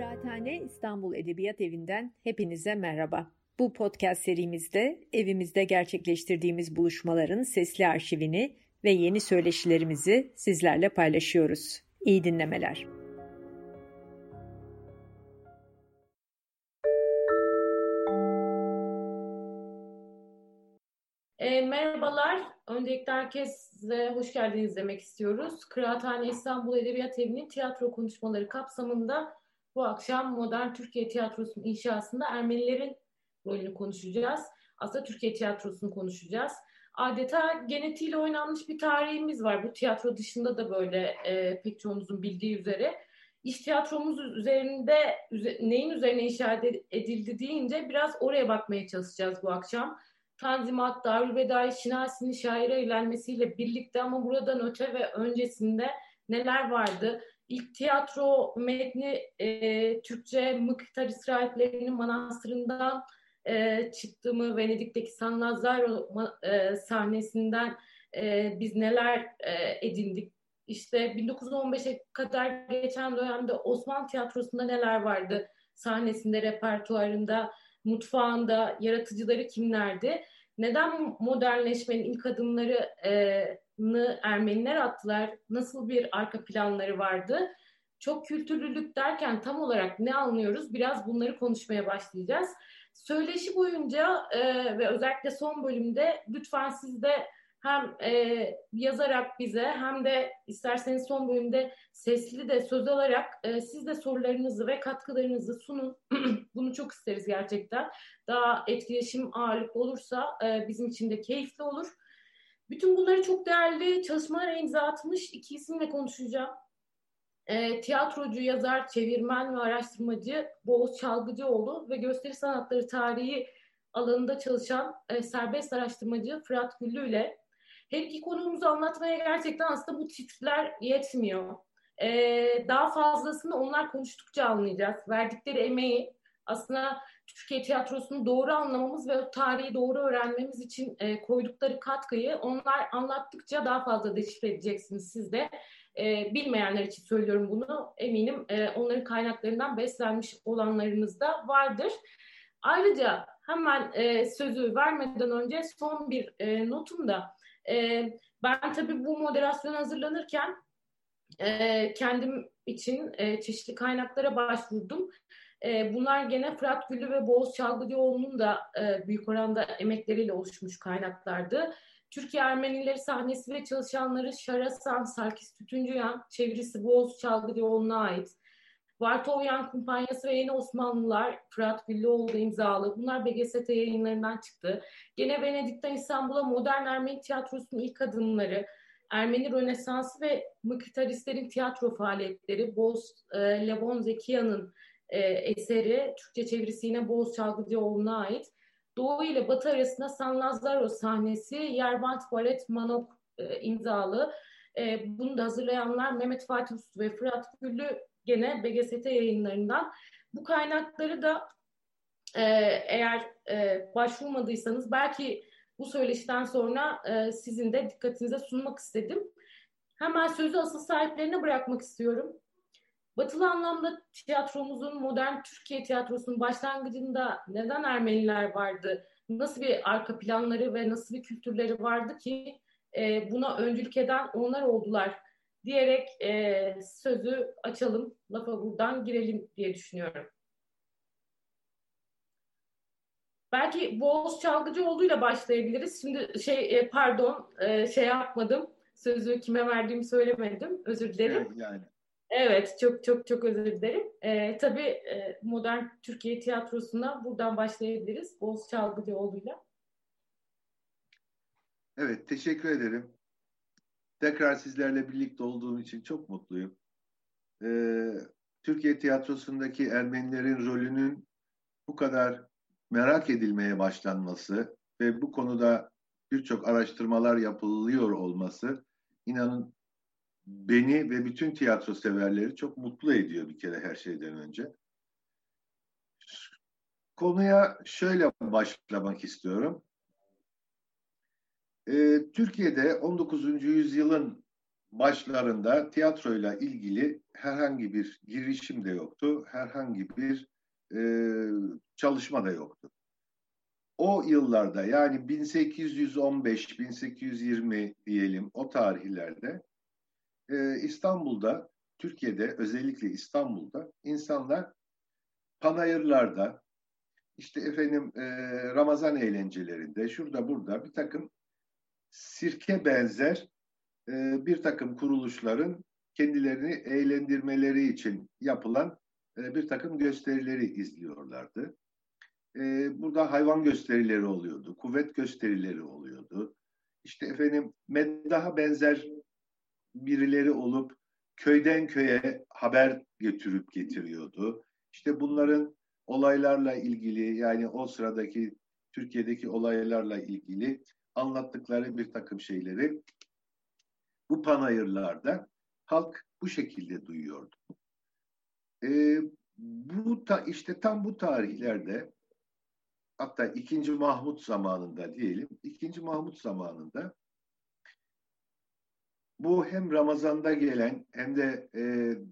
Kıraathane İstanbul Edebiyat Evi'nden hepinize merhaba. Bu podcast serimizde evimizde gerçekleştirdiğimiz buluşmaların sesli arşivini ve yeni söyleşilerimizi sizlerle paylaşıyoruz. İyi dinlemeler. E, merhabalar. Öncelikle herkese hoş geldiniz demek istiyoruz. Kıraathane İstanbul Edebiyat Evi'nin tiyatro konuşmaları kapsamında bu akşam modern Türkiye tiyatrosunun inşasında Ermenilerin rolünü konuşacağız. Aslında Türkiye tiyatrosunu konuşacağız. Adeta genetiğiyle oynanmış bir tarihimiz var. Bu tiyatro dışında da böyle e, pek çoğunuzun bildiği üzere. İş tiyatromuz üzerinde üze, neyin üzerine inşa edildi deyince biraz oraya bakmaya çalışacağız bu akşam. Tanzimat, Darülbedai, Şinasi'nin şaire evlenmesiyle birlikte ama buradan öte ve öncesinde neler vardı? İlk tiyatro metni e, Türkçe Mıktar İsraillerinin manastırından e, çıktığımı Venedik'teki San Lazzaro e, sahnesinden e, biz neler e, edindik? İşte 1915'e kadar geçen dönemde Osmanlı tiyatrosunda neler vardı? Sahnesinde, repertuarında, mutfağında, yaratıcıları kimlerdi? Neden modernleşmenin ilk adımlarını Ermeniler attılar? Nasıl bir arka planları vardı? Çok kültürlülük derken tam olarak ne anlıyoruz? Biraz bunları konuşmaya başlayacağız. Söyleşi boyunca e, ve özellikle son bölümde lütfen siz de hem e, yazarak bize hem de isterseniz son bölümde sesli de söz alarak e, siz de sorularınızı ve katkılarınızı sunun. Bunu çok isteriz gerçekten. Daha etkileşim ağırlıklı olursa e, bizim için de keyifli olur. Bütün bunları çok değerli çalışmalara imza atmış iki isimle konuşacağım. E, tiyatrocu, yazar, çevirmen ve araştırmacı Boğuz Çalgıcıoğlu ve gösteri sanatları tarihi alanında çalışan e, serbest araştırmacı Fırat Güllü ile her iki konumuzu anlatmaya gerçekten aslında bu titler yetmiyor. Ee, daha fazlasını onlar konuştukça anlayacağız. Verdikleri emeği aslında Türkiye tiyatrosunu doğru anlamamız ve tarihi doğru öğrenmemiz için e, koydukları katkıyı onlar anlattıkça daha fazla deşifre edeceksiniz siz de. E, bilmeyenler için söylüyorum bunu. Eminim e, onların kaynaklarından beslenmiş olanlarınız da vardır. Ayrıca hemen e, sözü vermeden önce son bir e, notum da e, ben tabii bu moderasyon hazırlanırken e, kendim için e, çeşitli kaynaklara başvurdum. E, bunlar gene Fırat Güllü ve Boğaz Çalgıcıoğlu'nun da e, büyük oranda emekleriyle oluşmuş kaynaklardı. Türkiye Ermenileri sahnesi ve çalışanları Şarasan, Sarkis Tütüncüyan, çevirisi Boğaz Çalgıcıoğlu'na ait. Vartovyan Kumpanyası ve Yeni Osmanlılar Fırat Güllüoğlu imzalı. Bunlar BGST yayınlarından çıktı. Gene Venedik'ten İstanbul'a modern Ermeni tiyatrosunun ilk adımları, Ermeni Rönesansı ve Mıktaristlerin tiyatro faaliyetleri, Boz e, Levon Zekiya'nın e, eseri, Türkçe çevirisi yine Boğaz Çalgıcıoğlu'na ait. Doğu ile Batı arasında San Lazzaro sahnesi, Yerbant Balet Manok e, imzalı. E, bunu da hazırlayanlar Mehmet Fatih Ustu ve Fırat Güllü gene BGST yayınlarından. Bu kaynakları da e, eğer e, başvurmadıysanız belki bu söyleşiden sonra e, sizin de dikkatinize sunmak istedim. Hemen sözü asıl sahiplerine bırakmak istiyorum. Batılı anlamda tiyatromuzun, modern Türkiye tiyatrosunun başlangıcında neden Ermeniler vardı? Nasıl bir arka planları ve nasıl bir kültürleri vardı ki e, buna öncülük eden onlar oldular diyerek e, sözü açalım, lafa buradan girelim diye düşünüyorum. Belki Boğaz Çalgıcıoğlu'yla başlayabiliriz. Şimdi şey e, pardon e, şey yapmadım. Sözü kime verdiğimi söylemedim. Özür dilerim. Yani. Evet, çok çok çok özür dilerim. E, tabii e, modern Türkiye tiyatrosuna buradan başlayabiliriz. Boğaz Çalgıcıoğlu'yla. Evet, teşekkür ederim. Tekrar sizlerle birlikte olduğum için çok mutluyum. Ee, Türkiye tiyatrosundaki Ermenilerin rolünün bu kadar merak edilmeye başlanması ve bu konuda birçok araştırmalar yapılıyor olması inanın beni ve bütün tiyatro severleri çok mutlu ediyor bir kere her şeyden önce. Konuya şöyle başlamak istiyorum. Ee, Türkiye'de 19. yüzyılın başlarında tiyatroyla ilgili herhangi bir girişim de yoktu, herhangi bir e, çalışma da yoktu. O yıllarda yani 1815-1820 diyelim o tarihlerde e, İstanbul'da, Türkiye'de özellikle İstanbul'da insanlar panayırlarda, işte efendim e, Ramazan eğlencelerinde, şurada burada bir takım sirke benzer e, bir takım kuruluşların kendilerini eğlendirmeleri için yapılan e, bir takım gösterileri izliyorlardı. E, burada hayvan gösterileri oluyordu, kuvvet gösterileri oluyordu. İşte efendim meddaha benzer birileri olup köyden köye haber götürüp getiriyordu. İşte bunların olaylarla ilgili yani o sıradaki Türkiye'deki olaylarla ilgili anlattıkları bir takım şeyleri bu panayırlarda halk bu şekilde duyuyordu. E, bu ta, işte tam bu tarihlerde hatta ikinci Mahmut zamanında diyelim, ikinci Mahmut zamanında bu hem Ramazan'da gelen hem de e,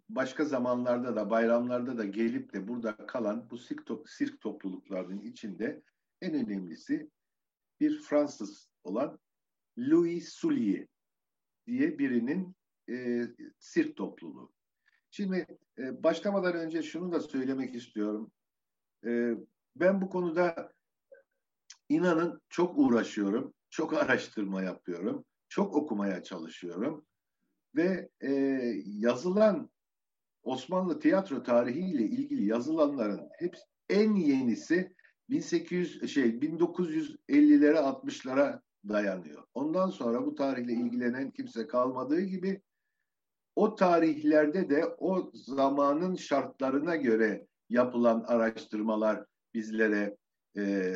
başka zamanlarda da bayramlarda da gelip de burada kalan bu sirk, to sirk topluluklarının içinde en önemlisi bir Fransız olan Louis Soulier diye birinin e, sirk topluluğu. Şimdi e, başlamadan önce şunu da söylemek istiyorum. E, ben bu konuda inanın çok uğraşıyorum, çok araştırma yapıyorum, çok okumaya çalışıyorum ve e, yazılan Osmanlı tiyatro tarihiyle ilgili yazılanların hep en yenisi 1800 şey 1950'lere 60'lara dayanıyor. Ondan sonra bu tarihle ilgilenen kimse kalmadığı gibi o tarihlerde de o zamanın şartlarına göre yapılan araştırmalar bizlere e,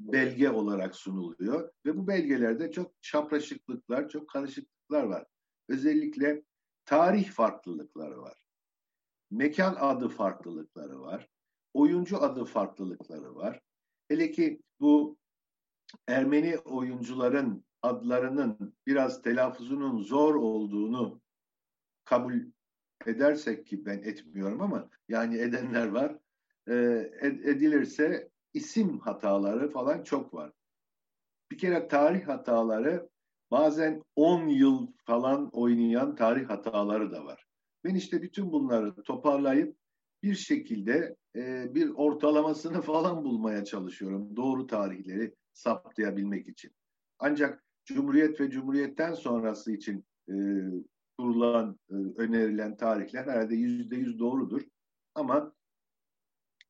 belge olarak sunuluyor ve bu belgelerde çok çapraşıklıklar, çok karışıklıklar var. Özellikle tarih farklılıkları var. Mekan adı farklılıkları var. Oyuncu adı farklılıkları var. Hele ki bu Ermeni oyuncuların adlarının biraz telaffuzunun zor olduğunu kabul edersek ki ben etmiyorum ama yani edenler var. E, edilirse isim hataları falan çok var. Bir kere tarih hataları bazen 10 yıl falan oynayan tarih hataları da var. Ben işte bütün bunları toparlayıp bir şekilde e, bir ortalamasını falan bulmaya çalışıyorum. Doğru tarihleri saptayabilmek için. Ancak Cumhuriyet ve Cumhuriyet'ten sonrası için e, kurulan, e, önerilen tarihler herhalde yüzde yüz doğrudur. Ama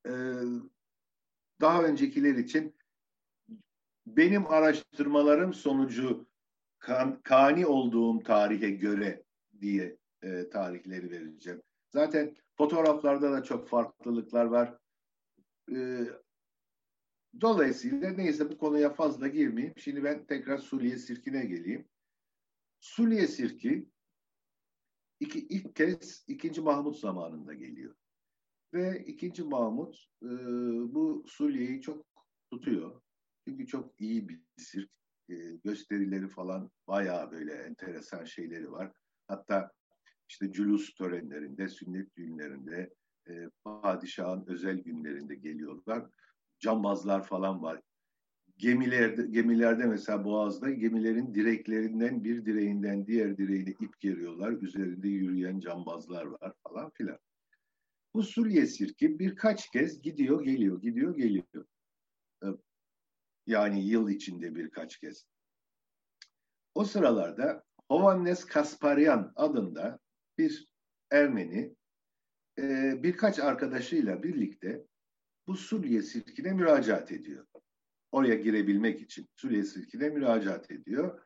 e, daha öncekiler için benim araştırmalarım sonucu kan, kani olduğum tarihe göre diye e, tarihleri vereceğim. Zaten fotoğraflarda da çok farklılıklar var. E, dolayısıyla neyse bu konuya fazla girmeyeyim. Şimdi ben tekrar Suriye Sirki'ne geleyim. Suriye Sirki iki, ilk kez ikinci Mahmut zamanında geliyor. Ve ikinci Mahmut e, bu Suriye'yi çok tutuyor. Çünkü çok iyi bir sirk. E, gösterileri falan bayağı böyle enteresan şeyleri var. Hatta işte cülus törenlerinde, sünnet düğünlerinde, e, padişahın özel günlerinde geliyorlar. Cambazlar falan var. Gemilerde, gemilerde mesela Boğaz'da gemilerin direklerinden bir direğinden diğer direğine ip geriyorlar. Üzerinde yürüyen cambazlar var falan filan. Bu Suriye sirki birkaç kez gidiyor geliyor, gidiyor geliyor. Ee, yani yıl içinde birkaç kez. O sıralarda Hovannes Kasparyan adında bir Ermeni e, birkaç arkadaşıyla birlikte bu Suriye sirkine müracaat ediyor. Oraya girebilmek için Suriye sirkine müracaat ediyor.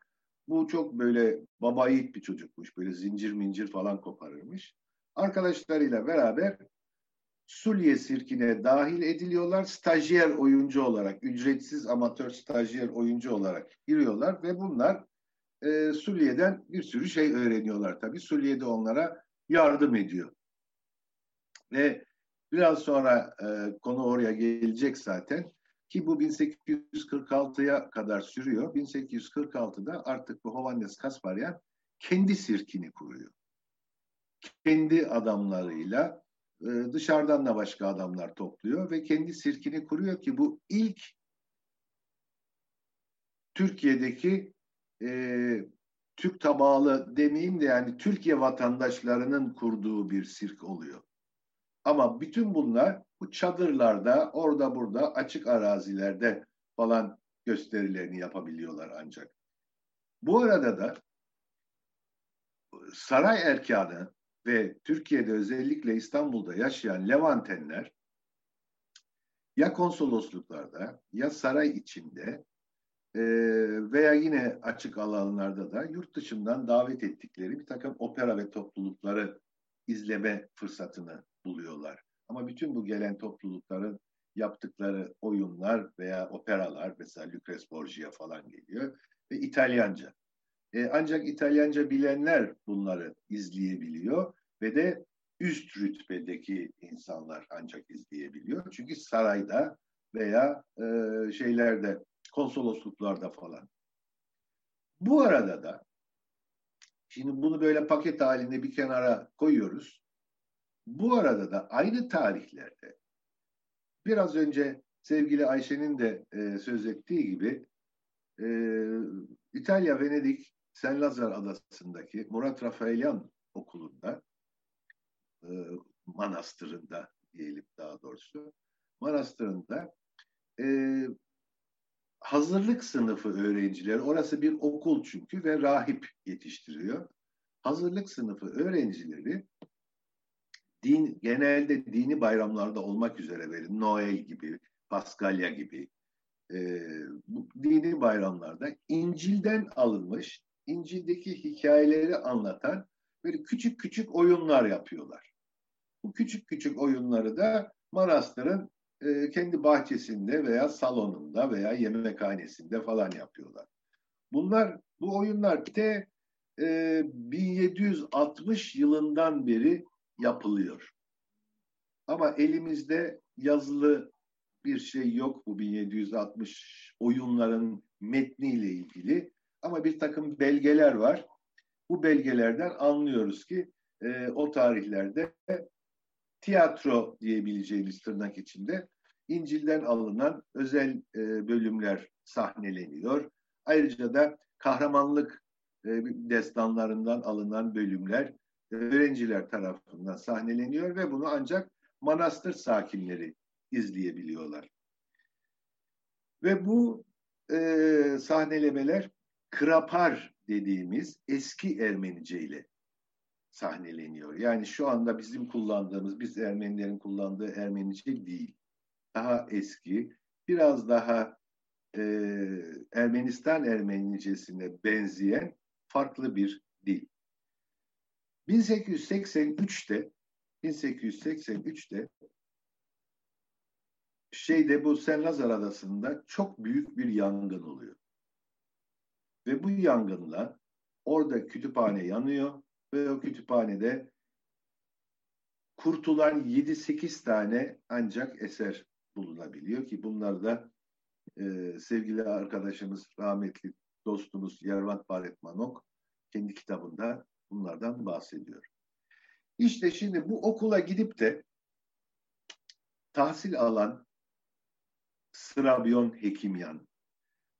Bu çok böyle baba yiğit bir çocukmuş. Böyle zincir mincir falan koparırmış. Arkadaşlarıyla beraber Sulye sirkine dahil ediliyorlar. Stajyer oyuncu olarak, ücretsiz amatör stajyer oyuncu olarak giriyorlar ve bunlar e, Sulye'den bir sürü şey öğreniyorlar tabii. Sulye de onlara yardım ediyor. Ve biraz sonra e, konu oraya gelecek zaten ki bu 1846'ya kadar sürüyor. 1846'da artık bu Hovannes Kasparyan kendi sirkini kuruyor. Kendi adamlarıyla e, dışarıdan da başka adamlar topluyor ve kendi sirkini kuruyor ki bu ilk Türkiye'deki e, Türk tabağlı demeyeyim de yani Türkiye vatandaşlarının kurduğu bir sirk oluyor. Ama bütün bunlar bu çadırlarda, orada burada, açık arazilerde falan gösterilerini yapabiliyorlar ancak. Bu arada da saray erkanı ve Türkiye'de özellikle İstanbul'da yaşayan Levantenler ya konsolosluklarda ya saray içinde e, veya yine açık alanlarda da yurt dışından davet ettikleri bir takım opera ve toplulukları izleme fırsatını buluyorlar. Ama bütün bu gelen toplulukların yaptıkları oyunlar veya operalar mesela Lucrez Borgia falan geliyor ve İtalyanca. E, ancak İtalyanca bilenler bunları izleyebiliyor ve de üst rütbedeki insanlar ancak izleyebiliyor. Çünkü sarayda veya e, şeylerde konsolosluklarda falan. Bu arada da şimdi bunu böyle paket halinde bir kenara koyuyoruz. Bu arada da aynı tarihlerde biraz önce sevgili Ayşe'nin de e, söz ettiği gibi e, İtalya Venedik Sen Lazar adasındaki Murat Rafaelian okulunda e, manastırında diyelim daha doğrusu manastırında e, hazırlık sınıfı öğrencileri orası bir okul çünkü ve rahip yetiştiriyor. Hazırlık sınıfı öğrencileri din genelde dini bayramlarda olmak üzere verin Noel gibi, Paskalya gibi e, bu dini bayramlarda İncil'den alınmış, İncil'deki hikayeleri anlatan böyle küçük küçük oyunlar yapıyorlar. Bu küçük küçük oyunları da Manastır'ın e, kendi bahçesinde veya salonunda veya yemekhanesinde falan yapıyorlar. Bunlar, bu oyunlar te e, 1760 yılından beri yapılıyor. Ama elimizde yazılı bir şey yok bu 1760 oyunların metniyle ilgili. Ama bir takım belgeler var. Bu belgelerden anlıyoruz ki e, o tarihlerde tiyatro diyebileceğimiz tırnak içinde İncil'den alınan özel e, bölümler sahneleniyor. Ayrıca da kahramanlık e, destanlarından alınan bölümler öğrenciler tarafından sahneleniyor ve bunu ancak manastır sakinleri izleyebiliyorlar. Ve bu e, sahnelemeler krapar dediğimiz eski Ermenice ile sahneleniyor. Yani şu anda bizim kullandığımız, biz Ermenilerin kullandığı Ermenice değil. Daha eski, biraz daha e, Ermenistan Ermenicesine benzeyen farklı bir dil. 1883'te 1883'te şeyde bu Sen Lazar Adası'nda çok büyük bir yangın oluyor. Ve bu yangınla orada kütüphane yanıyor ve o kütüphanede kurtulan 7-8 tane ancak eser bulunabiliyor ki bunlar da e, sevgili arkadaşımız rahmetli dostumuz Yervant Baret Manok kendi kitabında bunlardan bahsediyor. İşte şimdi bu okula gidip de tahsil alan Sırabyon Hekimyan,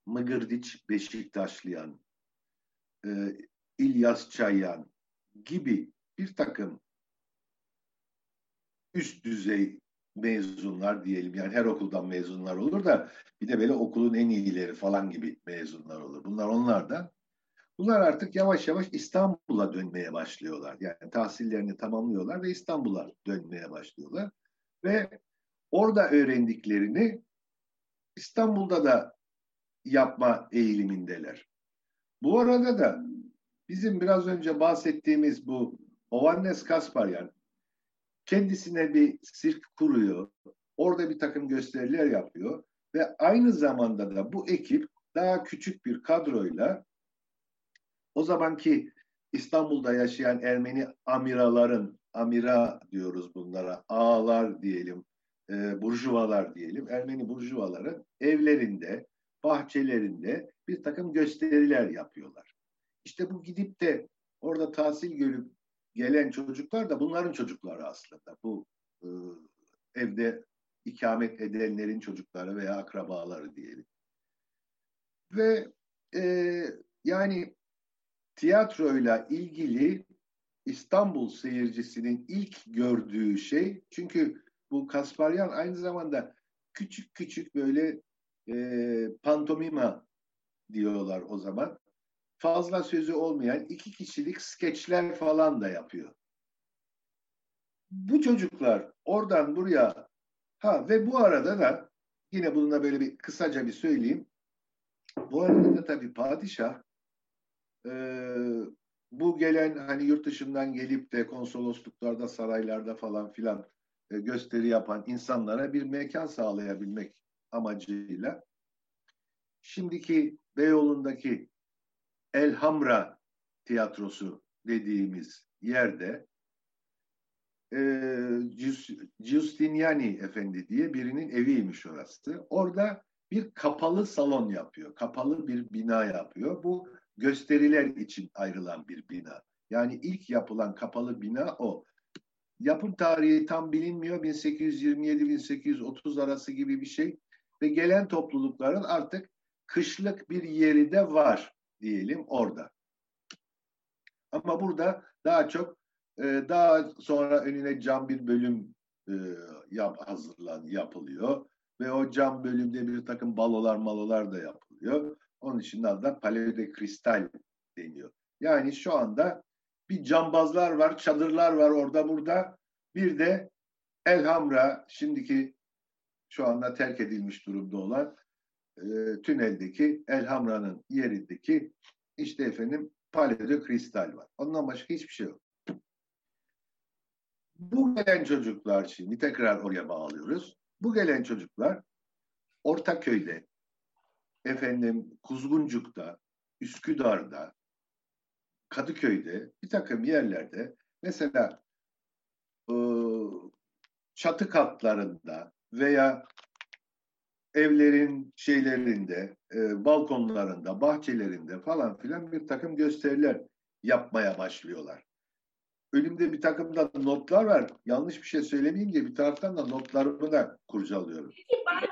Mıgırdiç Beşiktaşlıyan, e, İlyas Çayyan gibi bir takım üst düzey mezunlar diyelim. Yani her okuldan mezunlar olur da bir de böyle okulun en iyileri falan gibi mezunlar olur. Bunlar onlar da Bunlar artık yavaş yavaş İstanbul'a dönmeye başlıyorlar. Yani tahsillerini tamamlıyorlar ve İstanbul'a dönmeye başlıyorlar. Ve orada öğrendiklerini İstanbul'da da yapma eğilimindeler. Bu arada da bizim biraz önce bahsettiğimiz bu Ovannes Kasparyan kendisine bir sirk kuruyor. Orada bir takım gösteriler yapıyor ve aynı zamanda da bu ekip daha küçük bir kadroyla o zamanki İstanbul'da yaşayan Ermeni amiraların, amira diyoruz bunlara, ağalar diyelim, e, burjuvalar diyelim, Ermeni burjuvaların evlerinde, bahçelerinde bir takım gösteriler yapıyorlar. İşte bu gidip de orada tahsil görüp gelen çocuklar da bunların çocukları aslında. Bu e, evde ikamet edenlerin çocukları veya akrabaları diyelim. Ve e, yani tiyatroyla ilgili İstanbul seyircisinin ilk gördüğü şey çünkü bu Kasparyan aynı zamanda küçük küçük böyle e, pantomima diyorlar o zaman. Fazla sözü olmayan iki kişilik skeçler falan da yapıyor. Bu çocuklar oradan buraya ha ve bu arada da yine bununla böyle bir kısaca bir söyleyeyim. Bu arada da tabii padişah e, bu gelen hani yurt dışından gelip de konsolosluklarda, saraylarda falan filan e, gösteri yapan insanlara bir mekan sağlayabilmek amacıyla şimdiki Beyoğlu'ndaki Elhamra tiyatrosu dediğimiz yerde e, Giustiniani Efendi diye birinin eviymiş orası. Orada bir kapalı salon yapıyor. Kapalı bir bina yapıyor. Bu gösteriler için ayrılan bir bina. Yani ilk yapılan kapalı bina o. Yapım tarihi tam bilinmiyor. 1827-1830 arası gibi bir şey. Ve gelen toplulukların artık kışlık bir yeri de var diyelim orada. Ama burada daha çok e, daha sonra önüne cam bir bölüm e, yap, hazırlan yapılıyor ve o cam bölümde bir takım balolar malolar da yapılıyor. Onun için adı Paleo de Kristal deniyor. Yani şu anda bir cambazlar var, çadırlar var orada burada. Bir de Elhamra şimdiki şu anda terk edilmiş durumda olan e, tüneldeki Elhamra'nın yerindeki işte efendim Paleo Kristal var. Ondan başka hiçbir şey yok. Bu gelen çocuklar şimdi tekrar oraya bağlıyoruz. Bu gelen çocuklar Ortaköy'de, efendim Kuzguncuk'ta, Üsküdar'da, Kadıköy'de bir takım yerlerde mesela e, çatı katlarında veya evlerin şeylerinde, e, balkonlarında, bahçelerinde falan filan bir takım gösteriler yapmaya başlıyorlar. Önümde bir takım da notlar var. Yanlış bir şey söylemeyeyim diye bir taraftan da notlarımı da kurcalıyorum. Peki ben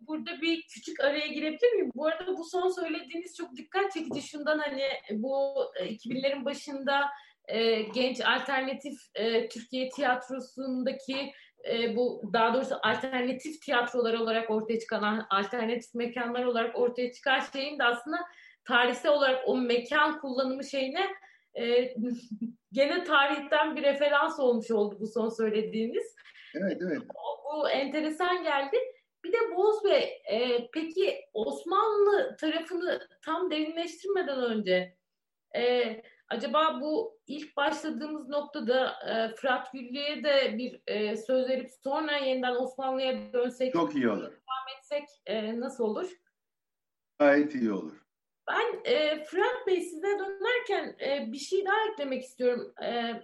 burada bir küçük araya girebilir miyim? Bu arada bu son söylediğiniz çok dikkat çekici. Şundan hani bu 2000'lerin e, başında e, genç alternatif e, Türkiye tiyatrosundaki e, bu daha doğrusu alternatif tiyatrolar olarak ortaya çıkan alternatif mekanlar olarak ortaya çıkan şeyin de aslında tarihsel olarak o mekan kullanımı şeyine e, gene tarihten bir referans olmuş oldu bu son söylediğiniz. Evet, evet. O, bu enteresan geldi. Bir de Boğaz Bey, e, peki Osmanlı tarafını tam derinleştirmeden önce e, acaba bu ilk başladığımız noktada e, Fırat Güllü'ye de bir e, söz verip sonra yeniden Osmanlı'ya dönsek, çok iyi olur. Devam etsek e, nasıl olur? Gayet iyi olur. Ben e, Fırat Bey size dönerken e, bir şey daha eklemek istiyorum. E,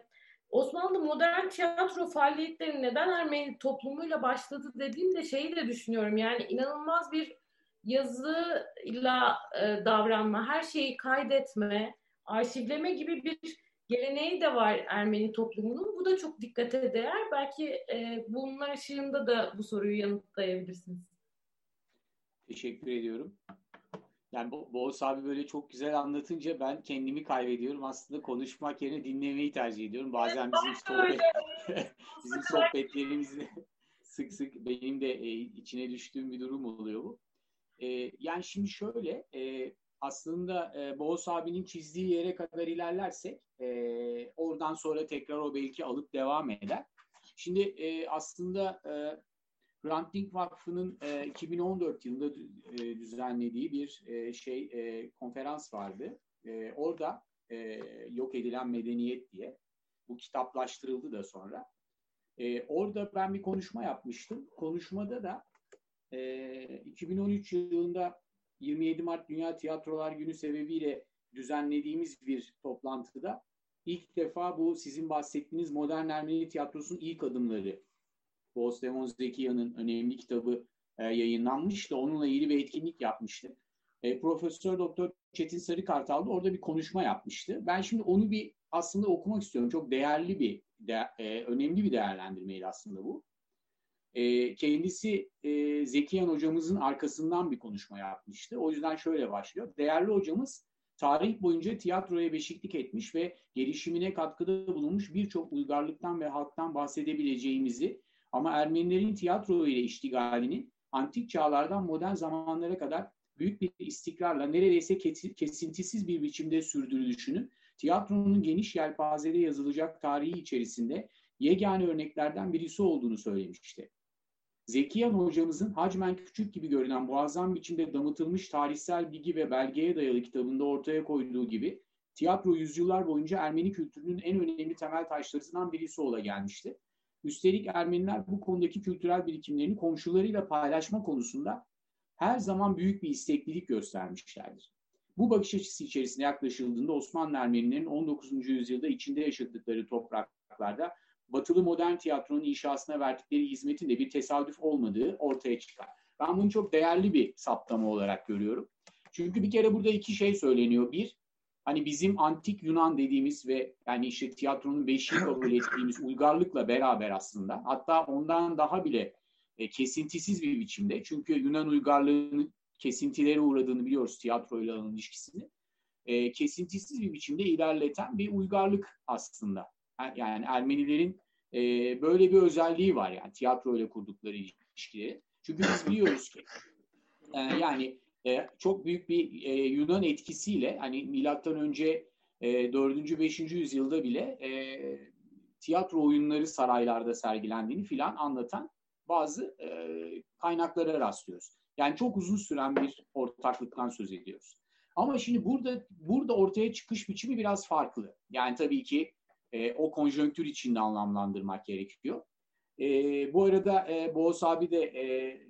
Osmanlı modern tiyatro faaliyetleri neden Ermeni toplumuyla başladı dediğimde şeyi de düşünüyorum. Yani inanılmaz bir yazıyla e, davranma, her şeyi kaydetme, arşivleme gibi bir geleneği de var Ermeni toplumunun. Bu da çok dikkate değer. Belki e, bunlar ışığında da bu soruyu yanıtlayabilirsiniz. Teşekkür ediyorum. Yani Bo Boğaz abi böyle çok güzel anlatınca ben kendimi kaybediyorum. Aslında konuşmak yerine dinlemeyi tercih ediyorum. Bazen bizim sohbet bizim sohbetlerimizde sık sık benim de e, içine düştüğüm bir durum oluyor bu. E, yani şimdi şöyle e, aslında e, Boğaz abinin çizdiği yere kadar ilerlersek e, oradan sonra tekrar o belki alıp devam eder. Şimdi e, aslında e, Hrant Dink Vakfı'nın e, 2014 yılında e, düzenlediği bir e, şey e, konferans vardı. E, orada e, yok edilen medeniyet diye bu kitaplaştırıldı da sonra. E, orada ben bir konuşma yapmıştım. Konuşmada da e, 2013 yılında 27 Mart Dünya Tiyatrolar Günü sebebiyle düzenlediğimiz bir toplantıda ilk defa bu sizin bahsettiğiniz modern Ermeni tiyatrosunun ilk adımları Boğaz Zekiya'nın önemli kitabı e, yayınlanmıştı. Onunla ilgili bir etkinlik yapmıştık. e, Profesör Doktor Çetin Sarıkartal da orada bir konuşma yapmıştı. Ben şimdi onu bir aslında okumak istiyorum. Çok değerli bir, de, e, önemli bir değerlendirmeydi aslında bu. E, kendisi e, Zekiyan hocamızın arkasından bir konuşma yapmıştı. O yüzden şöyle başlıyor. Değerli hocamız tarih boyunca tiyatroya beşiklik etmiş ve gelişimine katkıda bulunmuş birçok uygarlıktan ve halktan bahsedebileceğimizi ama Ermenilerin tiyatro ile iştigalinin antik çağlardan modern zamanlara kadar büyük bir istikrarla neredeyse kesintisiz bir biçimde sürdürülüşünü tiyatronun geniş yelpazede yazılacak tarihi içerisinde yegane örneklerden birisi olduğunu söylemişti. Zekiyan hocamızın hacmen küçük gibi görünen muazzam biçimde damıtılmış tarihsel bilgi ve belgeye dayalı kitabında ortaya koyduğu gibi tiyatro yüzyıllar boyunca Ermeni kültürünün en önemli temel taşlarından birisi ola gelmişti. Üstelik Ermeniler bu konudaki kültürel birikimlerini komşularıyla paylaşma konusunda her zaman büyük bir isteklilik göstermişlerdir. Bu bakış açısı içerisinde yaklaşıldığında Osmanlı Ermenilerin 19. yüzyılda içinde yaşadıkları topraklarda batılı modern tiyatronun inşasına verdikleri hizmetin de bir tesadüf olmadığı ortaya çıkar. Ben bunu çok değerli bir saptama olarak görüyorum. Çünkü bir kere burada iki şey söyleniyor. Bir, hani bizim antik Yunan dediğimiz ve yani işte tiyatronun beşiği kabul ettiğimiz uygarlıkla beraber aslında hatta ondan daha bile e, kesintisiz bir biçimde çünkü Yunan uygarlığının kesintilere uğradığını biliyoruz tiyatroyla olan ilişkisini e, kesintisiz bir biçimde ilerleten bir uygarlık aslında. Yani Ermenilerin e, böyle bir özelliği var yani tiyatro ile kurdukları ilişkileri. Çünkü biz biliyoruz ki e, yani e, çok büyük bir e, Yunan etkisiyle hani milattan önce e, 4. 5. yüzyılda bile e, tiyatro oyunları saraylarda sergilendiğini filan anlatan bazı e, kaynaklara rastlıyoruz. Yani çok uzun süren bir ortaklıktan söz ediyoruz. Ama şimdi burada burada ortaya çıkış biçimi biraz farklı. Yani tabii ki e, o konjonktür içinde anlamlandırmak gerekiyor. E, bu arada e, Boğaz abi de e,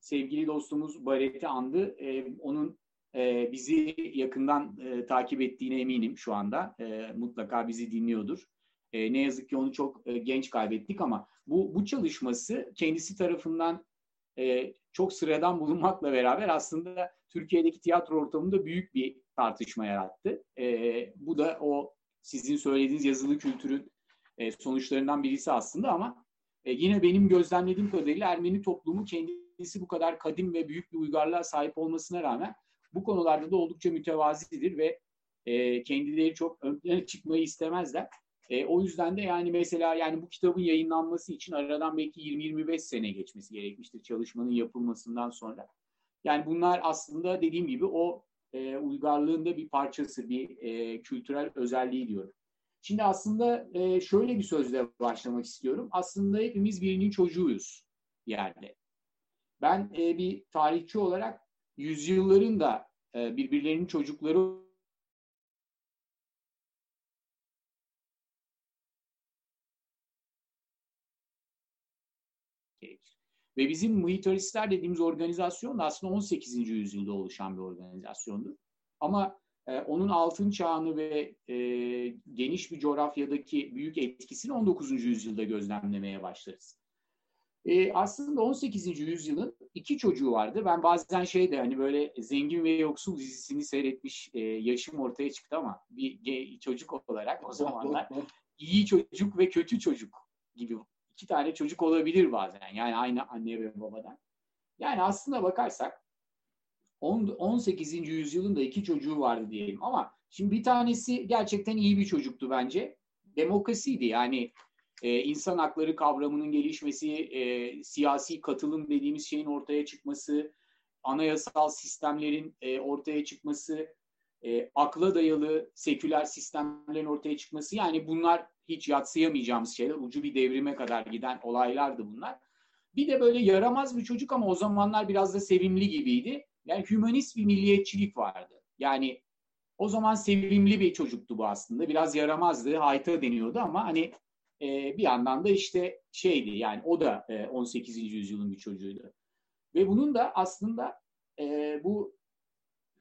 sevgili dostumuz Baret'i andı. E, onun e, bizi yakından e, takip ettiğine eminim şu anda. E, mutlaka bizi dinliyordur. E, ne yazık ki onu çok e, genç kaybettik ama bu, bu çalışması kendisi tarafından e, çok sıradan bulunmakla beraber aslında Türkiye'deki tiyatro ortamında büyük bir tartışma yarattı. E, bu da o sizin söylediğiniz yazılı kültürün e, sonuçlarından birisi aslında ama e, yine benim gözlemlediğim kadarıyla Ermeni toplumu kendisi bu kadar kadim ve büyük bir uygarlığa sahip olmasına rağmen bu konularda da oldukça mütevazidir ve e, kendileri çok ön plana çıkmayı istemezler. E, o yüzden de yani mesela yani bu kitabın yayınlanması için aradan belki 20-25 sene geçmesi gerekmiştir çalışmanın yapılmasından sonra. Yani bunlar aslında dediğim gibi o e, uygarlığın bir parçası, bir e, kültürel özelliği diyorum. Şimdi aslında e, şöyle bir sözle başlamak istiyorum. Aslında hepimiz birinin çocuğuyuz yerde. Ben e, bir tarihçi olarak yüzyılların da e, birbirlerinin çocukları Ve bizim muhitaristler dediğimiz organizasyon da aslında 18. yüzyılda oluşan bir organizasyondu. Ama e, onun altın çağını ve e, geniş bir coğrafyadaki büyük etkisini 19. yüzyılda gözlemlemeye başlarız. E, aslında 18. yüzyılın iki çocuğu vardı. Ben bazen şeyde hani böyle zengin ve yoksul dizisini seyretmiş e, yaşım ortaya çıktı ama bir çocuk olarak o zamanlar iyi çocuk ve kötü çocuk gibi iki tane çocuk olabilir bazen. Yani aynı anne ve babadan. Yani aslında bakarsak 18. yüzyılın da iki çocuğu vardı diyelim ama şimdi bir tanesi gerçekten iyi bir çocuktu bence. Demokrasiydi yani e, insan hakları kavramının gelişmesi, e, siyasi katılım dediğimiz şeyin ortaya çıkması, anayasal sistemlerin e, ortaya çıkması, e, akla dayalı seküler sistemlerin ortaya çıkması yani bunlar hiç yatsıyamayacağımız şeyler. Ucu bir devrime kadar giden olaylardı bunlar. Bir de böyle yaramaz bir çocuk ama o zamanlar biraz da sevimli gibiydi. Yani hümanist bir milliyetçilik vardı. Yani o zaman sevimli bir çocuktu bu aslında. Biraz yaramazdı, hayta deniyordu ama hani e, bir yandan da işte şeydi yani o da e, 18. yüzyılın bir çocuğuydu. Ve bunun da aslında e, bu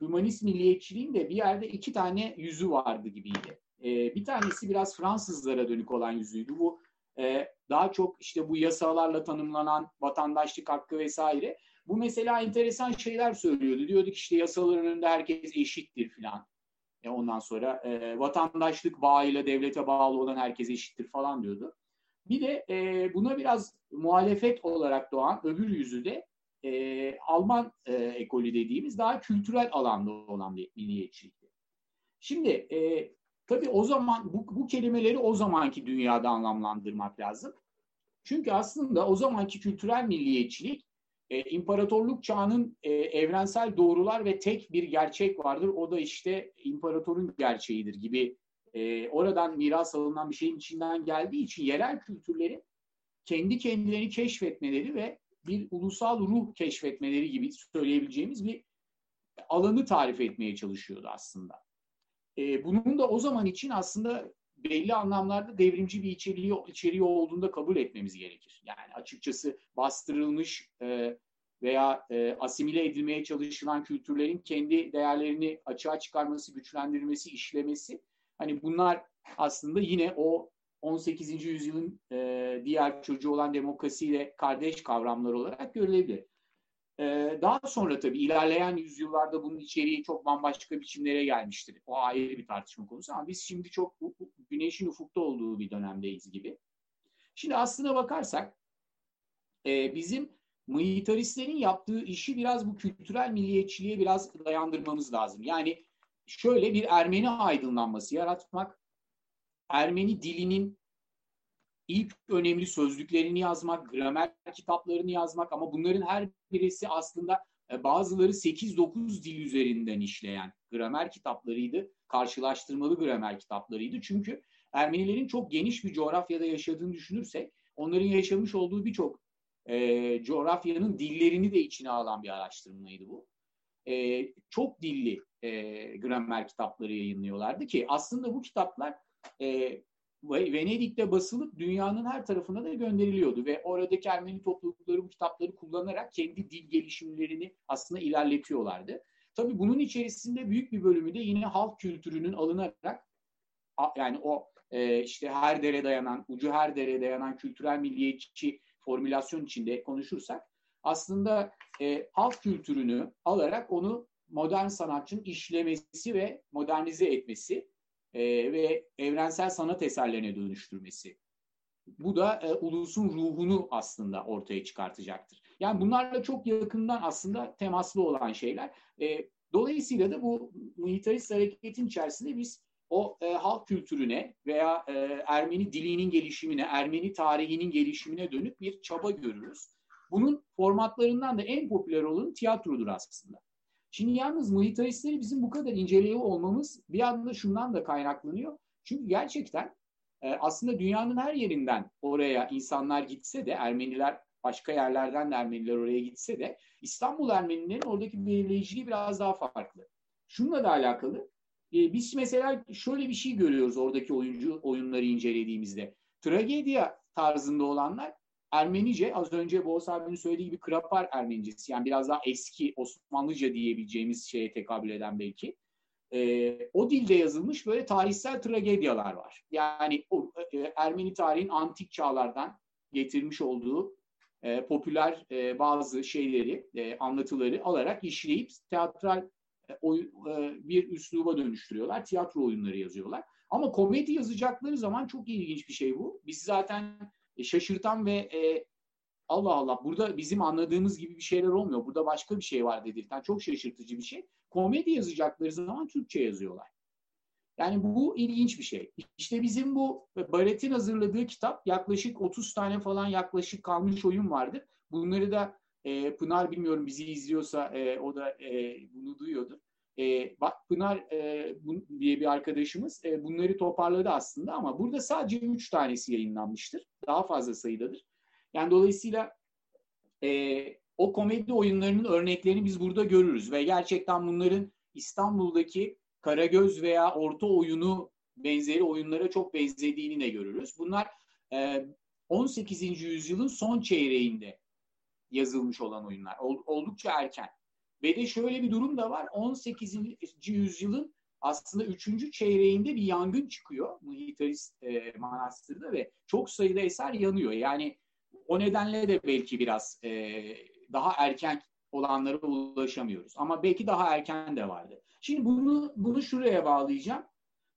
hümanist milliyetçiliğin de bir yerde iki tane yüzü vardı gibiydi. E, bir tanesi biraz Fransızlara dönük olan yüzüydü. Bu e, daha çok işte bu yasalarla tanımlanan vatandaşlık hakkı vesaire. Bu mesela enteresan şeyler söylüyordu. Diyorduk işte yasaların önünde herkes eşittir filan. E ondan sonra e, vatandaşlık bağıyla devlete bağlı olan herkes eşittir falan diyordu. Bir de buna biraz muhalefet olarak doğan öbür yüzü de e, Alman e, ekolü dediğimiz daha kültürel alanda olan bir milliyetçilikti. Şimdi e, tabii o zaman bu, bu kelimeleri o zamanki dünyada anlamlandırmak lazım. Çünkü aslında o zamanki kültürel milliyetçilik e, imparatorluk çağının e, evrensel doğrular ve tek bir gerçek vardır. O da işte imparatorun gerçeğidir gibi e, oradan miras alınan bir şeyin içinden geldiği için yerel kültürlerin kendi kendilerini keşfetmeleri ve bir ulusal ruh keşfetmeleri gibi söyleyebileceğimiz bir alanı tarif etmeye çalışıyordu aslında. E, bunun da o zaman için aslında belli anlamlarda devrimci bir içeriği, içeriği olduğunda kabul etmemiz gerekir. Yani açıkçası bastırılmış e, veya e, asimile edilmeye çalışılan kültürlerin kendi değerlerini açığa çıkarması, güçlendirmesi, işlemesi hani bunlar aslında yine o 18. yüzyılın e, diğer çocuğu olan demokrasiyle kardeş kavramlar olarak görülebilir. E, daha sonra tabii ilerleyen yüzyıllarda bunun içeriği çok bambaşka biçimlere gelmiştir. O ayrı bir tartışma konusu ama biz şimdi çok güneşin ufukta olduğu bir dönemdeyiz gibi. Şimdi aslına bakarsak e, bizim militaristlerin yaptığı işi biraz bu kültürel milliyetçiliğe biraz dayandırmamız lazım. Yani şöyle bir Ermeni aydınlanması yaratmak, Ermeni dilinin ilk önemli sözlüklerini yazmak, gramer kitaplarını yazmak ama bunların her birisi aslında e, bazıları 8-9 dil üzerinden işleyen gramer kitaplarıydı. Karşılaştırmalı gramer kitaplarıydı. Çünkü Ermenilerin çok geniş bir coğrafyada yaşadığını düşünürsek onların yaşamış olduğu birçok e, coğrafyanın dillerini de içine alan bir araştırmaydı bu. E, çok dilli e, gramer kitapları yayınlıyorlardı ki aslında bu kitaplar e, Venedik'te basılıp dünyanın her tarafına da gönderiliyordu ve oradaki Ermeni toplulukları bu kitapları kullanarak kendi dil gelişimlerini aslında ilerletiyorlardı. Tabii bunun içerisinde büyük bir bölümü de yine halk kültürünün alınarak yani o e, işte her dere dayanan, ucu her dere dayanan kültürel milliyetçi formülasyon içinde konuşursak aslında e, halk kültürünü alarak onu modern sanatçının işlemesi ve modernize etmesi e, ve evrensel sanat eserlerine dönüştürmesi. Bu da e, ulusun ruhunu aslında ortaya çıkartacaktır. Yani bunlarla çok yakından aslında temaslı olan şeyler. E, dolayısıyla da bu militarist hareketin içerisinde biz o e, halk kültürüne veya e, Ermeni dilinin gelişimine, Ermeni tarihinin gelişimine dönük bir çaba görürüz. Bunun formatlarından da en popüler olanı tiyatrodur aslında. Şimdi yalnız militaristleri bizim bu kadar inceliyor olmamız bir anda şundan da kaynaklanıyor. Çünkü gerçekten e, aslında dünyanın her yerinden oraya insanlar gitse de Ermeniler başka yerlerden de Ermeniler oraya gitse de İstanbul Ermenilerin oradaki belirleyiciliği biraz daha farklı. Şununla da alakalı. E, biz mesela şöyle bir şey görüyoruz oradaki oyuncu oyunları incelediğimizde. Tragedya tarzında olanlar Ermenice az önce Boğaz abinin söylediği gibi Krapar Ermenicesi yani biraz daha eski Osmanlıca diyebileceğimiz şeye tekabül eden belki. E, o dilde yazılmış böyle tarihsel tragedyalar var. Yani o, e, Ermeni tarihin antik çağlardan getirmiş olduğu e, popüler e, bazı şeyleri, e, anlatıları alarak işleyip teatral e, oy, e, bir üsluba dönüştürüyorlar. Tiyatro oyunları yazıyorlar. Ama komedi yazacakları zaman çok ilginç bir şey bu. Biz zaten e, şaşırtan ve e, Allah Allah burada bizim anladığımız gibi bir şeyler olmuyor. Burada başka bir şey var dedirten çok şaşırtıcı bir şey. Komedi yazacakları zaman Türkçe yazıyorlar. Yani bu ilginç bir şey. İşte bizim bu Baret'in hazırladığı kitap yaklaşık 30 tane falan yaklaşık kalmış oyun vardır. Bunları da e, Pınar bilmiyorum bizi izliyorsa e, o da e, bunu duyuyordur. E, Pınar e, bu, diye bir arkadaşımız e, bunları toparladı aslında ama burada sadece üç tanesi yayınlanmıştır. Daha fazla sayıdadır. Yani dolayısıyla e, o komedi oyunlarının örneklerini biz burada görürüz ve gerçekten bunların İstanbul'daki Karagöz veya Orta Oyunu benzeri oyunlara çok benzediğini de görürüz. Bunlar e, 18. yüzyılın son çeyreğinde yazılmış olan oyunlar. Oldukça erken. Ve de şöyle bir durum da var. 18. yüzyılın aslında 3. çeyreğinde bir yangın çıkıyor Mıhitarist e, Manastır'da ve çok sayıda eser yanıyor. Yani o nedenle de belki biraz e, daha erken olanlara ulaşamıyoruz. Ama belki daha erken de vardı. Şimdi bunu bunu şuraya bağlayacağım.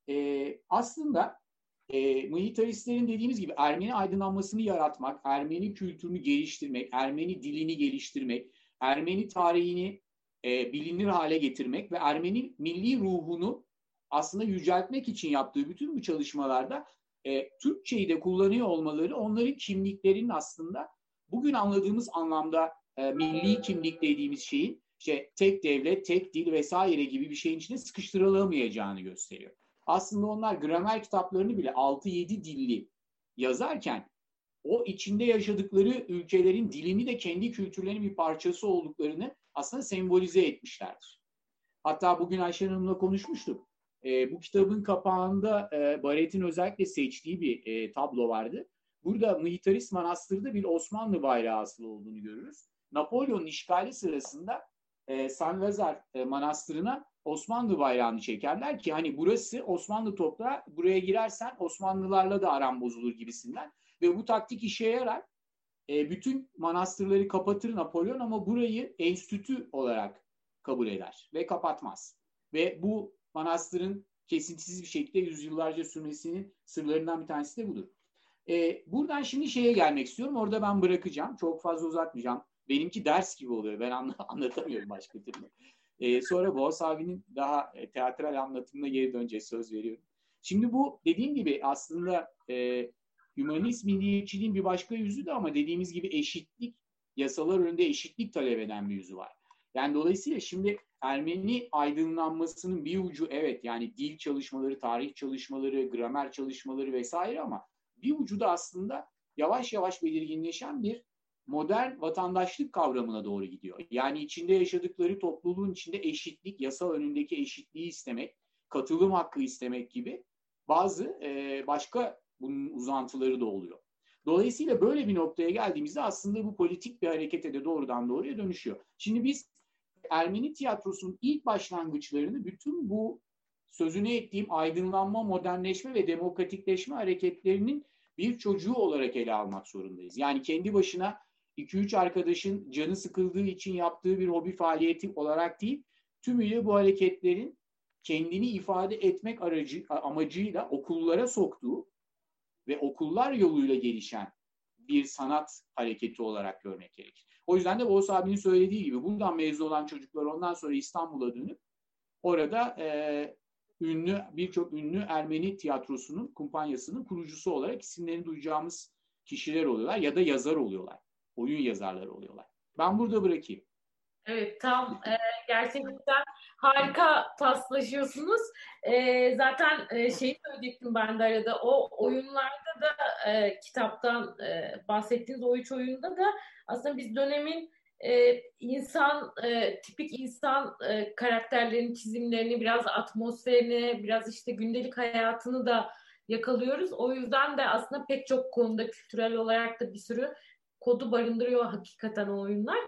Ee, aslında e, militaristlerin dediğimiz gibi Ermeni aydınlanmasını yaratmak, Ermeni kültürünü geliştirmek, Ermeni dilini geliştirmek, Ermeni tarihini e, bilinir hale getirmek ve Ermeni milli ruhunu aslında yüceltmek için yaptığı bütün bu çalışmalarda e, Türkçeyi de kullanıyor olmaları onların kimliklerinin aslında bugün anladığımız anlamda e, milli kimlik dediğimiz şeyin işte tek devlet, tek dil vesaire gibi bir şeyin içine sıkıştırılamayacağını gösteriyor. Aslında onlar gramer kitaplarını bile 6-7 dilli yazarken o içinde yaşadıkları ülkelerin dilini de kendi kültürlerinin bir parçası olduklarını aslında sembolize etmişlerdir. Hatta bugün Ayşe Hanım'la konuşmuştuk. E, bu kitabın kapağında e, Baret'in özellikle seçtiği bir e, tablo vardı. Burada Militarist Manastır'da bir Osmanlı bayrağı asılı olduğunu görürüz. Napolyon'un işgali sırasında e, San Lazar e, Manastırı'na Osmanlı bayrağını çekerler ki hani burası Osmanlı toprağı buraya girersen Osmanlılarla da aran bozulur gibisinden. Ve bu taktik işe yarar. E, bütün manastırları kapatır Napolyon ama burayı enstitü olarak kabul eder ve kapatmaz. Ve bu manastırın kesintisiz bir şekilde yüzyıllarca sürmesinin sırlarından bir tanesi de budur. E, buradan şimdi şeye gelmek istiyorum. Orada ben bırakacağım. Çok fazla uzatmayacağım. Benimki ders gibi oluyor. Ben anla, anlatamıyorum başka türlü. E, sonra Boğaz abinin daha e, teatral anlatımına geri döneceğiz söz veriyorum. Şimdi bu dediğim gibi aslında e, Hümanist milliyetçiliğin bir başka yüzü de ama dediğimiz gibi eşitlik, yasalar önünde eşitlik talep eden bir yüzü var. Yani dolayısıyla şimdi Ermeni aydınlanmasının bir ucu evet yani dil çalışmaları, tarih çalışmaları, gramer çalışmaları vesaire ama bir ucu da aslında yavaş yavaş belirginleşen bir modern vatandaşlık kavramına doğru gidiyor. Yani içinde yaşadıkları topluluğun içinde eşitlik, yasa önündeki eşitliği istemek, katılım hakkı istemek gibi bazı e, başka bunun uzantıları da oluyor. Dolayısıyla böyle bir noktaya geldiğimizde aslında bu politik bir harekete de doğrudan doğruya dönüşüyor. Şimdi biz Ermeni tiyatrosunun ilk başlangıçlarını bütün bu sözünü ettiğim aydınlanma, modernleşme ve demokratikleşme hareketlerinin bir çocuğu olarak ele almak zorundayız. Yani kendi başına 2-3 arkadaşın canı sıkıldığı için yaptığı bir hobi faaliyeti olarak değil, tümüyle bu hareketlerin kendini ifade etmek aracı, amacıyla okullara soktuğu ve okullar yoluyla gelişen bir sanat hareketi olarak görmek gerekir. O yüzden de Boğaz abinin söylediği gibi buradan mezun olan çocuklar ondan sonra İstanbul'a dönüp orada e, ünlü birçok ünlü Ermeni tiyatrosunun kumpanyasının kurucusu olarak isimlerini duyacağımız kişiler oluyorlar ya da yazar oluyorlar. Oyun yazarları oluyorlar. Ben burada bırakayım. Evet tam e, gerçekten harika paslaşıyorsunuz. E, zaten e, şeyi söyleyecektim ben de arada. O oyunlarda da e, kitaptan e, bahsettiğiniz o üç oyunda da aslında biz dönemin e, insan e, tipik insan e, karakterlerin çizimlerini biraz atmosferini biraz işte gündelik hayatını da yakalıyoruz. O yüzden de aslında pek çok konuda kültürel olarak da bir sürü kodu barındırıyor hakikaten o oyunlar.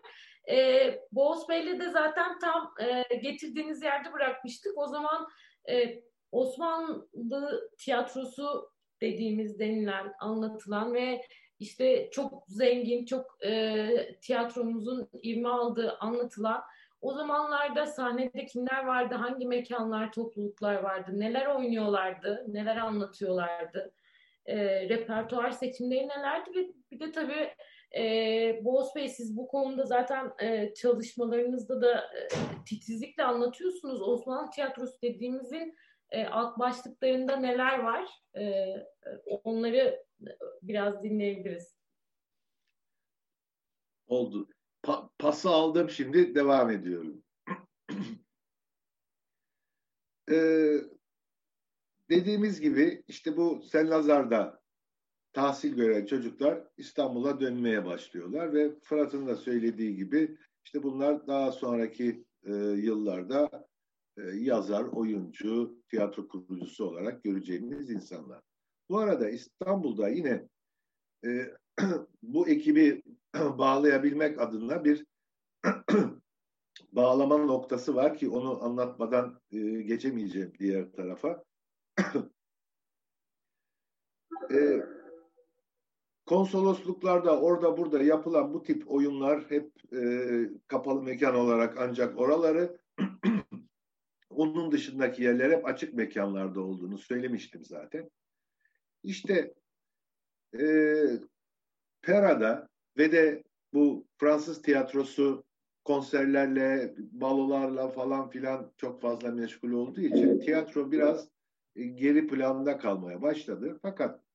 E, Boğaz Bey'le de zaten tam e, getirdiğiniz yerde bırakmıştık. O zaman e, Osmanlı tiyatrosu dediğimiz denilen, anlatılan ve işte çok zengin, çok e, tiyatromuzun ivme aldığı anlatılan o zamanlarda sahnede kimler vardı, hangi mekanlar, topluluklar vardı, neler oynuyorlardı, neler anlatıyorlardı, e, repertuar seçimleri nelerdi ve bir de tabii e, Boğaz Bey siz bu konuda zaten e, çalışmalarınızda da e, titizlikle anlatıyorsunuz. Osmanlı tiyatrosu dediğimizin e, alt başlıklarında neler var? E, onları biraz dinleyebiliriz. Oldu. Pa pası aldım şimdi devam ediyorum. ee, dediğimiz gibi işte bu Senlazar'da tahsil gören çocuklar İstanbul'a dönmeye başlıyorlar ve Fırat'ın da söylediği gibi işte bunlar daha sonraki e, yıllarda e, yazar, oyuncu, tiyatro kurucusu olarak göreceğimiz insanlar. Bu arada İstanbul'da yine e, bu ekibi bağlayabilmek adına bir bağlama noktası var ki onu anlatmadan e, geçemeyeceğim diğer tarafa. e, konsolosluklarda orada burada yapılan bu tip oyunlar hep e, kapalı mekan olarak ancak oraları onun dışındaki yerler hep açık mekanlarda olduğunu söylemiştim zaten. İşte e, Pera'da ve de bu Fransız tiyatrosu konserlerle, balolarla falan filan çok fazla meşgul olduğu için tiyatro biraz e, geri planda kalmaya başladı. Fakat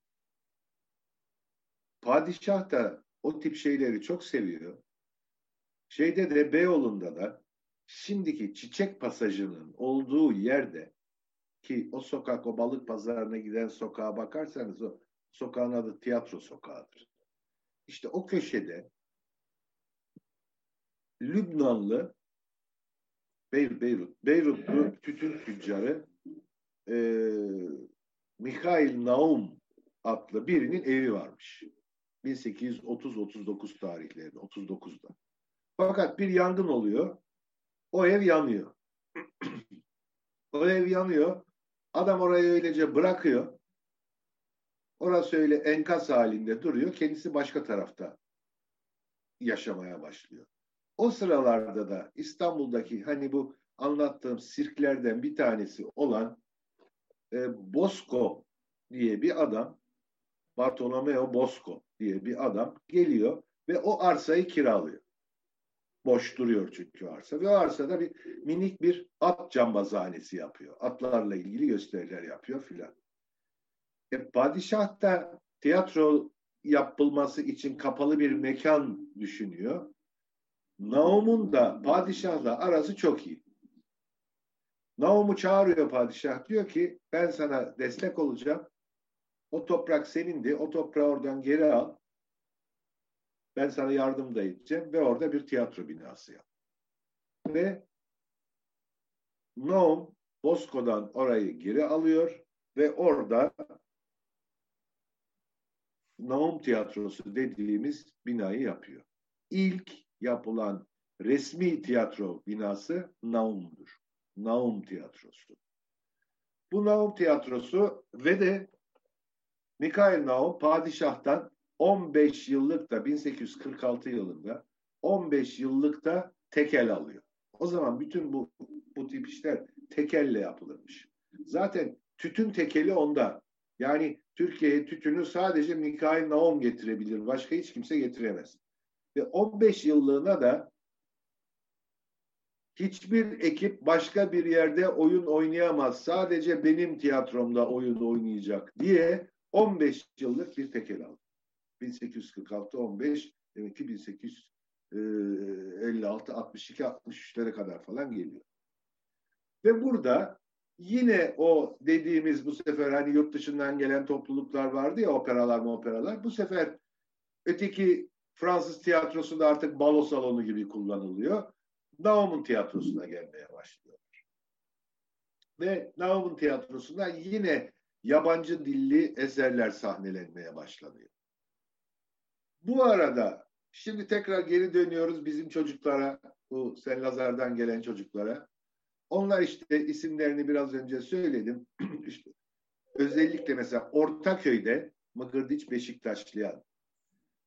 padişah da o tip şeyleri çok seviyor. Şeyde de Beyoğlu'nda da şimdiki çiçek pasajının olduğu yerde ki o sokak o balık pazarına giden sokağa bakarsanız o sokağın adı tiyatro sokağıdır. İşte o köşede Lübnanlı Beyrut, Beyrut, Beyrutlu tütün tüccarı e, Mikhail Naum adlı birinin evi varmış. 1830-39 tarihlerinde, 39'da. Fakat bir yangın oluyor. O ev yanıyor. o ev yanıyor. Adam orayı öylece bırakıyor. Orası öyle enkaz halinde duruyor. Kendisi başka tarafta yaşamaya başlıyor. O sıralarda da İstanbul'daki hani bu anlattığım sirklerden bir tanesi olan e, Bosco diye bir adam Bartolomeo Bosco diye bir adam geliyor ve o arsayı kiralıyor. Boş duruyor çünkü arsa. Ve o arsada bir minik bir at cambazhanesi yapıyor. Atlarla ilgili gösteriler yapıyor filan. E, padişah da tiyatro yapılması için kapalı bir mekan düşünüyor. Naum'un da padişahla arası çok iyi. Naum'u çağırıyor padişah. Diyor ki ben sana destek olacağım. O toprak senindi. O toprağı oradan geri al. Ben sana yardım da edeceğim ve orada bir tiyatro binası yap. Ve Naum Bosco'dan orayı geri alıyor ve orada Naum Tiyatrosu dediğimiz binayı yapıyor. İlk yapılan resmi tiyatro binası Naum'dur. Naum Tiyatrosu. Bu Naum Tiyatrosu ve de Mikail Naum padişahtan 15 yıllık da 1846 yılında 15 yıllık da tekel alıyor. O zaman bütün bu bu tip işler tekelle yapılırmış. Zaten tütün tekeli onda. Yani Türkiye'ye tütünü sadece Mikail Naum getirebilir. Başka hiç kimse getiremez. Ve 15 yıllığına da hiçbir ekip başka bir yerde oyun oynayamaz. Sadece benim tiyatromda oyun oynayacak diye 15 yıllık bir tekel aldı. 1846 15 demek ki 1856 62 63'lere kadar falan geliyor. Ve burada yine o dediğimiz bu sefer hani yurt dışından gelen topluluklar vardı ya operalar mı operalar. Bu sefer öteki Fransız tiyatrosu da artık balo salonu gibi kullanılıyor. Naum'un tiyatrosuna gelmeye başlıyorlar. Ve Naum'un tiyatrosunda yine yabancı dilli eserler sahnelenmeye başlanıyor. Bu arada şimdi tekrar geri dönüyoruz bizim çocuklara, bu Sen Lazar'dan gelen çocuklara. Onlar işte isimlerini biraz önce söyledim. işte özellikle mesela Ortaköy'de Mıgırdiç Beşiktaşlıyan,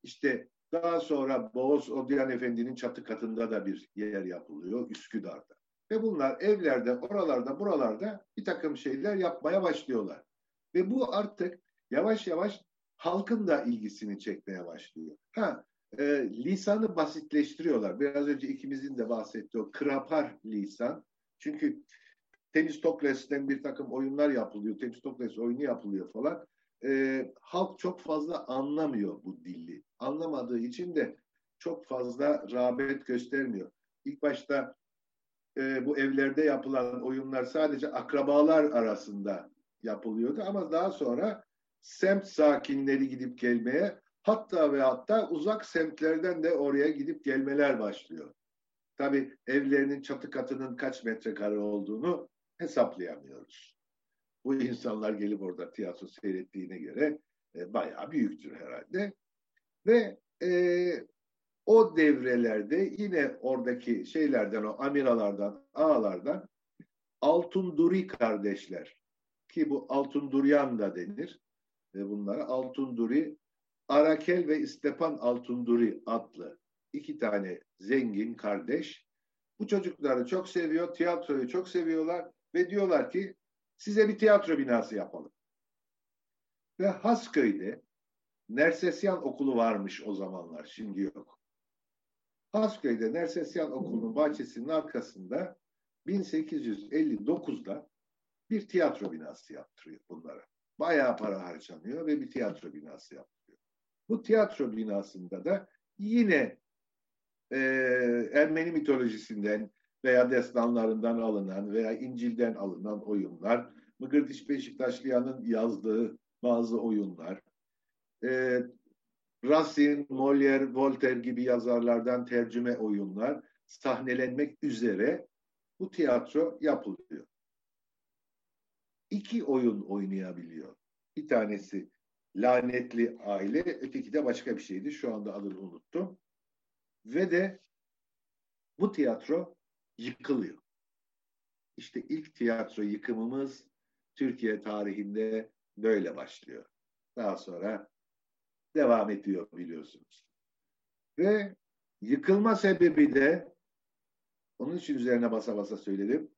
işte daha sonra Boğaz Odyan Efendi'nin çatı katında da bir yer yapılıyor Üsküdar'da. Ve bunlar evlerde, oralarda, buralarda bir takım şeyler yapmaya başlıyorlar. Ve bu artık yavaş yavaş halkın da ilgisini çekmeye başlıyor. Ha, e, lisanı basitleştiriyorlar. Biraz önce ikimizin de bahsettiği o krapar lisan. Çünkü Temistokles'ten bir takım oyunlar yapılıyor. Temistokles oyunu yapılıyor falan e, halk çok fazla anlamıyor bu dili. Anlamadığı için de çok fazla rağbet göstermiyor. İlk başta e, bu evlerde yapılan oyunlar sadece akrabalar arasında yapılıyordu ama daha sonra semt sakinleri gidip gelmeye hatta ve hatta uzak semtlerden de oraya gidip gelmeler başlıyor. Tabi evlerinin çatı katının kaç metrekare olduğunu hesaplayamıyoruz bu insanlar gelip orada tiyatro seyrettiğine göre e, bayağı büyüktür herhalde. Ve e, o devrelerde yine oradaki şeylerden, o amiralardan, ağalardan Altunduri kardeşler ki bu Altunduryan da denir ve bunlara Altunduri Arakel ve Stepan Altunduri adlı iki tane zengin kardeş bu çocukları çok seviyor, tiyatroyu çok seviyorlar ve diyorlar ki size bir tiyatro binası yapalım. Ve Hasköy'de Nersesyan Okulu varmış o zamanlar, şimdi yok. Hasköy'de Nersesyan Okulu'nun bahçesinin arkasında 1859'da bir tiyatro binası yaptırıyor bunlara. Bayağı para harcanıyor ve bir tiyatro binası yaptırıyor. Bu tiyatro binasında da yine e, Ermeni mitolojisinden veya destanlarından alınan veya İncil'den alınan oyunlar, Mıgırdiş Beşiktaşlıyan'ın yazdığı bazı oyunlar, e, Racine, Molière, Voltaire gibi yazarlardan tercüme oyunlar sahnelenmek üzere bu tiyatro yapılıyor. İki oyun oynayabiliyor. Bir tanesi Lanetli Aile, öteki de başka bir şeydi. Şu anda adını unuttum. Ve de bu tiyatro yıkılıyor. İşte ilk tiyatro yıkımımız Türkiye tarihinde böyle başlıyor. Daha sonra devam ediyor biliyorsunuz. Ve yıkılma sebebi de onun için üzerine basa basa söyledim.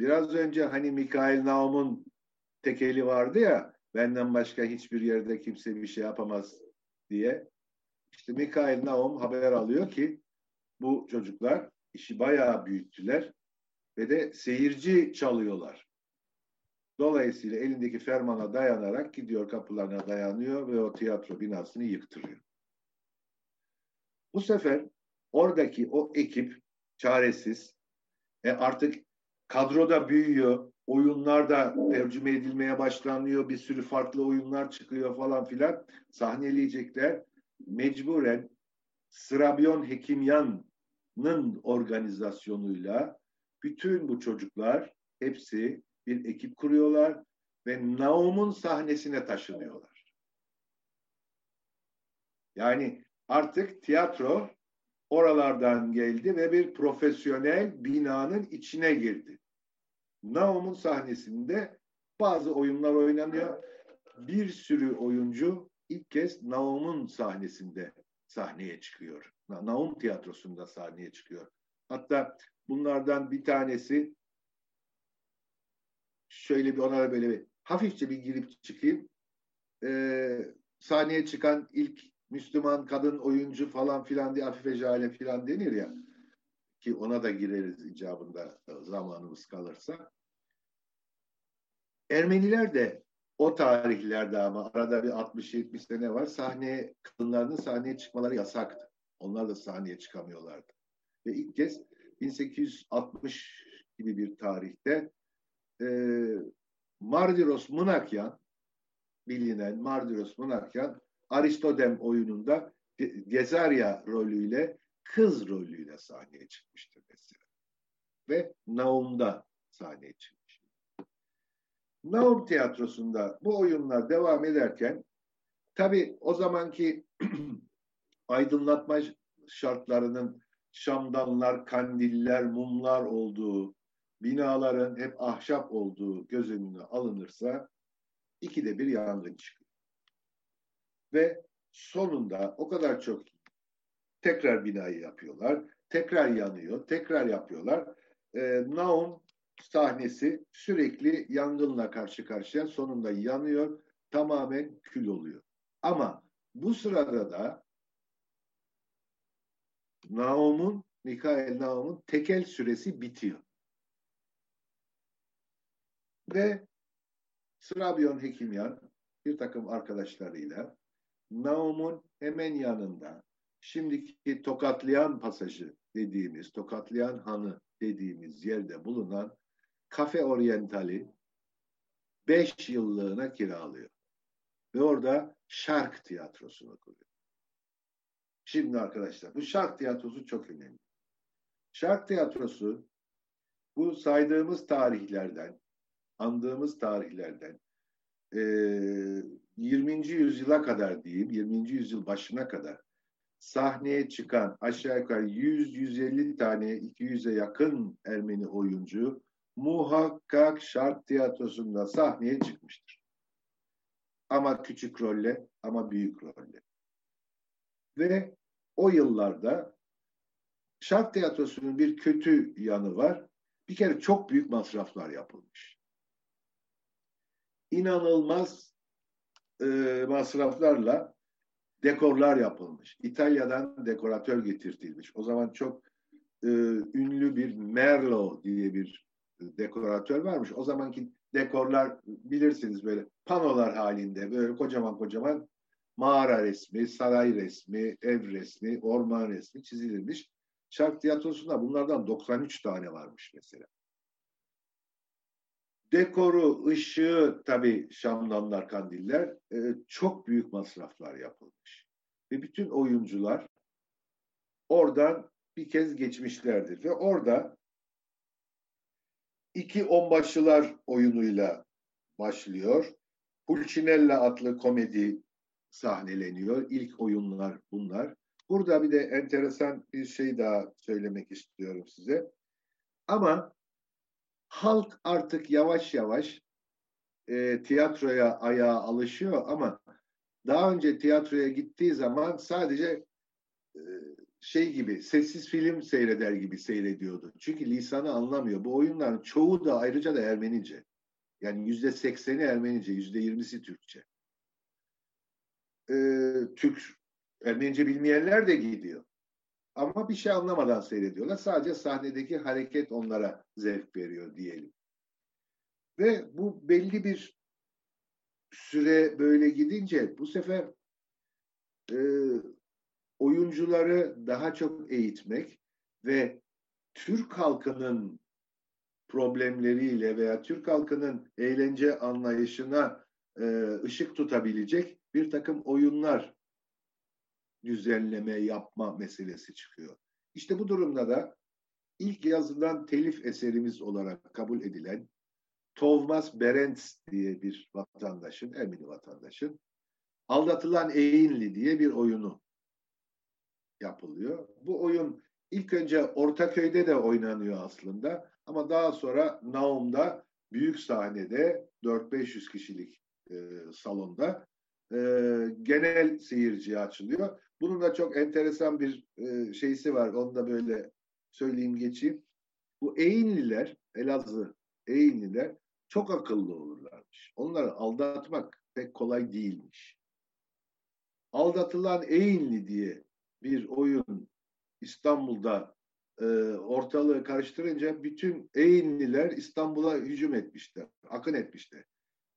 Biraz önce hani Mikail Naum'un tekeli vardı ya benden başka hiçbir yerde kimse bir şey yapamaz diye. İşte Mikail Naum haber alıyor ki bu çocuklar işi bayağı büyüttüler ve de seyirci çalıyorlar. Dolayısıyla elindeki fermana dayanarak gidiyor kapılarına dayanıyor ve o tiyatro binasını yıktırıyor. Bu sefer oradaki o ekip çaresiz e artık kadroda büyüyor, oyunlar da tercüme edilmeye başlanıyor, bir sürü farklı oyunlar çıkıyor falan filan sahneleyecekler. Mecburen Srabyon Hekimyan'ın organizasyonuyla bütün bu çocuklar hepsi bir ekip kuruyorlar ve Naum'un sahnesine taşınıyorlar. Yani artık tiyatro oralardan geldi ve bir profesyonel binanın içine girdi. Naum'un sahnesinde bazı oyunlar oynanıyor. Bir sürü oyuncu ilk kez Naum'un sahnesinde sahneye çıkıyor. Naum tiyatrosunda sahneye çıkıyor. Hatta bunlardan bir tanesi şöyle bir ona böyle bir hafifçe bir girip çıkayım. Ee, sahneye çıkan ilk Müslüman kadın oyuncu falan filan diye Afife Jale filan denir ya ki ona da gireriz icabında zamanımız kalırsa. Ermeniler de o tarihlerde ama arada bir 60-70 sene var sahneye kadınların sahneye çıkmaları yasaktı. Onlar da sahneye çıkamıyorlardı. Ve ilk kez 1860 gibi bir tarihte e, Mardiros Mınakyan bilinen Mardiros Mınakyan Aristodem oyununda Gezarya rolüyle kız rolüyle sahneye çıkmıştır mesela. Ve Naum'da sahneye çıkmış. Naum tiyatrosunda bu oyunlar devam ederken tabi o zamanki aydınlatma şartlarının şamdanlar, kandiller, mumlar olduğu, binaların hep ahşap olduğu göz önüne alınırsa ikide bir yangın çıkıyor. Ve sonunda o kadar çok tekrar binayı yapıyorlar, tekrar yanıyor, tekrar yapıyorlar. Ee, Naum sahnesi sürekli yangınla karşı karşıya sonunda yanıyor, tamamen kül oluyor. Ama bu sırada da Naum'un, Mikael Naum'un tekel süresi bitiyor. Ve Srabyon Hekimyan bir takım arkadaşlarıyla Naum'un hemen yanında şimdiki Tokatlayan pasajı dediğimiz, Tokatlayan Hanı dediğimiz yerde bulunan Kafe Orientali 5 yıllığına kiralıyor. Ve orada Şark Tiyatrosu'nu kuruyor. Şimdi arkadaşlar bu şark tiyatrosu çok önemli. Şark tiyatrosu bu saydığımız tarihlerden, andığımız tarihlerden e, 20. yüzyıla kadar diyeyim, 20. yüzyıl başına kadar sahneye çıkan aşağı yukarı 100-150 tane 200'e yakın Ermeni oyuncu muhakkak şark tiyatrosunda sahneye çıkmıştır. Ama küçük rolle ama büyük rolle. Ve o yıllarda şark tiyatrosunun bir kötü yanı var. Bir kere çok büyük masraflar yapılmış. İnanılmaz e, masraflarla dekorlar yapılmış. İtalya'dan dekoratör getirtilmiş. O zaman çok e, ünlü bir Merlo diye bir dekoratör varmış. O zamanki dekorlar bilirsiniz böyle panolar halinde böyle kocaman kocaman mağara resmi, saray resmi, ev resmi, orman resmi çizilmiş. Şark tiyatrosunda bunlardan 93 tane varmış mesela. Dekoru, ışığı tabii şamdanlar, kandiller e, çok büyük masraflar yapılmış. Ve bütün oyuncular oradan bir kez geçmişlerdir. Ve orada iki onbaşılar oyunuyla başlıyor. Pulcinella adlı komedi sahneleniyor. İlk oyunlar bunlar. Burada bir de enteresan bir şey daha söylemek istiyorum size. Ama halk artık yavaş yavaş e, tiyatroya ayağa alışıyor ama daha önce tiyatroya gittiği zaman sadece e, şey gibi sessiz film seyreder gibi seyrediyordu. Çünkü lisanı anlamıyor. Bu oyunların çoğu da ayrıca da Ermenice. Yani yüzde sekseni Ermenice, yüzde yirmisi Türkçe. Ee, Türk Ermenice bilmeyenler de gidiyor. Ama bir şey anlamadan seyrediyorlar. Sadece sahnedeki hareket onlara zevk veriyor diyelim. Ve bu belli bir süre böyle gidince bu sefer e, oyuncuları daha çok eğitmek ve Türk halkının problemleriyle veya Türk halkının eğlence anlayışına e, ışık tutabilecek bir takım oyunlar düzenleme yapma meselesi çıkıyor. İşte bu durumda da ilk yazılan telif eserimiz olarak kabul edilen Tovmas Berends diye bir vatandaşın, Ermeni vatandaşın Aldatılan Eğinli diye bir oyunu yapılıyor. Bu oyun ilk önce Ortaköy'de de oynanıyor aslında ama daha sonra Naum'da büyük sahnede 4-500 kişilik e, salonda e, genel seyirciye açılıyor. Bunun da çok enteresan bir e, şeysi var. Onu da böyle söyleyeyim geçeyim. Bu Eğinliler, Elazığ Eğinliler çok akıllı olurlarmış. Onları aldatmak pek kolay değilmiş. Aldatılan Eğinli diye bir oyun İstanbul'da e, ortalığı karıştırınca bütün Eğinliler İstanbul'a hücum etmişler, akın etmişler.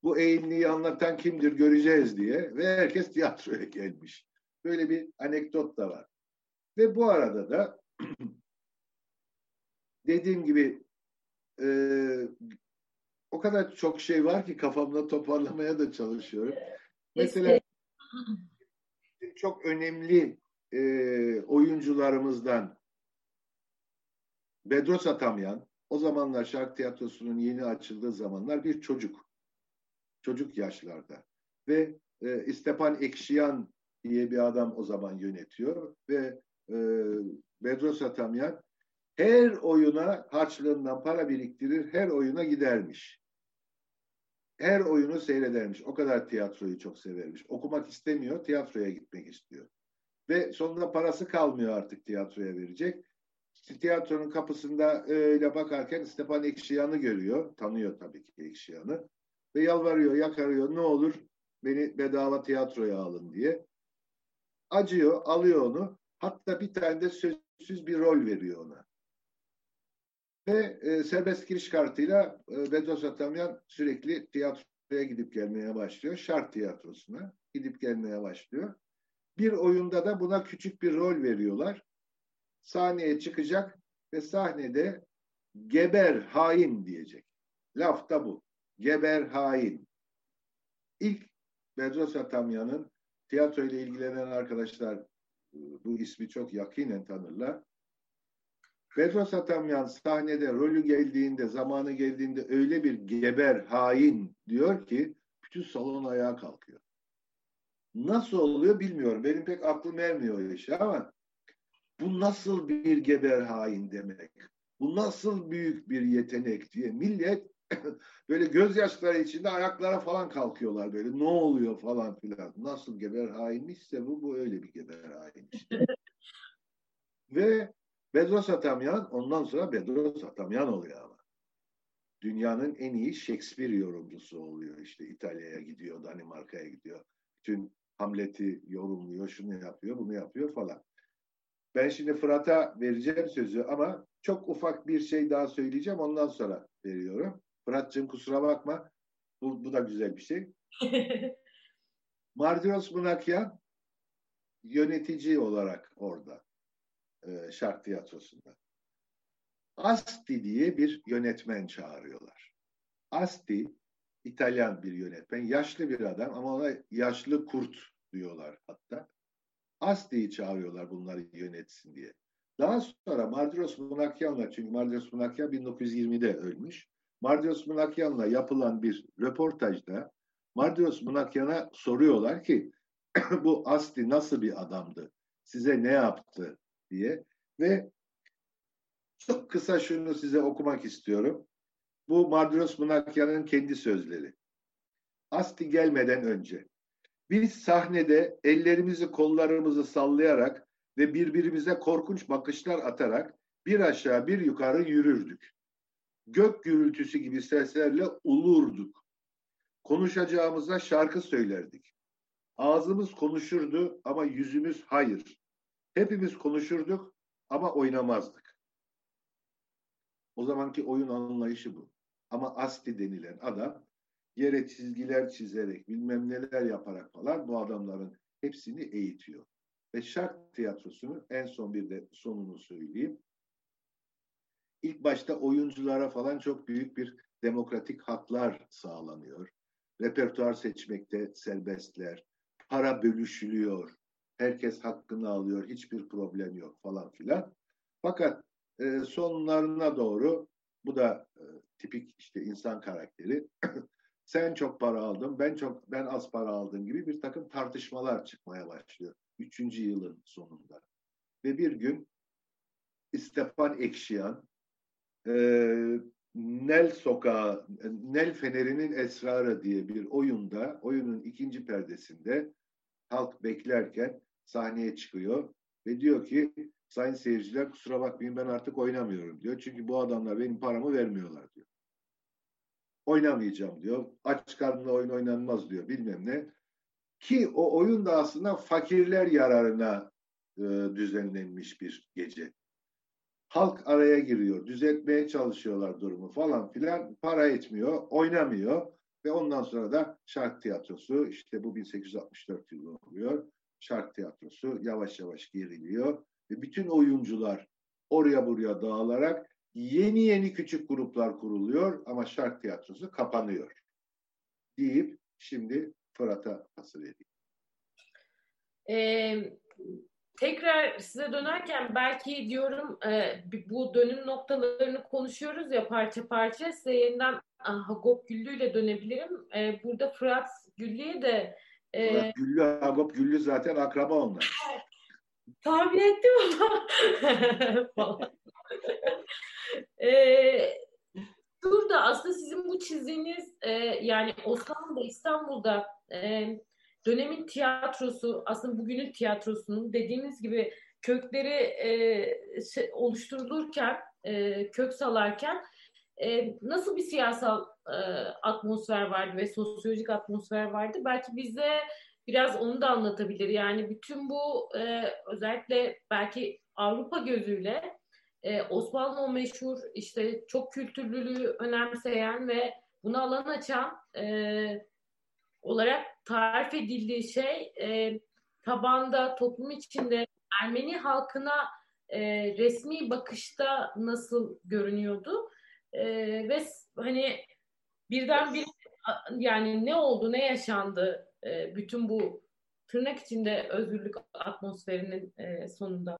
Bu Eğinli'yi anlatan kimdir göreceğiz diye ve herkes tiyatroya gelmiş. Böyle bir anekdot da var. Ve bu arada da dediğim gibi e, o kadar çok şey var ki kafamda toparlamaya da çalışıyorum. Mesela çok önemli e, oyuncularımızdan Bedros Atamyan o zamanlar şark tiyatrosunun yeni açıldığı zamanlar bir çocuk. Çocuk yaşlarda. Ve e, İstepan Ekşiyan diye bir adam o zaman yönetiyor ve e, Bedros Atamyan her oyuna harçlığından para biriktirir, her oyuna gidermiş. Her oyunu seyredermiş. O kadar tiyatroyu çok severmiş. Okumak istemiyor, tiyatroya gitmek istiyor. Ve sonunda parası kalmıyor artık tiyatroya verecek. Tiyatronun kapısında öyle bakarken Stepan Ekşiyan'ı görüyor. Tanıyor tabii ki Ekşiyan'ı. Ve yalvarıyor, yakarıyor. Ne olur beni bedava tiyatroya alın diye. Acıyor, alıyor onu. Hatta bir tane de sözsüz bir rol veriyor ona. Ve e, serbest giriş kartıyla e, Bedros Atamyan sürekli tiyatroya gidip gelmeye başlıyor. Şart tiyatrosuna gidip gelmeye başlıyor. Bir oyunda da buna küçük bir rol veriyorlar. Sahneye çıkacak ve sahnede geber hain diyecek. Laf da bu. Geber hain. İlk Bedros Atamyan'ın tiyatro ile ilgilenen arkadaşlar bu ismi çok yakinen tanırlar. Bedros Atamyan sahnede rolü geldiğinde, zamanı geldiğinde öyle bir geber, hain diyor ki bütün salon ayağa kalkıyor. Nasıl oluyor bilmiyorum. Benim pek aklım ermiyor o işe ama bu nasıl bir geber hain demek? Bu nasıl büyük bir yetenek diye millet böyle gözyaşları içinde ayaklara falan kalkıyorlar böyle ne oluyor falan filan. Nasıl geber hainmişse bu, bu öyle bir geber hain işte. Ve Bedros Atamyan ondan sonra Bedros Atamyan oluyor ama. Dünyanın en iyi Shakespeare yorumcusu oluyor işte İtalya'ya gidiyor, Danimarka'ya gidiyor. Bütün Hamlet'i yorumluyor, şunu yapıyor, bunu yapıyor falan. Ben şimdi Fırat'a vereceğim sözü ama çok ufak bir şey daha söyleyeceğim ondan sonra veriyorum. Fırat'cığım kusura bakma. Bu, bu da güzel bir şey. Mardiros Munakyan yönetici olarak orada e, şark tiyatrosunda. Asti diye bir yönetmen çağırıyorlar. Asti İtalyan bir yönetmen. Yaşlı bir adam ama ona yaşlı kurt diyorlar hatta. Asti'yi çağırıyorlar bunları yönetsin diye. Daha sonra Mardiros Munakyan'la çünkü Mardiros Munakyan 1920'de ölmüş. Mardiros Munakyan'la yapılan bir röportajda Mardiros Munakyan'a soruyorlar ki bu Asti nasıl bir adamdı? Size ne yaptı diye ve çok kısa şunu size okumak istiyorum. Bu Mardiros Munakyan'ın kendi sözleri. Asti gelmeden önce biz sahnede ellerimizi kollarımızı sallayarak ve birbirimize korkunç bakışlar atarak bir aşağı bir yukarı yürürdük. Gök gürültüsü gibi seslerle ulurduk. Konuşacağımıza şarkı söylerdik. Ağzımız konuşurdu ama yüzümüz hayır. Hepimiz konuşurduk ama oynamazdık. O zamanki oyun anlayışı bu. Ama Asti denilen adam yere çizgiler çizerek bilmem neler yaparak falan bu adamların hepsini eğitiyor. Ve şark tiyatrosunun en son bir de sonunu söyleyeyim. İlk başta oyunculara falan çok büyük bir demokratik haklar sağlanıyor. Repertuar seçmekte serbestler. Para bölüşülüyor. Herkes hakkını alıyor. Hiçbir problem yok falan filan. Fakat e, sonlarına doğru bu da e, tipik işte insan karakteri. Sen çok para aldın, ben çok ben az para aldım gibi bir takım tartışmalar çıkmaya başlıyor. Üçüncü yılın sonunda. Ve bir gün Stepan Ekşiyan e, Nel Sokağı, Nel Feneri'nin Esrarı diye bir oyunda, oyunun ikinci perdesinde halk beklerken sahneye çıkıyor ve diyor ki sayın seyirciler kusura bakmayın ben artık oynamıyorum diyor. Çünkü bu adamlar benim paramı vermiyorlar diyor. Oynamayacağım diyor. Aç karnına oyun oynanmaz diyor bilmem ne. Ki o oyun da aslında fakirler yararına e, düzenlenmiş bir gece. Halk araya giriyor, düzeltmeye çalışıyorlar durumu falan filan. Para etmiyor, oynamıyor ve ondan sonra da şark tiyatrosu işte bu 1864 yılı oluyor. Şark tiyatrosu yavaş yavaş geriliyor ve bütün oyuncular oraya buraya dağılarak yeni yeni küçük gruplar kuruluyor ama şark tiyatrosu kapanıyor deyip şimdi Fırat'a hasıl edeyim. Ee, tekrar size dönerken belki diyorum e, bu dönüm noktalarını konuşuyoruz ya parça parça size yeniden Hagop Güllü ile dönebilirim. E, burada Fırat Güllü'ye de e, Fırat Güllü, Hagop Güllü zaten akraba onlar. Tahmin ettim ama e, burada aslında sizin bu çizdiğiniz e, yani Osmanlı'da İstanbul'da e, dönemin tiyatrosu aslında bugünün tiyatrosunun dediğiniz gibi kökleri e, şey, oluşturulurken e, kök salarken e, nasıl bir siyasal e, atmosfer vardı ve sosyolojik atmosfer vardı? Belki bize biraz onu da anlatabilir. Yani bütün bu e, özellikle belki Avrupa gözüyle e, Osmanlı o meşhur işte çok kültürlülüğü önemseyen ve buna alan açan e, olarak tarif edildiği şey e, tabanda toplum içinde Ermeni halkına e, resmi bakışta nasıl görünüyordu e, ve hani birden bir yani ne oldu ne yaşandı e, bütün bu tırnak içinde özgürlük atmosferinin e, sonunda.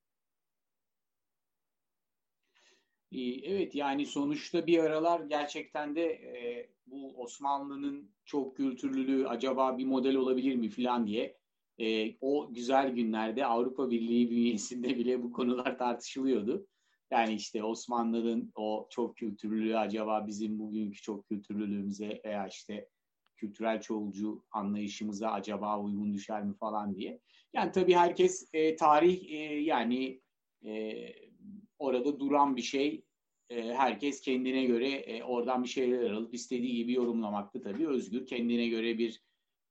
Evet yani sonuçta bir aralar gerçekten de e, bu Osmanlı'nın çok kültürlülüğü acaba bir model olabilir mi falan diye e, o güzel günlerde Avrupa Birliği bünyesinde bile bu konular tartışılıyordu. Yani işte Osmanlı'nın o çok kültürlülüğü acaba bizim bugünkü çok kültürlülüğümüze veya işte kültürel çoğulcu anlayışımıza acaba uygun düşer mi falan diye. Yani tabii herkes e, tarih e, yani e, orada duran bir şey. E, herkes kendine göre e, oradan bir şeyler alıp istediği gibi yorumlamakta tabii özgür. Kendine göre bir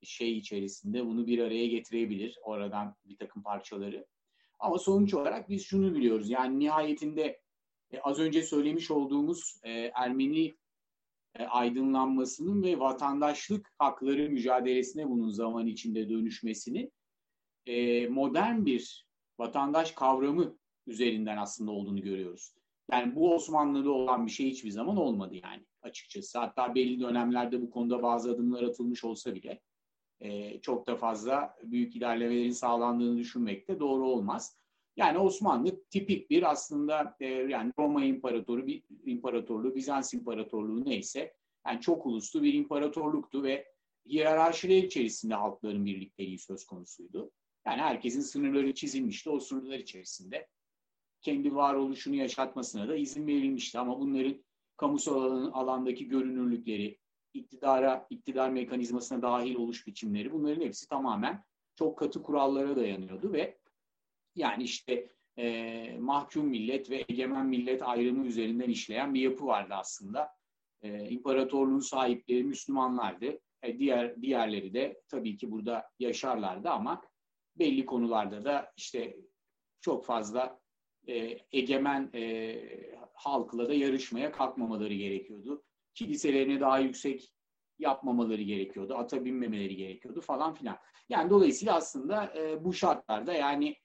şey içerisinde bunu bir araya getirebilir. Oradan bir takım parçaları. Ama sonuç olarak biz şunu biliyoruz. Yani nihayetinde e, az önce söylemiş olduğumuz Ermeni aydınlanmasının ve vatandaşlık hakları mücadelesine bunun zaman içinde dönüşmesini modern bir vatandaş kavramı üzerinden aslında olduğunu görüyoruz. Yani bu Osmanlı'da olan bir şey hiçbir zaman olmadı yani açıkçası. Hatta belli dönemlerde bu konuda bazı adımlar atılmış olsa bile e, çok da fazla büyük ilerlemelerin sağlandığını düşünmek de doğru olmaz. Yani Osmanlı tipik bir aslında e, yani Roma İmparatoru, bir imparatorluğu, Bizans İmparatorluğu neyse yani çok uluslu bir imparatorluktu ve hiyerarşiler içerisinde halkların birlikteliği söz konusuydu. Yani herkesin sınırları çizilmişti. O sınırlar içerisinde kendi varoluşunu yaşatmasına da izin verilmişti. Ama bunların kamusal alan, alandaki görünürlükleri, iktidara, iktidar mekanizmasına dahil oluş biçimleri bunların hepsi tamamen çok katı kurallara dayanıyordu ve yani işte e, mahkum millet ve egemen millet ayrımı üzerinden işleyen bir yapı vardı aslında. E, imparatorluğun sahipleri Müslümanlardı. E, diğer diğerleri de tabii ki burada yaşarlardı ama belli konularda da işte çok fazla e, egemen e, halkla da yarışmaya kalkmamaları gerekiyordu. Kiliselerine daha yüksek yapmamaları gerekiyordu. Ata binmemeleri gerekiyordu falan filan. Yani dolayısıyla aslında e, bu şartlarda yani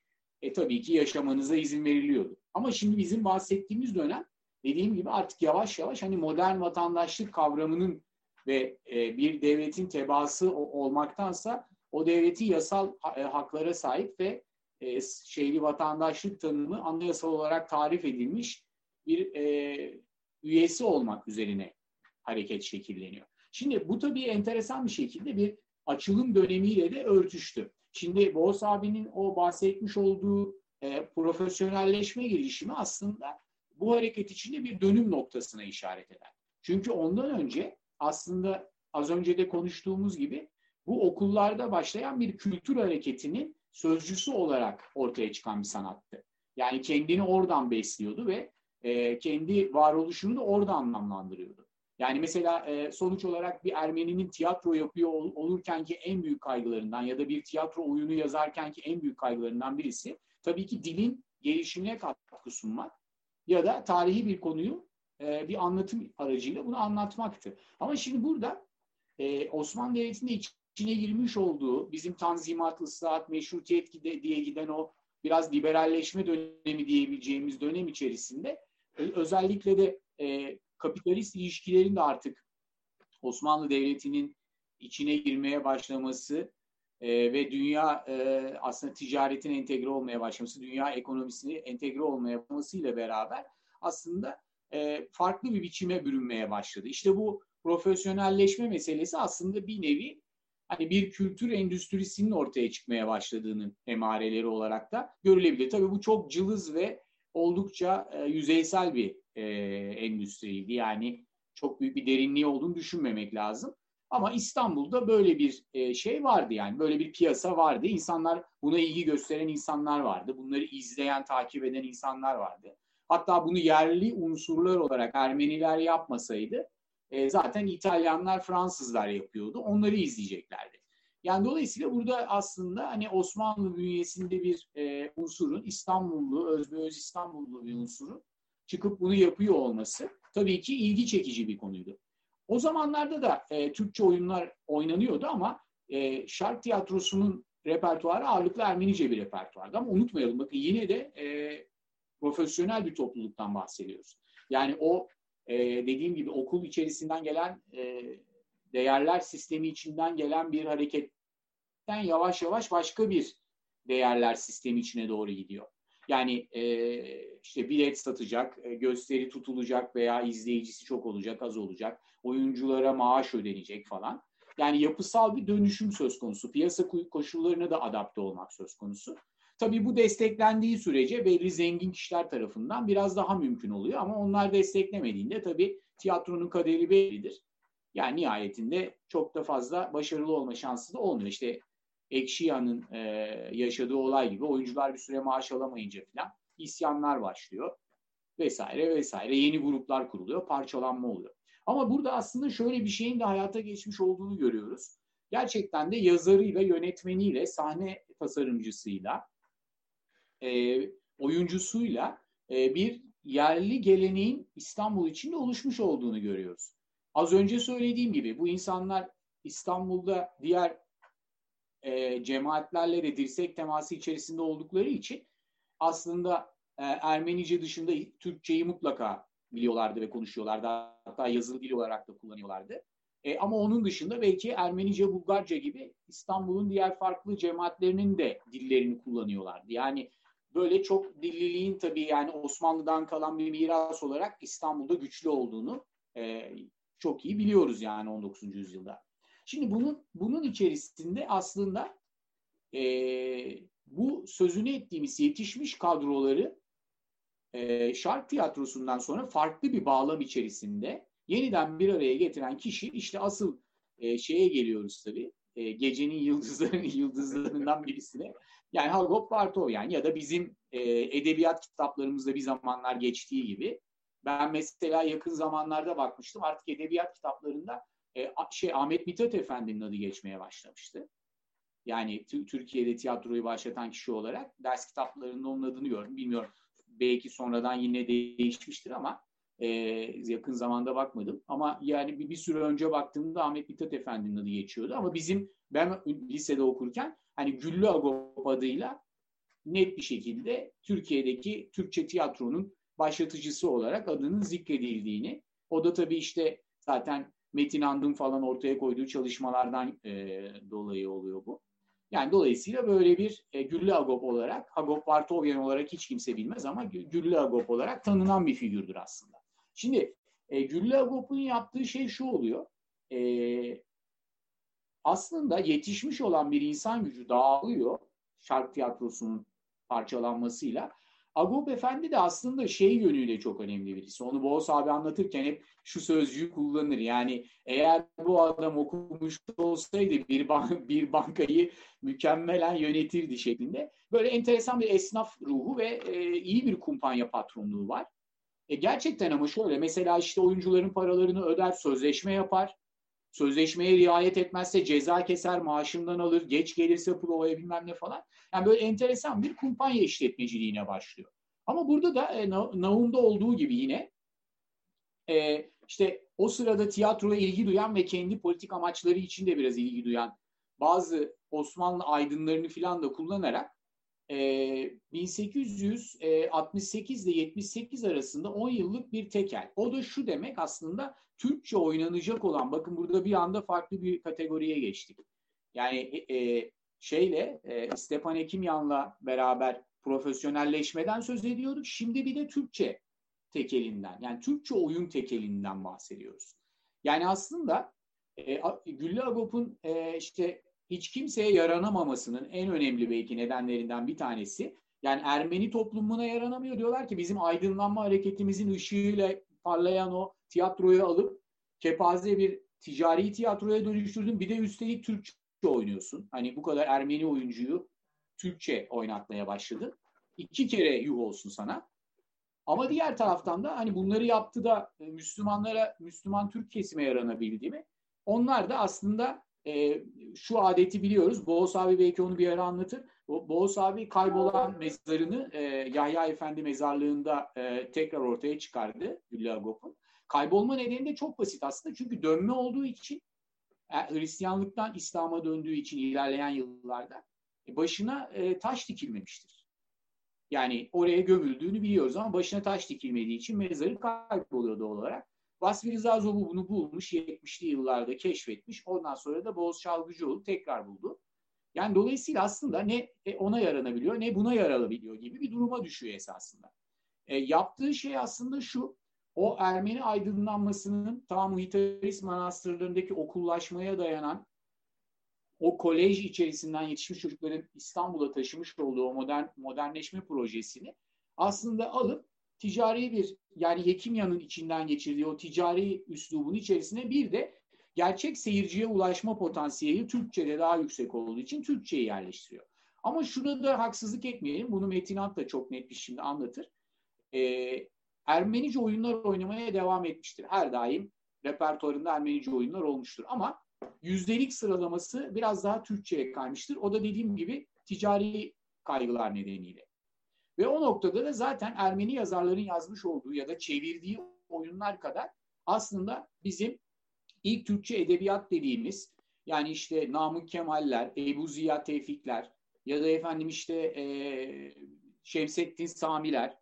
e, tabii ki yaşamanıza izin veriliyordu. Ama şimdi bizim bahsettiğimiz dönem dediğim gibi artık yavaş yavaş hani modern vatandaşlık kavramının ve e, bir devletin tebaası olmaktansa o devleti yasal e, haklara sahip ve e, şeyli vatandaşlık tanımı anayasal olarak tarif edilmiş bir e, üyesi olmak üzerine hareket şekilleniyor. Şimdi bu tabii enteresan bir şekilde bir açılım dönemiyle de örtüştü. Şimdi Boğaz abinin o bahsetmiş olduğu e, profesyonelleşme girişimi aslında bu hareket içinde bir dönüm noktasına işaret eder. Çünkü ondan önce aslında az önce de konuştuğumuz gibi bu okullarda başlayan bir kültür hareketinin sözcüsü olarak ortaya çıkan bir sanattı. Yani kendini oradan besliyordu ve e, kendi varoluşunu da orada anlamlandırıyordu. Yani mesela e, sonuç olarak bir Ermeninin tiyatro yapıyor ol, olurken ki en büyük kaygılarından ya da bir tiyatro oyunu yazarken ki en büyük kaygılarından birisi tabii ki dilin gelişimine katkı sunmak ya da tarihi bir konuyu e, bir anlatım aracıyla bunu anlatmaktı. Ama şimdi burada e, Osmanlı Devleti'nde içine girmiş olduğu bizim tanzimat, ıslahat, meşrutiyet diye giden o biraz liberalleşme dönemi diyebileceğimiz dönem içerisinde özellikle de e, kapitalist ilişkilerin de artık Osmanlı Devleti'nin içine girmeye başlaması e, ve dünya e, aslında ticaretin entegre olmaya başlaması, dünya ekonomisini entegre olmaya başlamasıyla beraber aslında e, farklı bir biçime bürünmeye başladı. İşte bu profesyonelleşme meselesi aslında bir nevi hani bir kültür endüstrisinin ortaya çıkmaya başladığının emareleri olarak da görülebilir. Tabii bu çok cılız ve oldukça e, yüzeysel bir e, endüstriydi. Yani çok büyük bir derinliği olduğunu düşünmemek lazım. Ama İstanbul'da böyle bir e, şey vardı yani böyle bir piyasa vardı. İnsanlar buna ilgi gösteren insanlar vardı. Bunları izleyen, takip eden insanlar vardı. Hatta bunu yerli unsurlar olarak Ermeniler yapmasaydı e, zaten İtalyanlar, Fransızlar yapıyordu. Onları izleyeceklerdi. Yani dolayısıyla burada aslında hani Osmanlı bünyesinde bir e, unsurun, İstanbullu, özbeöz İstanbullu bir unsurun çıkıp bunu yapıyor olması tabii ki ilgi çekici bir konuydu. O zamanlarda da e, Türkçe oyunlar oynanıyordu ama e, şark tiyatrosunun repertuarı ağırlıklı Ermenice bir repertuardı. Ama unutmayalım bakın yine de e, profesyonel bir topluluktan bahsediyoruz. Yani o e, dediğim gibi okul içerisinden gelen e, değerler sistemi içinden gelen bir hareketten yavaş yavaş başka bir değerler sistemi içine doğru gidiyor. Yani e, işte bilet satacak, e, gösteri tutulacak veya izleyicisi çok olacak, az olacak. Oyunculara maaş ödenecek falan. Yani yapısal bir dönüşüm söz konusu. Piyasa koşullarına da adapte olmak söz konusu. Tabii bu desteklendiği sürece belli zengin kişiler tarafından biraz daha mümkün oluyor ama onlar desteklemediğinde tabii tiyatronun kaderi bellidir. Yani nihayetinde çok da fazla başarılı olma şansı da olmuyor. İşte Ekşiya'nın e, yaşadığı olay gibi oyuncular bir süre maaş alamayınca falan isyanlar başlıyor vesaire vesaire. Yeni gruplar kuruluyor, parçalanma oluyor. Ama burada aslında şöyle bir şeyin de hayata geçmiş olduğunu görüyoruz. Gerçekten de yazarıyla, yönetmeniyle, sahne tasarımcısıyla, e, oyuncusuyla e, bir yerli geleneğin İstanbul içinde oluşmuş olduğunu görüyoruz. Az önce söylediğim gibi bu insanlar İstanbul'da diğer e, cemaatlerle de dirsek teması içerisinde oldukları için aslında e, Ermenice dışında Türkçeyi mutlaka biliyorlardı ve konuşuyorlardı. Hatta yazılı dil olarak da kullanıyorlardı. E, ama onun dışında belki Ermenice, Bulgarca gibi İstanbul'un diğer farklı cemaatlerinin de dillerini kullanıyorlardı. Yani böyle çok dilliliğin tabii yani Osmanlı'dan kalan bir miras olarak İstanbul'da güçlü olduğunu e, çok iyi biliyoruz yani 19. yüzyılda. Şimdi bunun bunun içerisinde aslında e, bu sözünü ettiğimiz yetişmiş kadroları e, şark tiyatrosundan sonra farklı bir bağlam içerisinde yeniden bir araya getiren kişi işte asıl e, şeye geliyoruz tabii. E, gecenin yıldızları, yıldızlarından birisine. Yani Hagop Bartov yani ya da bizim e, edebiyat kitaplarımızda bir zamanlar geçtiği gibi ben mesela yakın zamanlarda bakmıştım artık edebiyat kitaplarında e, şey Ahmet Mithat Efendi'nin adı geçmeye başlamıştı. Yani Türkiye'de tiyatroyu başlatan kişi olarak ders kitaplarında onun adını gördüm. Bilmiyorum belki sonradan yine değişmiştir ama e, yakın zamanda bakmadım. Ama yani bir, bir süre önce baktığımda Ahmet Mithat Efendi'nin adı geçiyordu. Ama bizim ben lisede okurken hani Güllü Agop adıyla net bir şekilde Türkiye'deki Türkçe tiyatronun başlatıcısı olarak adının zikredildiğini, o da tabii işte zaten Metin Andın falan ortaya koyduğu çalışmalardan e, dolayı oluyor bu. Yani dolayısıyla böyle bir e, Güllü Agop olarak, Agop Vartovyan olarak hiç kimse bilmez ama Güllü Agop olarak tanınan bir figürdür aslında. Şimdi e, Güllü Agop'un yaptığı şey şu oluyor. E, aslında yetişmiş olan bir insan gücü dağılıyor şark tiyatrosunun parçalanmasıyla Agop Efendi de aslında şey yönüyle çok önemli birisi. Onu Boğaz abi anlatırken hep şu sözcüğü kullanır. Yani eğer bu adam okumuş olsaydı bir, ban bir bankayı mükemmelen yönetirdi şeklinde. Böyle enteresan bir esnaf ruhu ve e, iyi bir kumpanya patronluğu var. E, gerçekten ama şöyle mesela işte oyuncuların paralarını öder, sözleşme yapar. Sözleşmeye riayet etmezse ceza keser, maaşından alır, geç gelirse provaya bilmem ne falan. Yani böyle enteresan bir kumpanya işletmeciliğine başlıyor. Ama burada da e, Naum'da olduğu gibi yine e, işte o sırada tiyatroya ilgi duyan ve kendi politik amaçları için de biraz ilgi duyan bazı Osmanlı aydınlarını filan da kullanarak 1868 ile 78 arasında 10 yıllık bir tekel. O da şu demek aslında Türkçe oynanacak olan, bakın burada bir anda farklı bir kategoriye geçtik. Yani e, şeyle e, Stepan Ekimyan'la beraber profesyonelleşmeden söz ediyorduk. Şimdi bir de Türkçe tekelinden yani Türkçe oyun tekelinden bahsediyoruz. Yani aslında e, Güllü Agop'un e, işte hiç kimseye yaranamamasının en önemli belki nedenlerinden bir tanesi yani Ermeni toplumuna yaranamıyor. Diyorlar ki bizim aydınlanma hareketimizin ışığıyla parlayan o tiyatroyu alıp kepaze bir ticari tiyatroya dönüştürdün. Bir de üstelik Türkçe oynuyorsun. Hani bu kadar Ermeni oyuncuyu Türkçe oynatmaya başladın. İki kere yuh olsun sana. Ama diğer taraftan da hani bunları yaptı da Müslümanlara, Müslüman Türk kesime yaranabildi mi? Onlar da aslında e, şu adeti biliyoruz. Boğaz abi belki onu bir ara anlatır. Boğaz abi kaybolan mezarını e, Yahya Efendi mezarlığında e, tekrar ortaya çıkardı Güllü Agop'un. Kaybolma nedeni de çok basit aslında. Çünkü dönme olduğu için e, Hristiyanlıktan İslam'a döndüğü için ilerleyen yıllarda e, başına e, taş dikilmemiştir. Yani oraya gömüldüğünü biliyoruz ama başına taş dikilmediği için mezarı kayboluyor doğal olarak. Vasfi Rıza Zobu bunu bulmuş, 70'li yıllarda keşfetmiş. Ondan sonra da Boğaz Çalgıcıoğlu tekrar buldu. Yani dolayısıyla aslında ne ona yaranabiliyor ne buna yaranabiliyor gibi bir duruma düşüyor esasında. E, yaptığı şey aslında şu, o Ermeni aydınlanmasının ta Muhitaris manastırlarındaki okullaşmaya dayanan o kolej içerisinden yetişmiş çocukların İstanbul'a taşımış olduğu o modern modernleşme projesini aslında alıp ticari bir yani Yekimya'nın içinden geçirdiği o ticari üslubun içerisine bir de gerçek seyirciye ulaşma potansiyeli Türkçe'de daha yüksek olduğu için Türkçe'yi yerleştiriyor. Ama şunu da haksızlık etmeyelim. Bunu Metin Ant da çok net bir şimdi anlatır. Ee, Ermenice oyunlar oynamaya devam etmiştir. Her daim repertuarında Ermenice oyunlar olmuştur. Ama yüzdelik sıralaması biraz daha Türkçe'ye kaymıştır. O da dediğim gibi ticari kaygılar nedeniyle. Ve o noktada da zaten Ermeni yazarların yazmış olduğu ya da çevirdiği oyunlar kadar aslında bizim ilk Türkçe edebiyat dediğimiz yani işte Namık Kemaller, Ebu Ziya Tevfikler ya da efendim işte e, Şemsettin Samiler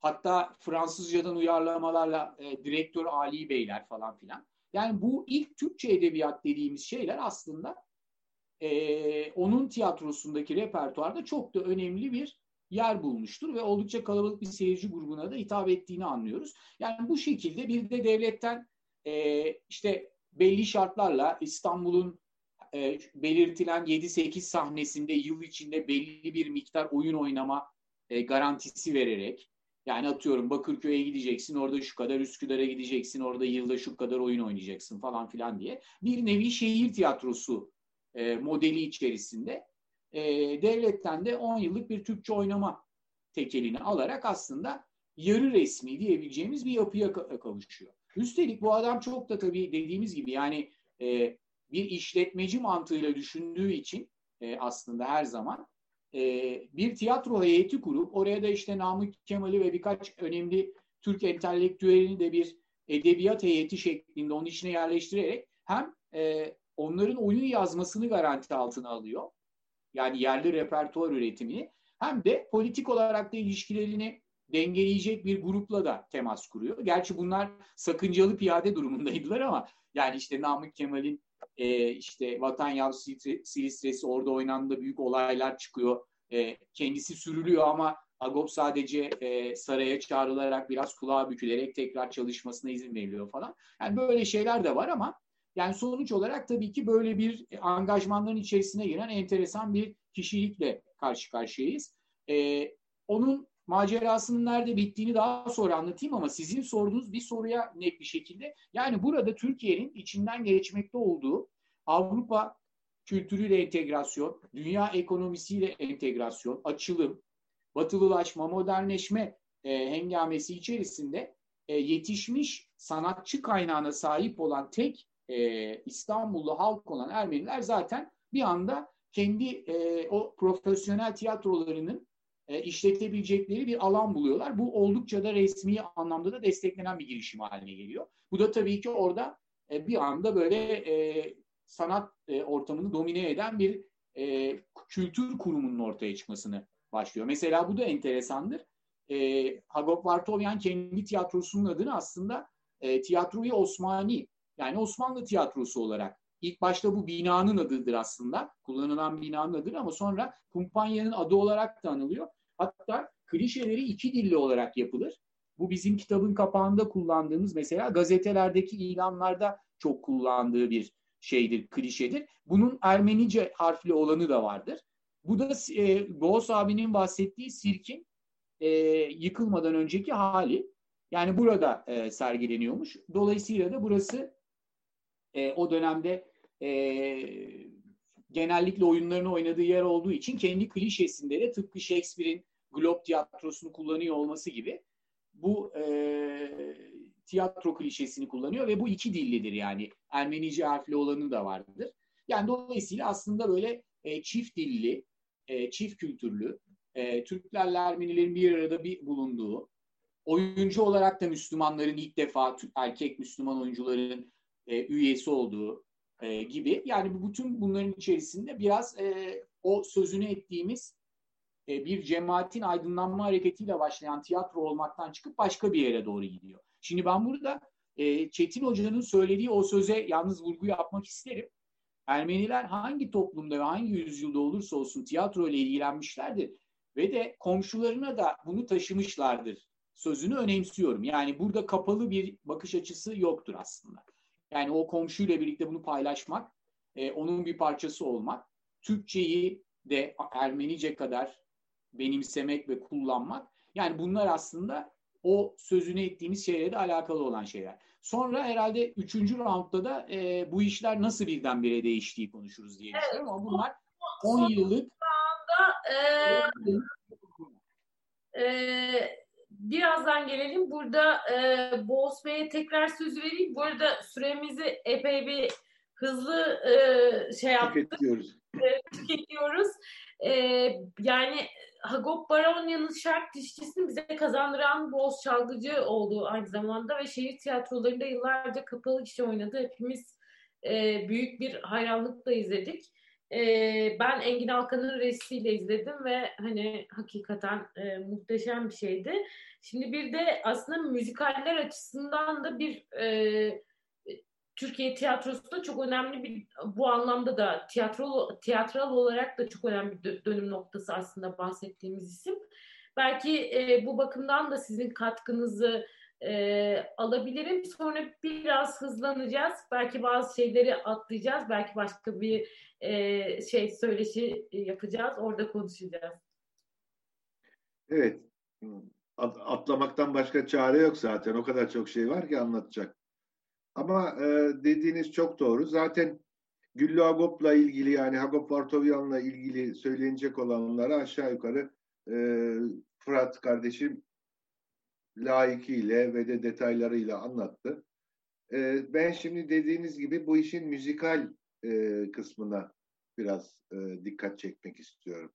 hatta Fransızcadan uyarlamalarla e, direktör Ali Beyler falan filan. Yani bu ilk Türkçe edebiyat dediğimiz şeyler aslında e, onun tiyatrosundaki repertuarda çok da önemli bir yer bulmuştur ve oldukça kalabalık bir seyirci grubuna da hitap ettiğini anlıyoruz. Yani bu şekilde bir de devletten e, işte belli şartlarla İstanbul'un e, belirtilen 7-8 sahnesinde yıl içinde belli bir miktar oyun oynama e, garantisi vererek yani atıyorum Bakırköy'e gideceksin orada şu kadar Üsküdar'a gideceksin orada yılda şu kadar oyun oynayacaksın falan filan diye bir nevi şehir tiyatrosu e, modeli içerisinde e, devletten de 10 yıllık bir Türkçe oynama tekelini alarak aslında yarı resmi diyebileceğimiz bir yapıya kavuşuyor. Üstelik bu adam çok da tabii dediğimiz gibi yani e, bir işletmeci mantığıyla düşündüğü için e, aslında her zaman e, bir tiyatro heyeti kurup oraya da işte Namık Kemal'i ve birkaç önemli Türk entelektüelini de bir edebiyat heyeti şeklinde onun içine yerleştirerek hem e, onların oyun yazmasını garanti altına alıyor. Yani yerli repertuar üretimini hem de politik olarak da ilişkilerini dengeleyecek bir grupla da temas kuruyor. Gerçi bunlar sakıncalı piyade durumundaydılar ama yani işte Namık Kemal'in e, işte Vatan Yavrusu Silistre'si orada oynandığı büyük olaylar çıkıyor. E, kendisi sürülüyor ama Agop sadece e, saraya çağrılarak biraz kulağa bükülerek tekrar çalışmasına izin veriliyor falan. Yani böyle şeyler de var ama yani sonuç olarak tabii ki böyle bir angajmanların içerisine giren enteresan bir kişilikle karşı karşıyayız. E, onun macerasının nerede bittiğini daha sonra anlatayım ama sizin sorduğunuz bir soruya net bir şekilde yani burada Türkiye'nin içinden geçmekte olduğu Avrupa kültürüyle entegrasyon, dünya ekonomisiyle entegrasyon, açılım, batılılaşma, modernleşme e, hengamesi içerisinde e, yetişmiş sanatçı kaynağına sahip olan tek e, İstanbullu halk olan Ermeniler zaten bir anda kendi e, o profesyonel tiyatrolarının e, işletebilecekleri bir alan buluyorlar. Bu oldukça da resmi anlamda da desteklenen bir girişim haline geliyor. Bu da tabii ki orada e, bir anda böyle e, sanat e, ortamını domine eden bir e, kültür kurumunun ortaya çıkmasını başlıyor. Mesela bu da enteresandır. E, Hagop Vartovyan kendi tiyatrosunun adını aslında e, Tiyatroyu Osmani yani Osmanlı tiyatrosu olarak ilk başta bu binanın adıdır aslında. Kullanılan binanın adıdır ama sonra kumpanyanın adı olarak da anılıyor. Hatta klişeleri iki dilli olarak yapılır. Bu bizim kitabın kapağında kullandığımız mesela gazetelerdeki ilanlarda çok kullandığı bir şeydir, klişedir. Bunun Ermenice harfli olanı da vardır. Bu da e, Boğaz abinin bahsettiği sirkin e, yıkılmadan önceki hali. Yani burada e, sergileniyormuş. Dolayısıyla da burası e, o dönemde e, genellikle oyunlarını oynadığı yer olduğu için kendi klişesinde de tıpkı Shakespeare'in Globe tiyatrosunu kullanıyor olması gibi bu e, tiyatro klişesini kullanıyor ve bu iki dillidir yani. Ermenice harfli olanı da vardır. Yani dolayısıyla aslında böyle e, çift dilli, e, çift kültürlü, e, Türklerle Ermenilerin bir arada bir bulunduğu, oyuncu olarak da Müslümanların ilk defa erkek Müslüman oyuncuların e, üyesi olduğu e, gibi. Yani bütün bunların içerisinde biraz e, o sözünü ettiğimiz e, bir cemaatin aydınlanma hareketiyle başlayan tiyatro olmaktan çıkıp başka bir yere doğru gidiyor. Şimdi ben burada e, Çetin Hoca'nın söylediği o söze yalnız vurgu yapmak isterim. Ermeniler hangi toplumda ve hangi yüzyılda olursa olsun tiyatro ile ilgilenmişlerdir ve de komşularına da bunu taşımışlardır sözünü önemsiyorum. Yani burada kapalı bir bakış açısı yoktur aslında. Yani o komşuyla birlikte bunu paylaşmak e, onun bir parçası olmak, Türkçeyi de Ermenice kadar benimsemek ve kullanmak. Yani bunlar aslında o sözünü ettiğimiz şeyle de alakalı olan şeyler. Sonra herhalde üçüncü roundda da e, bu işler nasıl birdenbire değiştiği konuşuruz diye düşünüyorum ama bunlar 10 yıllık anda, e, e, birazdan gelelim. Burada e, Boğaz Bey'e tekrar söz vereyim. Bu arada süremizi epey bir hızlı e, şey yaptık. Tüketiyoruz. E, tüketiyoruz. E, yani Hagop Baronya'nın şark dişçisini bize kazandıran Boğaz çalgıcı oldu aynı zamanda ve şehir tiyatrolarında yıllarca kapalı kişi oynadı. Hepimiz e, büyük bir hayranlıkla izledik. E, ben Engin Alkan'ın restiyle izledim ve hani hakikaten e, muhteşem bir şeydi. Şimdi bir de aslında müzikaller açısından da bir e, Türkiye tiyatrosu da çok önemli bir bu anlamda da tiyatro tiyatral olarak da çok önemli bir dönüm noktası aslında bahsettiğimiz isim. Belki e, bu bakımdan da sizin katkınızı e, alabilirim. Sonra biraz hızlanacağız. Belki bazı şeyleri atlayacağız. Belki başka bir e, şey söyleşi yapacağız. Orada konuşacağız. Evet. Atlamaktan başka çare yok zaten. O kadar çok şey var ki anlatacak. Ama e, dediğiniz çok doğru. Zaten Güllü Agop'la ilgili yani Hagop Vartovyan'la ilgili söylenecek olanları aşağı yukarı e, Fırat kardeşim layıkıyla ve de detaylarıyla anlattı. E, ben şimdi dediğiniz gibi bu işin müzikal e, kısmına biraz e, dikkat çekmek istiyorum.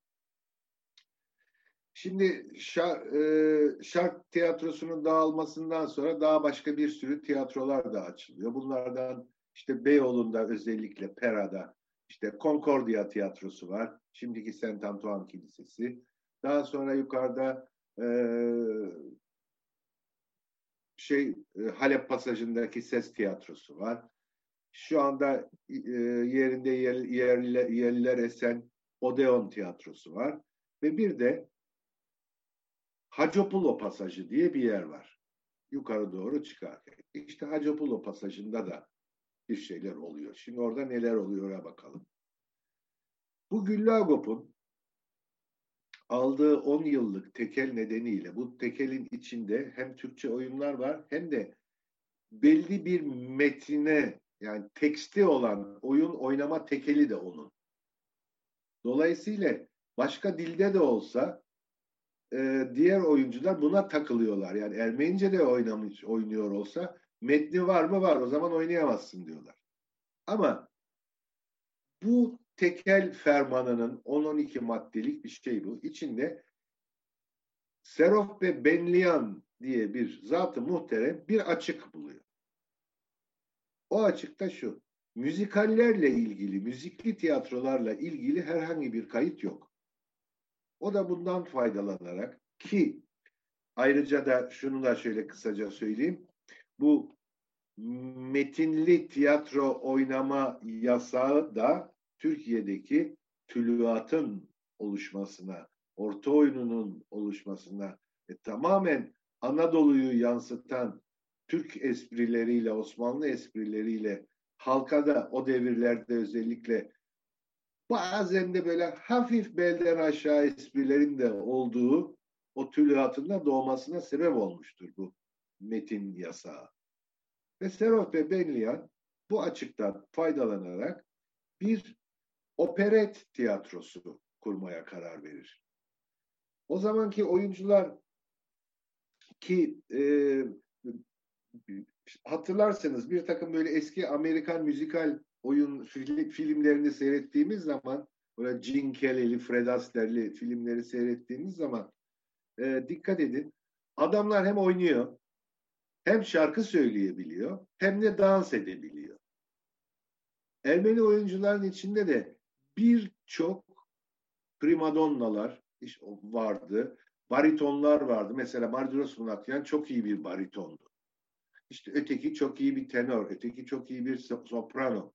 Şimdi şark, e, şark tiyatrosunun dağılmasından sonra daha başka bir sürü tiyatrolar da açılıyor. Bunlardan işte Beyoğlu'nda özellikle Pera'da işte Concordia tiyatrosu var. Şimdiki Saint Antoine Kilisesi. Daha sonra yukarıda e, şey e, Halep pasajındaki ses tiyatrosu var. Şu anda e, yerinde yer, yerler, yerler esen Odeon tiyatrosu var. Ve bir de Hacopulo pasajı diye bir yer var. Yukarı doğru çıkarken. İşte Hacopulo pasajında da bir şeyler oluyor. Şimdi orada neler oluyor'a bakalım. Bu Güllagop'un aldığı 10 yıllık tekel nedeniyle bu tekelin içinde hem Türkçe oyunlar var hem de belli bir metine yani teksti olan oyun oynama tekeli de onun. Dolayısıyla başka dilde de olsa e, diğer oyuncular buna takılıyorlar. Yani Ermenice de oynamış, oynuyor olsa metni var mı var o zaman oynayamazsın diyorlar. Ama bu tekel fermanının 10-12 maddelik bir şey bu. İçinde Serof ve Benliyan diye bir zatı muhterem bir açık buluyor. O açıkta şu. Müzikallerle ilgili, müzikli tiyatrolarla ilgili herhangi bir kayıt yok. O da bundan faydalanarak ki ayrıca da şunu da şöyle kısaca söyleyeyim. Bu metinli tiyatro oynama yasağı da Türkiye'deki tülüatın oluşmasına, orta oyununun oluşmasına ve tamamen Anadolu'yu yansıtan Türk esprileriyle, Osmanlı esprileriyle halka da o devirlerde özellikle bazen de böyle hafif belden aşağı esprilerin de olduğu o tülüatın da doğmasına sebep olmuştur bu metin yasağı. Ve Serov ve Benlian bu açıktan faydalanarak bir operet tiyatrosu kurmaya karar verir. O zamanki oyuncular ki e, hatırlarsanız bir takım böyle eski Amerikan müzikal oyun film, filmlerini seyrettiğimiz zaman böyle Gene Kelly'li, Fred Astaire'li filmleri seyrettiğimiz zaman e, dikkat edin. Adamlar hem oynuyor, hem şarkı söyleyebiliyor, hem de dans edebiliyor. Ermeni oyuncuların içinde de birçok primadonnalar vardı, baritonlar vardı. Mesela Mardiros Munatyan çok iyi bir baritondu. İşte öteki çok iyi bir tenor, öteki çok iyi bir soprano.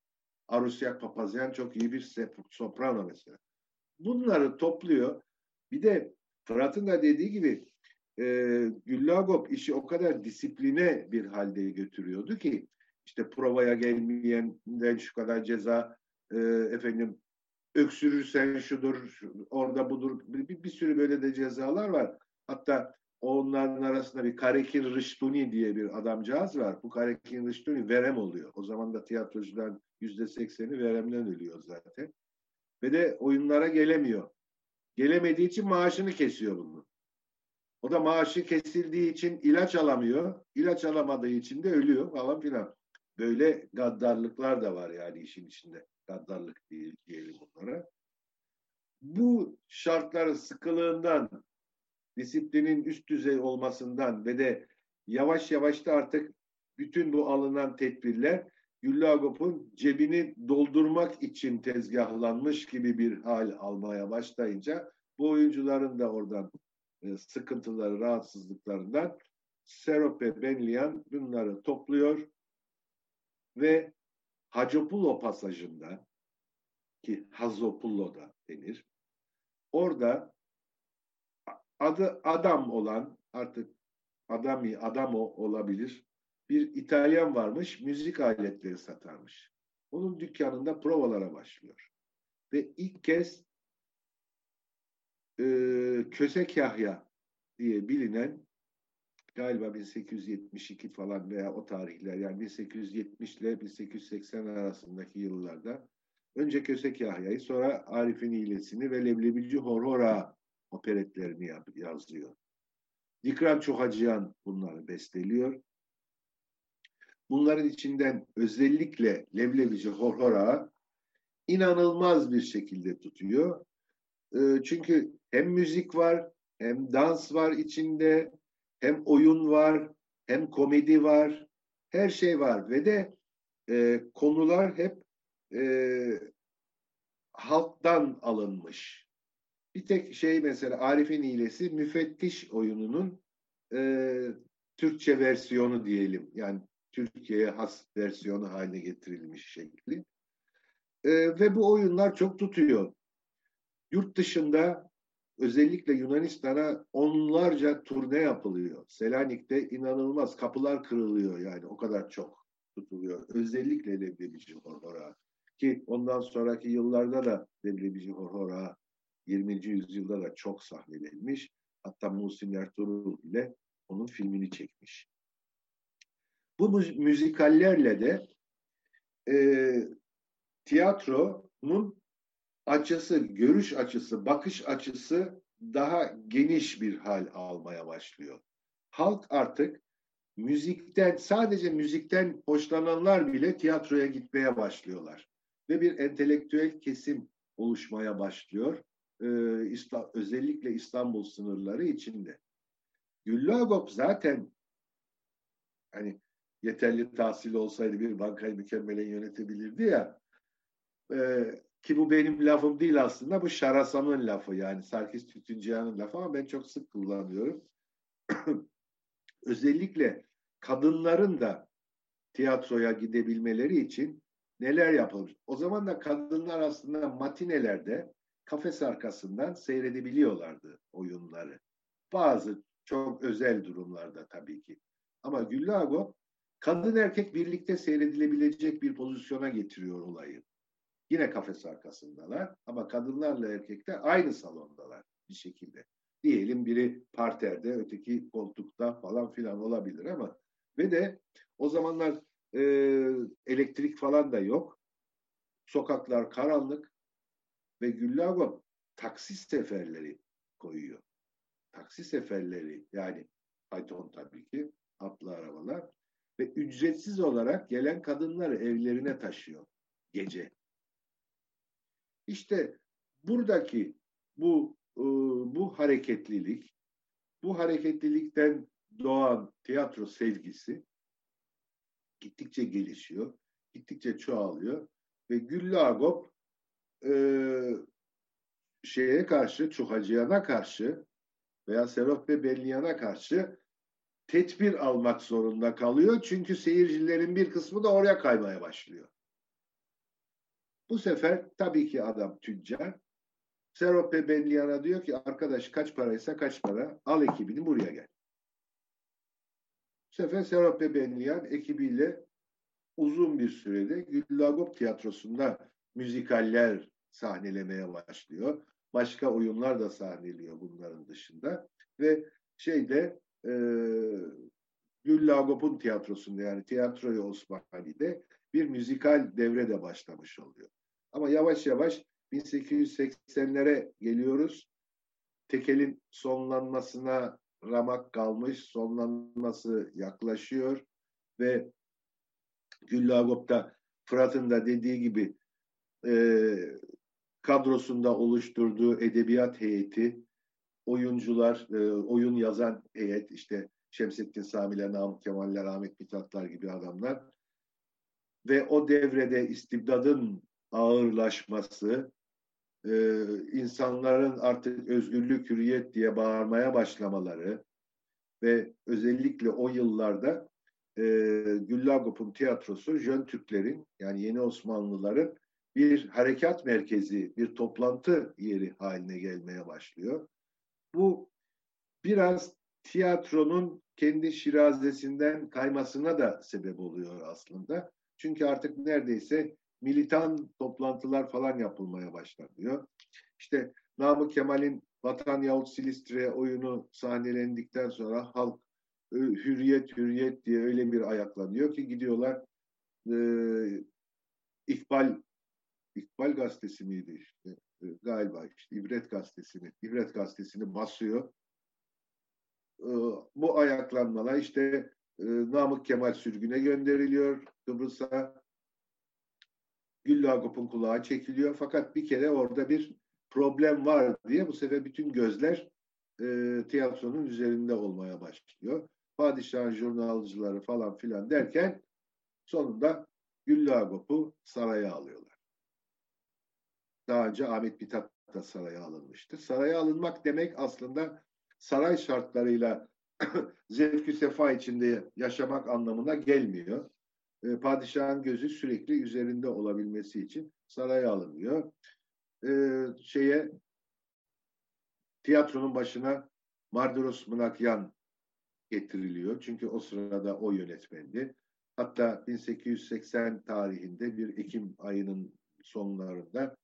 Arusyak Papazyan çok iyi bir soprano mesela. Bunları topluyor. Bir de Fırat'ın da dediği gibi e, Güllagop işi o kadar disipline bir halde götürüyordu ki işte provaya gelmeyenden şu kadar ceza e, efendim öksürürsen şudur, orada budur. Bir, bir sürü böyle de cezalar var. Hatta onların arasında bir Karekin Rıştuni diye bir adamcağız var. Bu Karekin Rıştuni verem oluyor. O zaman da tiyatrocuların yüzde sekseni veremden ölüyor zaten. Ve de oyunlara gelemiyor. Gelemediği için maaşını kesiyor bunu. O da maaşı kesildiği için ilaç alamıyor. İlaç alamadığı için de ölüyor falan filan. Böyle gaddarlıklar da var yani işin içinde. Gaddarlık değil diyelim onlara. Bu şartların sıkılığından, disiplinin üst düzey olmasından ve de yavaş yavaş da artık bütün bu alınan tedbirler Güllagop'un cebini doldurmak için tezgahlanmış gibi bir hal almaya başlayınca bu oyuncuların da oradan e, sıkıntıları, rahatsızlıklarından Serope Benlian bunları topluyor ve Hacopulo pasajında ki Hazopullo da denir. Orada adı adam olan artık adami adamo olabilir bir İtalyan varmış müzik aletleri satarmış. Onun dükkanında provalara başlıyor. Ve ilk kez e, Kösek Yahya diye bilinen galiba 1872 falan veya o tarihler yani 1870 ile 1880 arasındaki yıllarda önce Kösek Yahya'yı sonra Arif'in İyilesini ve Leblebici Horhora operetlerini yazıyor. Dikran Çohacıyan bunları besteliyor. Bunların içinden özellikle Leblebici Horhora inanılmaz bir şekilde tutuyor. E, çünkü hem müzik var, hem dans var içinde, hem oyun var, hem komedi var, her şey var ve de e, konular hep e, halktan alınmış. Bir tek şey mesela Arif'in İyilesi müfettiş oyununun e, Türkçe versiyonu diyelim. Yani Türkiye'ye has versiyonu haline getirilmiş şekli. E, ve bu oyunlar çok tutuyor. Yurt dışında özellikle Yunanistan'a onlarca turne yapılıyor. Selanik'te inanılmaz kapılar kırılıyor yani o kadar çok tutuluyor. Özellikle Leblebici Horhora ki ondan sonraki yıllarda da Leblebici Horhora 20. yüzyılda da çok sahnelenmiş. Hatta Muhsin Ertuğrul ile onun filmini çekmiş. Bu müzikallerle de e, tiyatronun açısı, görüş açısı, bakış açısı daha geniş bir hal almaya başlıyor. Halk artık müzikten, sadece müzikten hoşlananlar bile tiyatroya gitmeye başlıyorlar. Ve bir entelektüel kesim oluşmaya başlıyor. Ee, özellikle İstanbul sınırları içinde. Güllü Agop zaten hani yeterli tahsil olsaydı bir bankayı mükemmelen yönetebilirdi ya. E, ki bu benim lafım değil aslında. Bu Şarasam'ın lafı yani Sarkis Tütüncüyan'ın lafı ama ben çok sık kullanıyorum. Özellikle kadınların da tiyatroya gidebilmeleri için neler yapılmış. O zaman da kadınlar aslında matinelerde kafes arkasından seyredebiliyorlardı oyunları. Bazı çok özel durumlarda tabii ki. Ama Güllü Agop kadın erkek birlikte seyredilebilecek bir pozisyona getiriyor olayı. Yine kafes arkasındalar ama kadınlarla erkekler aynı salondalar bir şekilde. Diyelim biri parterde, öteki koltukta falan filan olabilir ama ve de o zamanlar e, elektrik falan da yok. Sokaklar karanlık ve Güllagom taksi seferleri koyuyor. Taksi seferleri yani fayton tabii ki atlı arabalar ve ücretsiz olarak gelen kadınları evlerine taşıyor gece. İşte buradaki bu e, bu hareketlilik, bu hareketlilikten doğan tiyatro sevgisi gittikçe gelişiyor, gittikçe çoğalıyor ve Güllü Agop e, şeye karşı, Çuhacıyan'a karşı veya Serot ve Belliyan'a karşı tedbir almak zorunda kalıyor. Çünkü seyircilerin bir kısmı da oraya kaymaya başlıyor. Bu sefer tabii ki adam tüccar. Serope Benliyan'a diyor ki arkadaş kaç paraysa kaç para al ekibini buraya gel. Bu sefer Serope Benliyan ekibiyle uzun bir sürede Güllagop tiyatrosunda müzikaller sahnelemeye başlıyor. Başka oyunlar da sahneliyor bunların dışında. Ve şeyde e, Güllagop'un tiyatrosunda yani Tiyatroyu Osmani'de bir müzikal devre de başlamış oluyor. Ama yavaş yavaş 1880'lere geliyoruz. Tekel'in sonlanmasına ramak kalmış, sonlanması yaklaşıyor ve Güllagop'ta Fırat'ın da dediği gibi e, kadrosunda oluşturduğu edebiyat heyeti, oyuncular, e, oyun yazan heyet, işte Şemsettin Samiler, Namık Kemaller, Ahmet Mithatlar gibi adamlar ve o devrede istibdadın ağırlaşması, e, insanların artık özgürlük, hürriyet diye bağırmaya başlamaları ve özellikle o yıllarda e, Güllagop'un tiyatrosu Jön Türklerin yani yeni Osmanlıların bir harekat merkezi, bir toplantı yeri haline gelmeye başlıyor. Bu biraz tiyatronun kendi şirazesinden kaymasına da sebep oluyor aslında. Çünkü artık neredeyse militan toplantılar falan yapılmaya başlanıyor. İşte Namık Kemal'in Vatan Yahut Silistre oyunu sahnelendikten sonra halk hürriyet hürriyet diye öyle bir ayaklanıyor ki gidiyorlar e, İkbal İkbal gazetesi miydi işte e, galiba işte İbret gazetesini İbret gazetesini basıyor. E, bu ayaklanmalar işte e, Namık Kemal sürgüne gönderiliyor Kıbrıs'a. Güllagop'un kulağı çekiliyor. Fakat bir kere orada bir problem var diye bu sefer bütün gözler e, tiyatronun üzerinde olmaya başlıyor. Padişahın jurnalcıları falan filan derken sonunda Güllagop'u saraya alıyorlar. Daha önce Ahmet Mithat da saraya alınmıştı. Saraya alınmak demek aslında saray şartlarıyla zevkü sefa içinde yaşamak anlamına gelmiyor. E, padişahın gözü sürekli üzerinde olabilmesi için saraya alınıyor. E, şeye tiyatronun başına Mardiros Mınakyan getiriliyor. Çünkü o sırada o yönetmendi. Hatta 1880 tarihinde bir Ekim ayının sonlarında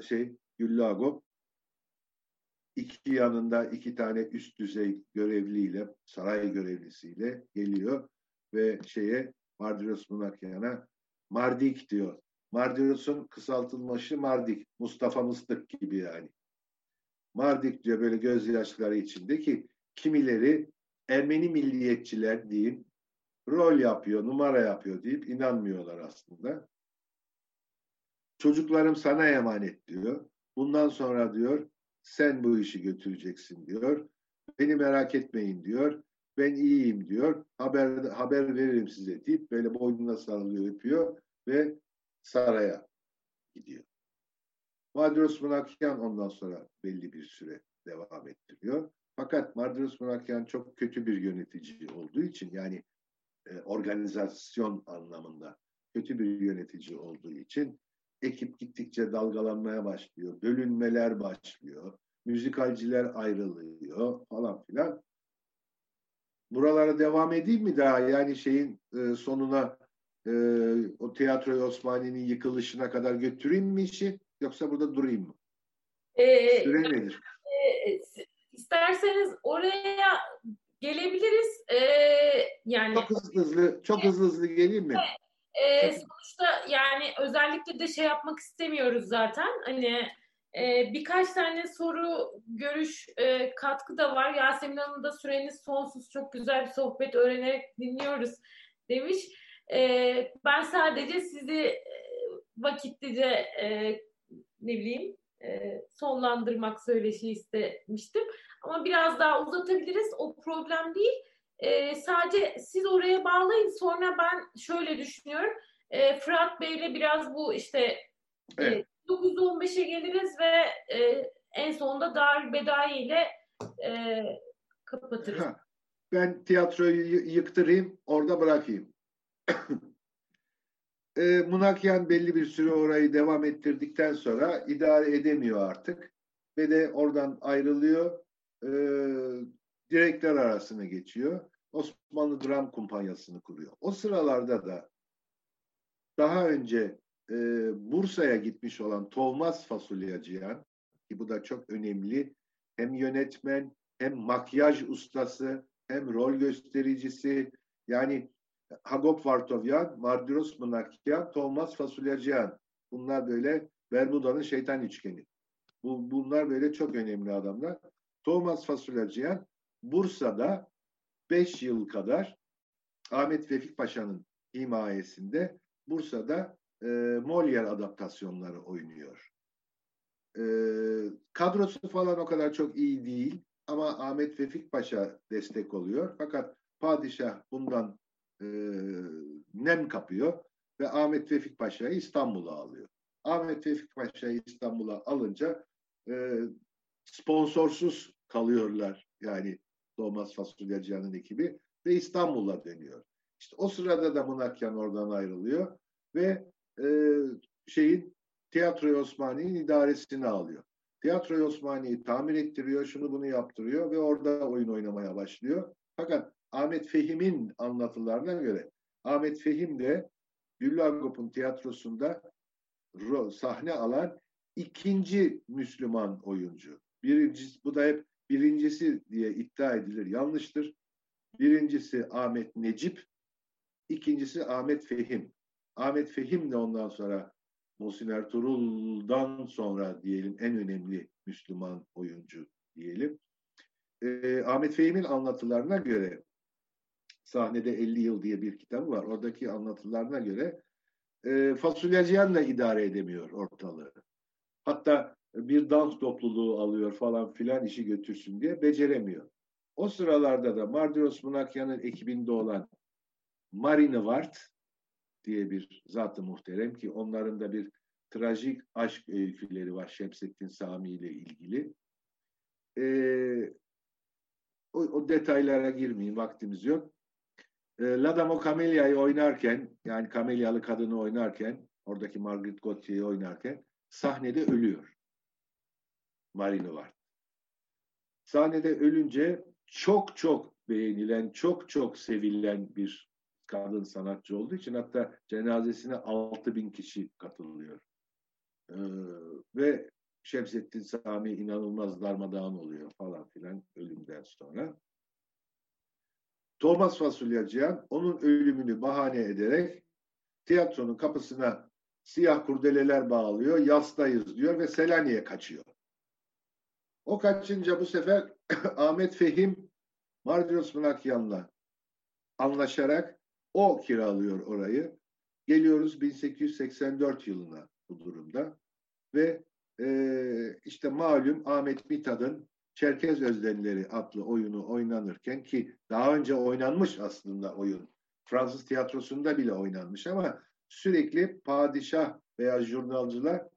şey Güllago iki yanında iki tane üst düzey görevliyle, saray görevlisiyle geliyor ve şeye Mardiros Munakyan'a Mardik diyor. Mardiros'un kısaltılması Mardik. Mustafa Mıstık gibi yani. Mardik diyor böyle gözyaşları içinde ki kimileri Ermeni milliyetçiler diyeyim rol yapıyor, numara yapıyor deyip inanmıyorlar aslında. Çocuklarım sana emanet diyor. Bundan sonra diyor sen bu işi götüreceksin diyor. Beni merak etmeyin diyor. Ben iyiyim diyor. Haber haber veririm size deyip böyle boynuna sarılıyor, öpüyor ve saraya gidiyor. Madros Munakyan ondan sonra belli bir süre devam ettiriyor. Fakat Madros Munakyan çok kötü bir yönetici olduğu için yani e, organizasyon anlamında kötü bir yönetici olduğu için ekip gittikçe dalgalanmaya başlıyor. Bölünmeler başlıyor. Müzikalciler ayrılıyor falan filan. Buralara devam edeyim mi daha? Yani şeyin e, sonuna e, o tiyatro Osmani'nin yıkılışına kadar götüreyim mi işi? Yoksa burada durayım mı? Ee, Süre nedir? E, isterseniz oraya gelebiliriz. Ee, yani çok hızlı hızlı çok hızlı hızlı geleyim mi? E, sonuçta yani özellikle de şey yapmak istemiyoruz zaten. Hani e, birkaç tane soru, görüş, e, katkı da var. Yasemin Hanım da süreniz sonsuz, çok güzel bir sohbet öğrenerek dinliyoruz demiş. E, ben sadece sizi e, vakitlice e, ne bileyim e, sonlandırmak söyleşi istemiştim. Ama biraz daha uzatabiliriz. O problem değil. E, sadece siz oraya bağlayın. Sonra ben şöyle düşünüyorum. E, Fırat Bey'le biraz bu işte e, evet. E, 915'e geliriz ve e, en sonunda Dar Bedai ile e, kapatırız. Ben tiyatroyu yıktırayım, orada bırakayım. e, Munakyan belli bir süre orayı devam ettirdikten sonra idare edemiyor artık ve de oradan ayrılıyor. E, direktör arasına geçiyor. Osmanlı Dram Kumpanyası'nı kuruyor. O sıralarda da daha önce e, Bursa'ya gitmiş olan Tovmaz Fasulyacıyan ki bu da çok önemli hem yönetmen hem makyaj ustası hem rol göstericisi yani Hagop Vartovyan, Mardiros Mınakyan, Tovmaz Fasulyacıyan bunlar böyle Bermuda'nın şeytan üçgeni. Bu, bunlar böyle çok önemli adamlar. Thomas Fasulyacıyan Bursa'da 5 yıl kadar Ahmet Vefik Paşa'nın himayesinde Bursa'da e, Molière adaptasyonları oynuyor. E, kadrosu falan o kadar çok iyi değil ama Ahmet Vefik Paşa destek oluyor. Fakat padişah bundan e, nem kapıyor ve Ahmet Vefik Paşa'yı İstanbul'a alıyor. Ahmet Vefik Paşa'yı İstanbul'a alınca e, sponsorsuz kalıyorlar yani Thomas Fasulyacıyan'ın ekibi ve İstanbul'a dönüyor. İşte o sırada da Munakyan oradan ayrılıyor ve e, şeyin Tiyatro Osmani'nin idaresini alıyor. Tiyatro Osmani'yi tamir ettiriyor, şunu bunu yaptırıyor ve orada oyun oynamaya başlıyor. Fakat Ahmet Fehim'in anlatılarına göre Ahmet Fehim de Güllagop'un tiyatrosunda sahne alan ikinci Müslüman oyuncu. Birincisi, bu da hep birincisi diye iddia edilir. Yanlıştır. Birincisi Ahmet Necip, ikincisi Ahmet Fehim. Ahmet Fehim de ondan sonra Muhsin Ertuğrul'dan sonra diyelim en önemli Müslüman oyuncu diyelim. Ee, Ahmet Fehim'in anlatılarına göre sahnede 50 yıl diye bir kitabı var. Oradaki anlatılarına göre e, fasulyeciyanla idare edemiyor ortalığı. Hatta bir dans topluluğu alıyor falan filan işi götürsün diye beceremiyor. O sıralarda da Mardiros Munakyan'ın ekibinde olan Marine Vart diye bir zatı muhterem ki onların da bir trajik aşk öyküleri var Şemsettin Sami ile ilgili. Ee, o, o detaylara girmeyeyim vaktimiz yok. Ee, Ladamo Camelia'yı oynarken yani Camelia'lı kadını oynarken oradaki Margaret Gautier'i oynarken sahnede ölüyor. Marino var. Sahnede ölünce çok çok beğenilen, çok çok sevilen bir kadın sanatçı olduğu için hatta cenazesine 6 bin kişi katılıyor. Ee, ve Şemsettin Sami inanılmaz darmadağın oluyor falan filan ölümden sonra. Thomas Fasulyacıyan onun ölümünü bahane ederek tiyatronun kapısına siyah kurdeleler bağlıyor, yastayız diyor ve Selanik'e kaçıyor. O kaçınca bu sefer Ahmet Fehim Mardiros Mınakyan'la anlaşarak o kiralıyor orayı. Geliyoruz 1884 yılına bu durumda ve e, işte malum Ahmet Mithat'ın Çerkez Özdenleri adlı oyunu oynanırken ki daha önce oynanmış aslında oyun. Fransız tiyatrosunda bile oynanmış ama sürekli padişah veya jurnalcılar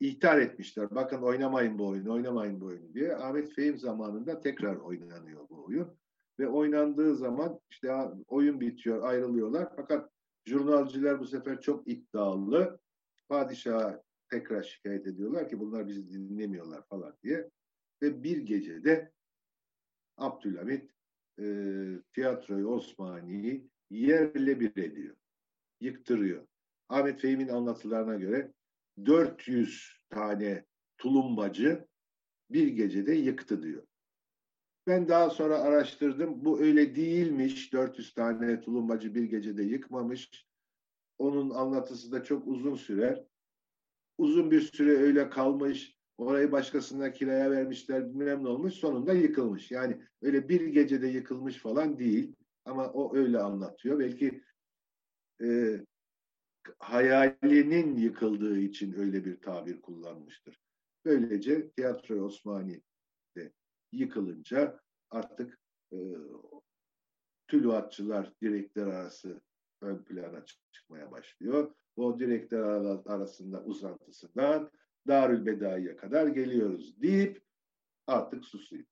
ihtar etmişler. Bakın oynamayın bu oyunu, oynamayın bu oyunu diye. Ahmet Fehim zamanında tekrar oynanıyor bu oyun. Ve oynandığı zaman işte oyun bitiyor, ayrılıyorlar. Fakat jurnalciler bu sefer çok iddialı. Padişaha tekrar şikayet ediyorlar ki bunlar bizi dinlemiyorlar falan diye. Ve bir gecede Abdülhamit e, tiyatroyu Osmani'yi yerle bir ediyor. Yıktırıyor. Ahmet Fehim'in anlatılarına göre 400 tane tulumbacı bir gecede yıktı diyor. Ben daha sonra araştırdım. Bu öyle değilmiş. 400 tane tulumbacı bir gecede yıkmamış. Onun anlatısı da çok uzun sürer. Uzun bir süre öyle kalmış. Orayı başkasına kiraya vermişler. Bilmem ne olmuş. Sonunda yıkılmış. Yani öyle bir gecede yıkılmış falan değil. Ama o öyle anlatıyor. Belki e, hayalinin yıkıldığı için öyle bir tabir kullanmıştır. Böylece Tiyatro Osmani'de yıkılınca artık e, tülüatçılar direkler arası ön plana çıkmaya başlıyor. O direkler arasında uzantısından Darül Bedai'ye kadar geliyoruz deyip artık susuyor.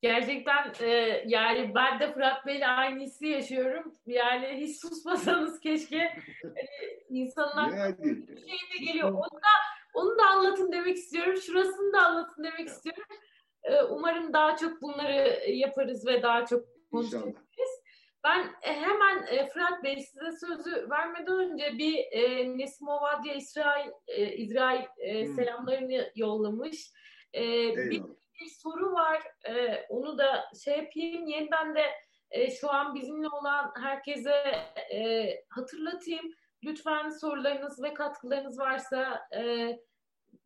Gerçekten e, yani ben de Fırat Bey'le aynı hissi yaşıyorum. Yani hiç susmasanız keşke hani, insanın yani, bir şey de geliyor. Onu da, onu da anlatın demek istiyorum. Şurasını da anlatın demek istiyorum. E, umarım daha çok bunları yaparız ve daha çok konuşuruz. Ben e, hemen e, Fırat Bey size sözü vermeden önce bir e, Nesim Ovadya İsrail, e, İsrail e, hmm. selamlarını yollamış. E, bir, bir soru var. E, onu da şey yapayım. Yeniden de e, şu an bizimle olan herkese e, hatırlatayım. Lütfen sorularınız ve katkılarınız varsa e,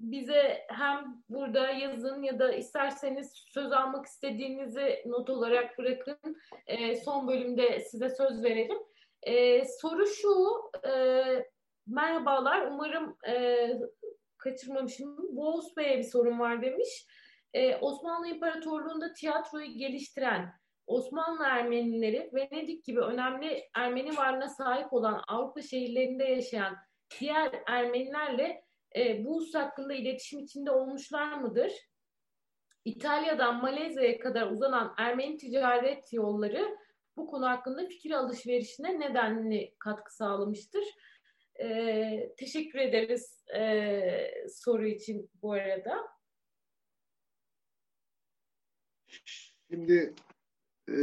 bize hem burada yazın ya da isterseniz söz almak istediğinizi not olarak bırakın. E, son bölümde size söz verelim. E, soru şu, e, merhabalar, umarım e, kaçırmamışım. Boğuz Bey'e bir sorun var demiş. E, Osmanlı İmparatorluğu'nda tiyatroyu geliştiren Osmanlı Ermenileri Venedik gibi önemli Ermeni varlığına sahip olan Avrupa şehirlerinde yaşayan diğer Ermenilerle e, bu husus hakkında iletişim içinde olmuşlar mıdır? İtalya'dan Malezya'ya kadar uzanan Ermeni ticaret yolları bu konu hakkında fikir alışverişine nedenli katkı sağlamıştır. E, teşekkür ederiz e, soru için bu arada. Şimdi e,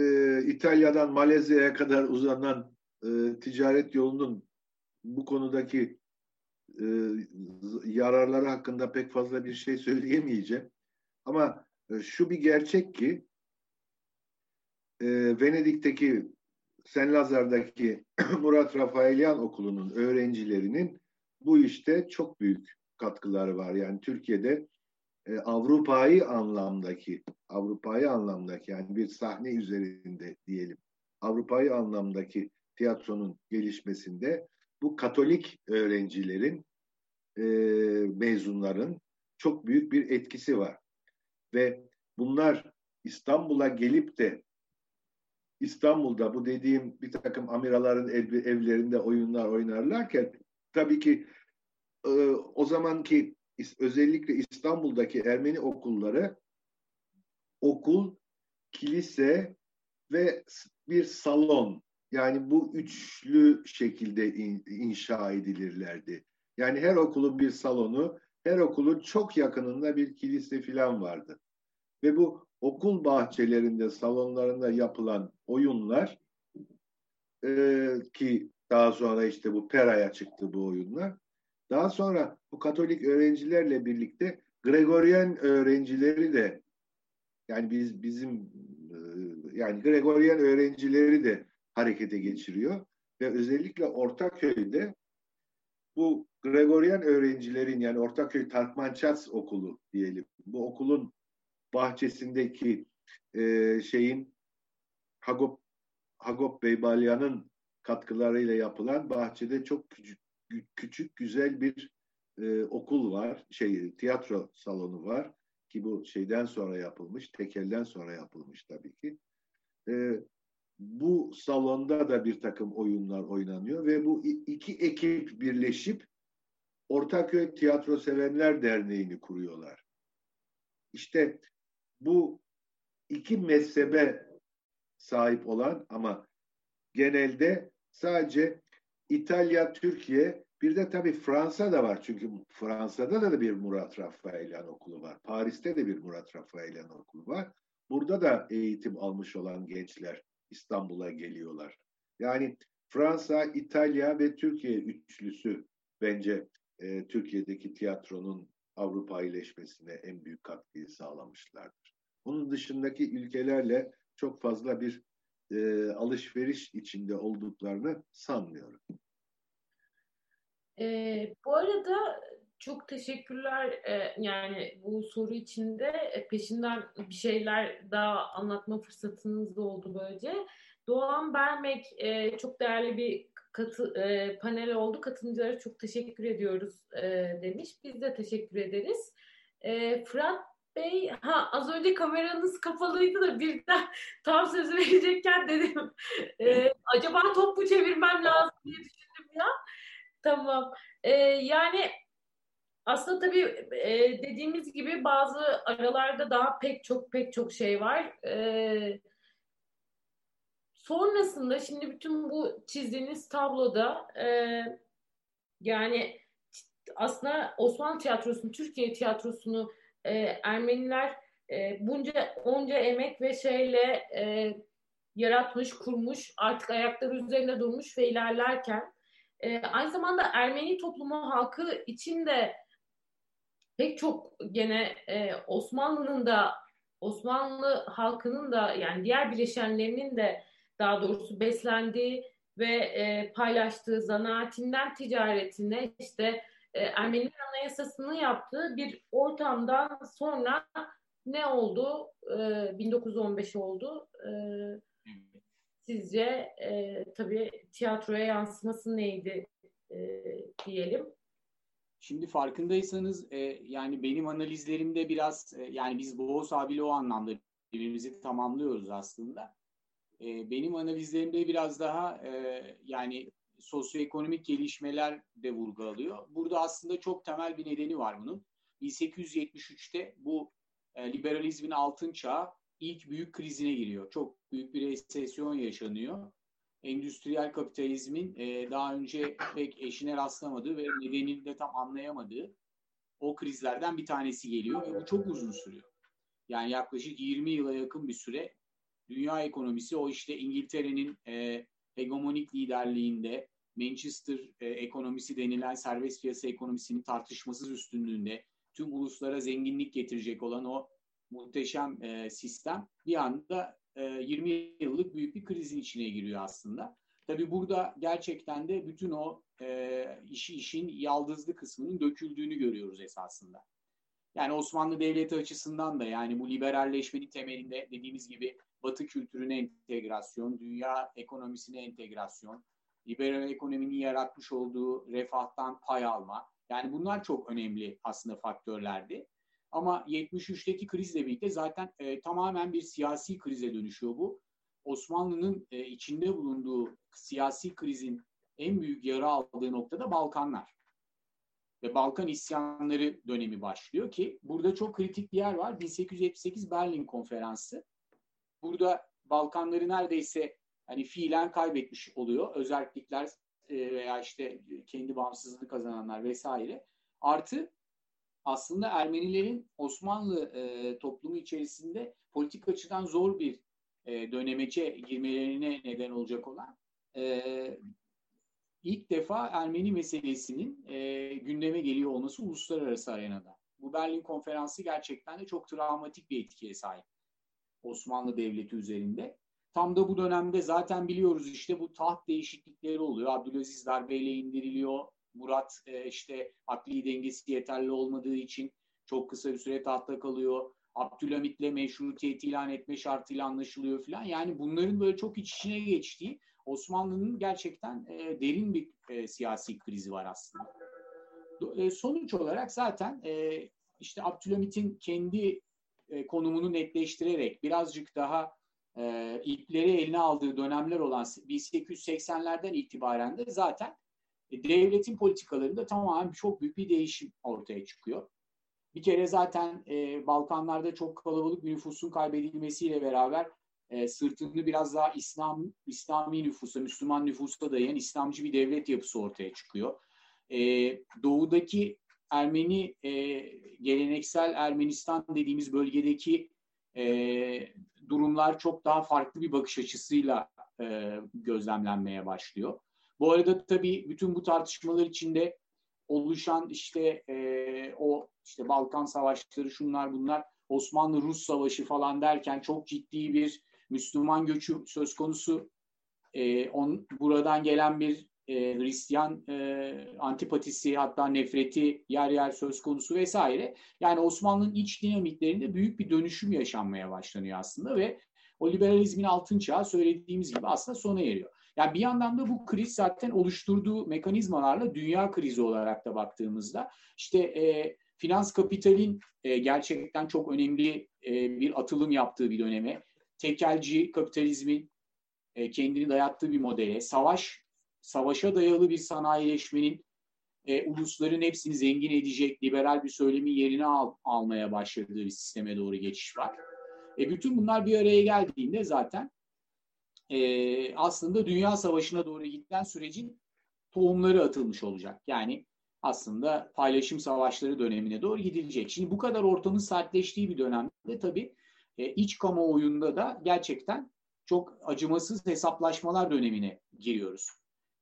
İtalya'dan Malezya'ya kadar uzanan e, ticaret yolunun bu konudaki e, yararları hakkında pek fazla bir şey söyleyemeyeceğim. Ama e, şu bir gerçek ki e, Venedik'teki Sen Lazar'daki Murat Rafaelian Okulu'nun öğrencilerinin bu işte çok büyük katkıları var. Yani Türkiye'de e, Avrupa'yı anlamdaki Avrupa'yı anlamdaki yani bir sahne üzerinde diyelim Avrupa'yı anlamdaki tiyatronun gelişmesinde bu Katolik öğrencilerin e, mezunların çok büyük bir etkisi var. Ve bunlar İstanbul'a gelip de İstanbul'da bu dediğim bir takım amiraların ev, evlerinde oyunlar oynarlarken tabii ki e, o zamanki özellikle İstanbul'daki Ermeni okulları okul, kilise ve bir salon yani bu üçlü şekilde in, inşa edilirlerdi. Yani her okulun bir salonu, her okulun çok yakınında bir kilise filan vardı. Ve bu okul bahçelerinde, salonlarında yapılan oyunlar e, ki daha sonra işte bu Pera'ya çıktı bu oyunlar. Daha sonra bu Katolik öğrencilerle birlikte Gregorian öğrencileri de yani biz bizim e, yani Gregorian öğrencileri de harekete geçiriyor ve özellikle Ortaköy'de bu Gregorian öğrencilerin yani Ortaköy Tarkmanças okulu diyelim. Bu okulun bahçesindeki e, şeyin Hagop Hagop Beybalyan'ın katkılarıyla yapılan bahçede çok küçük, küçük güzel bir e, okul var. Şey tiyatro salonu var ki bu şeyden sonra yapılmış, tekelden sonra yapılmış tabii ki. E, bu salonda da bir takım oyunlar oynanıyor ve bu iki ekip birleşip Ortaköy Tiyatro Sevenler Derneği'ni kuruyorlar. İşte bu iki mezhebe sahip olan ama genelde sadece İtalya, Türkiye bir de tabii Fransa da var. Çünkü Fransa'da da bir Murat Rafaelian okulu var. Paris'te de bir Murat Rafaelian okulu var. Burada da eğitim almış olan gençler İstanbul'a geliyorlar. Yani Fransa, İtalya ve Türkiye üçlüsü bence e, Türkiye'deki tiyatronun Avrupa iyileşmesine en büyük katkıyı sağlamışlardır. Bunun dışındaki ülkelerle çok fazla bir e, alışveriş içinde olduklarını sanmıyorum. E, bu arada çok teşekkürler. E, yani bu soru içinde e, peşinden bir şeyler daha anlatma fırsatınız da oldu böylece. Doğan Bermek e, çok değerli bir katı, panel oldu. Katılımcılara çok teşekkür ediyoruz demiş. Biz de teşekkür ederiz. Fırat Bey, ha az önce kameranız kapalıydı da birden tam sözü verecekken dedim. Acaba top mu çevirmem lazım diye düşündüm ya. Tamam. E, yani aslında tabii e, dediğimiz gibi bazı aralarda daha pek çok pek çok şey var. E, sonrasında şimdi bütün bu çizdiğiniz tabloda e, yani aslında Osmanlı tiyatrosunu, Türkiye tiyatrosunu e, Ermeniler e, bunca onca emek ve şeyle e, yaratmış, kurmuş, artık ayakları üzerinde durmuş ve ilerlerken e, aynı zamanda Ermeni toplumu halkı için de pek çok gene e, Osmanlı'nın da Osmanlı halkının da yani diğer bileşenlerinin de daha doğrusu beslendiği ve e, paylaştığı zanaatinden ticaretine işte e, Ermenilerin anayasasını yaptığı bir ortamdan sonra ne oldu? E, 1915 oldu. E, sizce e, tabii tiyatroya yansıması neydi e, diyelim? Şimdi farkındaysanız e, yani benim analizlerimde biraz e, yani biz Boğaz abiyle o anlamda birbirimizi tamamlıyoruz aslında. E, benim analizlerimde biraz daha e, yani sosyoekonomik gelişmeler de vurgu alıyor. Burada aslında çok temel bir nedeni var bunun. 1873'te bu e, liberalizmin altın çağı ilk büyük krizine giriyor. Çok büyük bir resesyon yaşanıyor endüstriyel kapitalizmin e, daha önce pek eşine rastlamadığı ve nedenini de tam anlayamadığı o krizlerden bir tanesi geliyor ve bu çok uzun sürüyor. Yani yaklaşık 20 yıla yakın bir süre dünya ekonomisi o işte İngiltere'nin e, hegemonik liderliğinde Manchester e, ekonomisi denilen serbest piyasa ekonomisinin tartışmasız üstünlüğünde tüm uluslara zenginlik getirecek olan o muhteşem e, sistem bir anda 20 e, yıllık büyük bir krizin içine giriyor aslında. Tabi burada gerçekten de bütün o e, işi işin yaldızlı kısmının döküldüğünü görüyoruz esasında. Yani Osmanlı Devleti açısından da yani bu liberalleşmenin temelinde dediğimiz gibi Batı kültürüne entegrasyon, dünya ekonomisine entegrasyon, liberal ekonominin yaratmış olduğu refahtan pay alma. Yani bunlar çok önemli aslında faktörlerdi. Ama 73'teki krizle birlikte zaten e, tamamen bir siyasi krize dönüşüyor bu. Osmanlı'nın e, içinde bulunduğu siyasi krizin en büyük yara aldığı noktada Balkanlar. Ve Balkan isyanları dönemi başlıyor ki burada çok kritik bir yer var. 1878 Berlin Konferansı. Burada Balkanları neredeyse hani fiilen kaybetmiş oluyor. Özellikler e, veya işte kendi bağımsızlığını kazananlar vesaire. Artı aslında Ermenilerin Osmanlı e, toplumu içerisinde politik açıdan zor bir e, dönemece girmelerine neden olacak olan e, ilk defa Ermeni meselesinin e, gündeme geliyor olması uluslararası arenada. Bu Berlin konferansı gerçekten de çok travmatik bir etkiye sahip Osmanlı Devleti üzerinde. Tam da bu dönemde zaten biliyoruz işte bu taht değişiklikleri oluyor. Abdülaziz darbeyle indiriliyor. Murat e, işte akli dengesi yeterli olmadığı için çok kısa bir süre tahtta kalıyor. Abdülhamit'le meşrutiyet ilan etme şartıyla anlaşılıyor falan. Yani bunların böyle çok iç içine geçtiği Osmanlı'nın gerçekten e, derin bir e, siyasi krizi var aslında. E, sonuç olarak zaten e, işte Abdülhamit'in kendi e, konumunu netleştirerek birazcık daha e, ipleri eline aldığı dönemler olan 1880'lerden itibaren de zaten devletin politikalarında tamamen çok büyük bir değişim ortaya çıkıyor. Bir kere zaten e, Balkanlarda çok kalabalık bir nüfusun kaybedilmesiyle beraber e, sırtını biraz daha İslam İslami nüfusa, Müslüman nüfusa dayayan İslamcı bir devlet yapısı ortaya çıkıyor. E, doğudaki Ermeni e, geleneksel Ermenistan dediğimiz bölgedeki e, durumlar çok daha farklı bir bakış açısıyla e, gözlemlenmeye başlıyor. Bu arada tabii bütün bu tartışmalar içinde oluşan işte e, o işte Balkan savaşları şunlar bunlar Osmanlı-Rus savaşı falan derken çok ciddi bir Müslüman göçü söz konusu. E, on, buradan gelen bir e, Hristiyan e, antipatisi hatta nefreti yer yer söz konusu vesaire. Yani Osmanlı'nın iç dinamiklerinde büyük bir dönüşüm yaşanmaya başlanıyor aslında ve o liberalizmin altın çağı söylediğimiz gibi aslında sona eriyor. Yani bir yandan da bu kriz zaten oluşturduğu mekanizmalarla dünya krizi olarak da baktığımızda işte e, finans kapitalin e, gerçekten çok önemli e, bir atılım yaptığı bir döneme, tekelci kapitalizmin e, kendini dayattığı bir modele, savaş savaşa dayalı bir sanayileşmenin e, ulusların hepsini zengin edecek liberal bir söylemin yerine al, almaya başladığı bir sisteme doğru geçiş var. E, bütün bunlar bir araya geldiğinde zaten e, aslında Dünya Savaşı'na doğru giden sürecin tohumları atılmış olacak. Yani aslında paylaşım savaşları dönemine doğru gidilecek. Şimdi bu kadar ortamın sertleştiği bir dönemde tabii e, iç kamuoyunda da gerçekten çok acımasız hesaplaşmalar dönemine giriyoruz.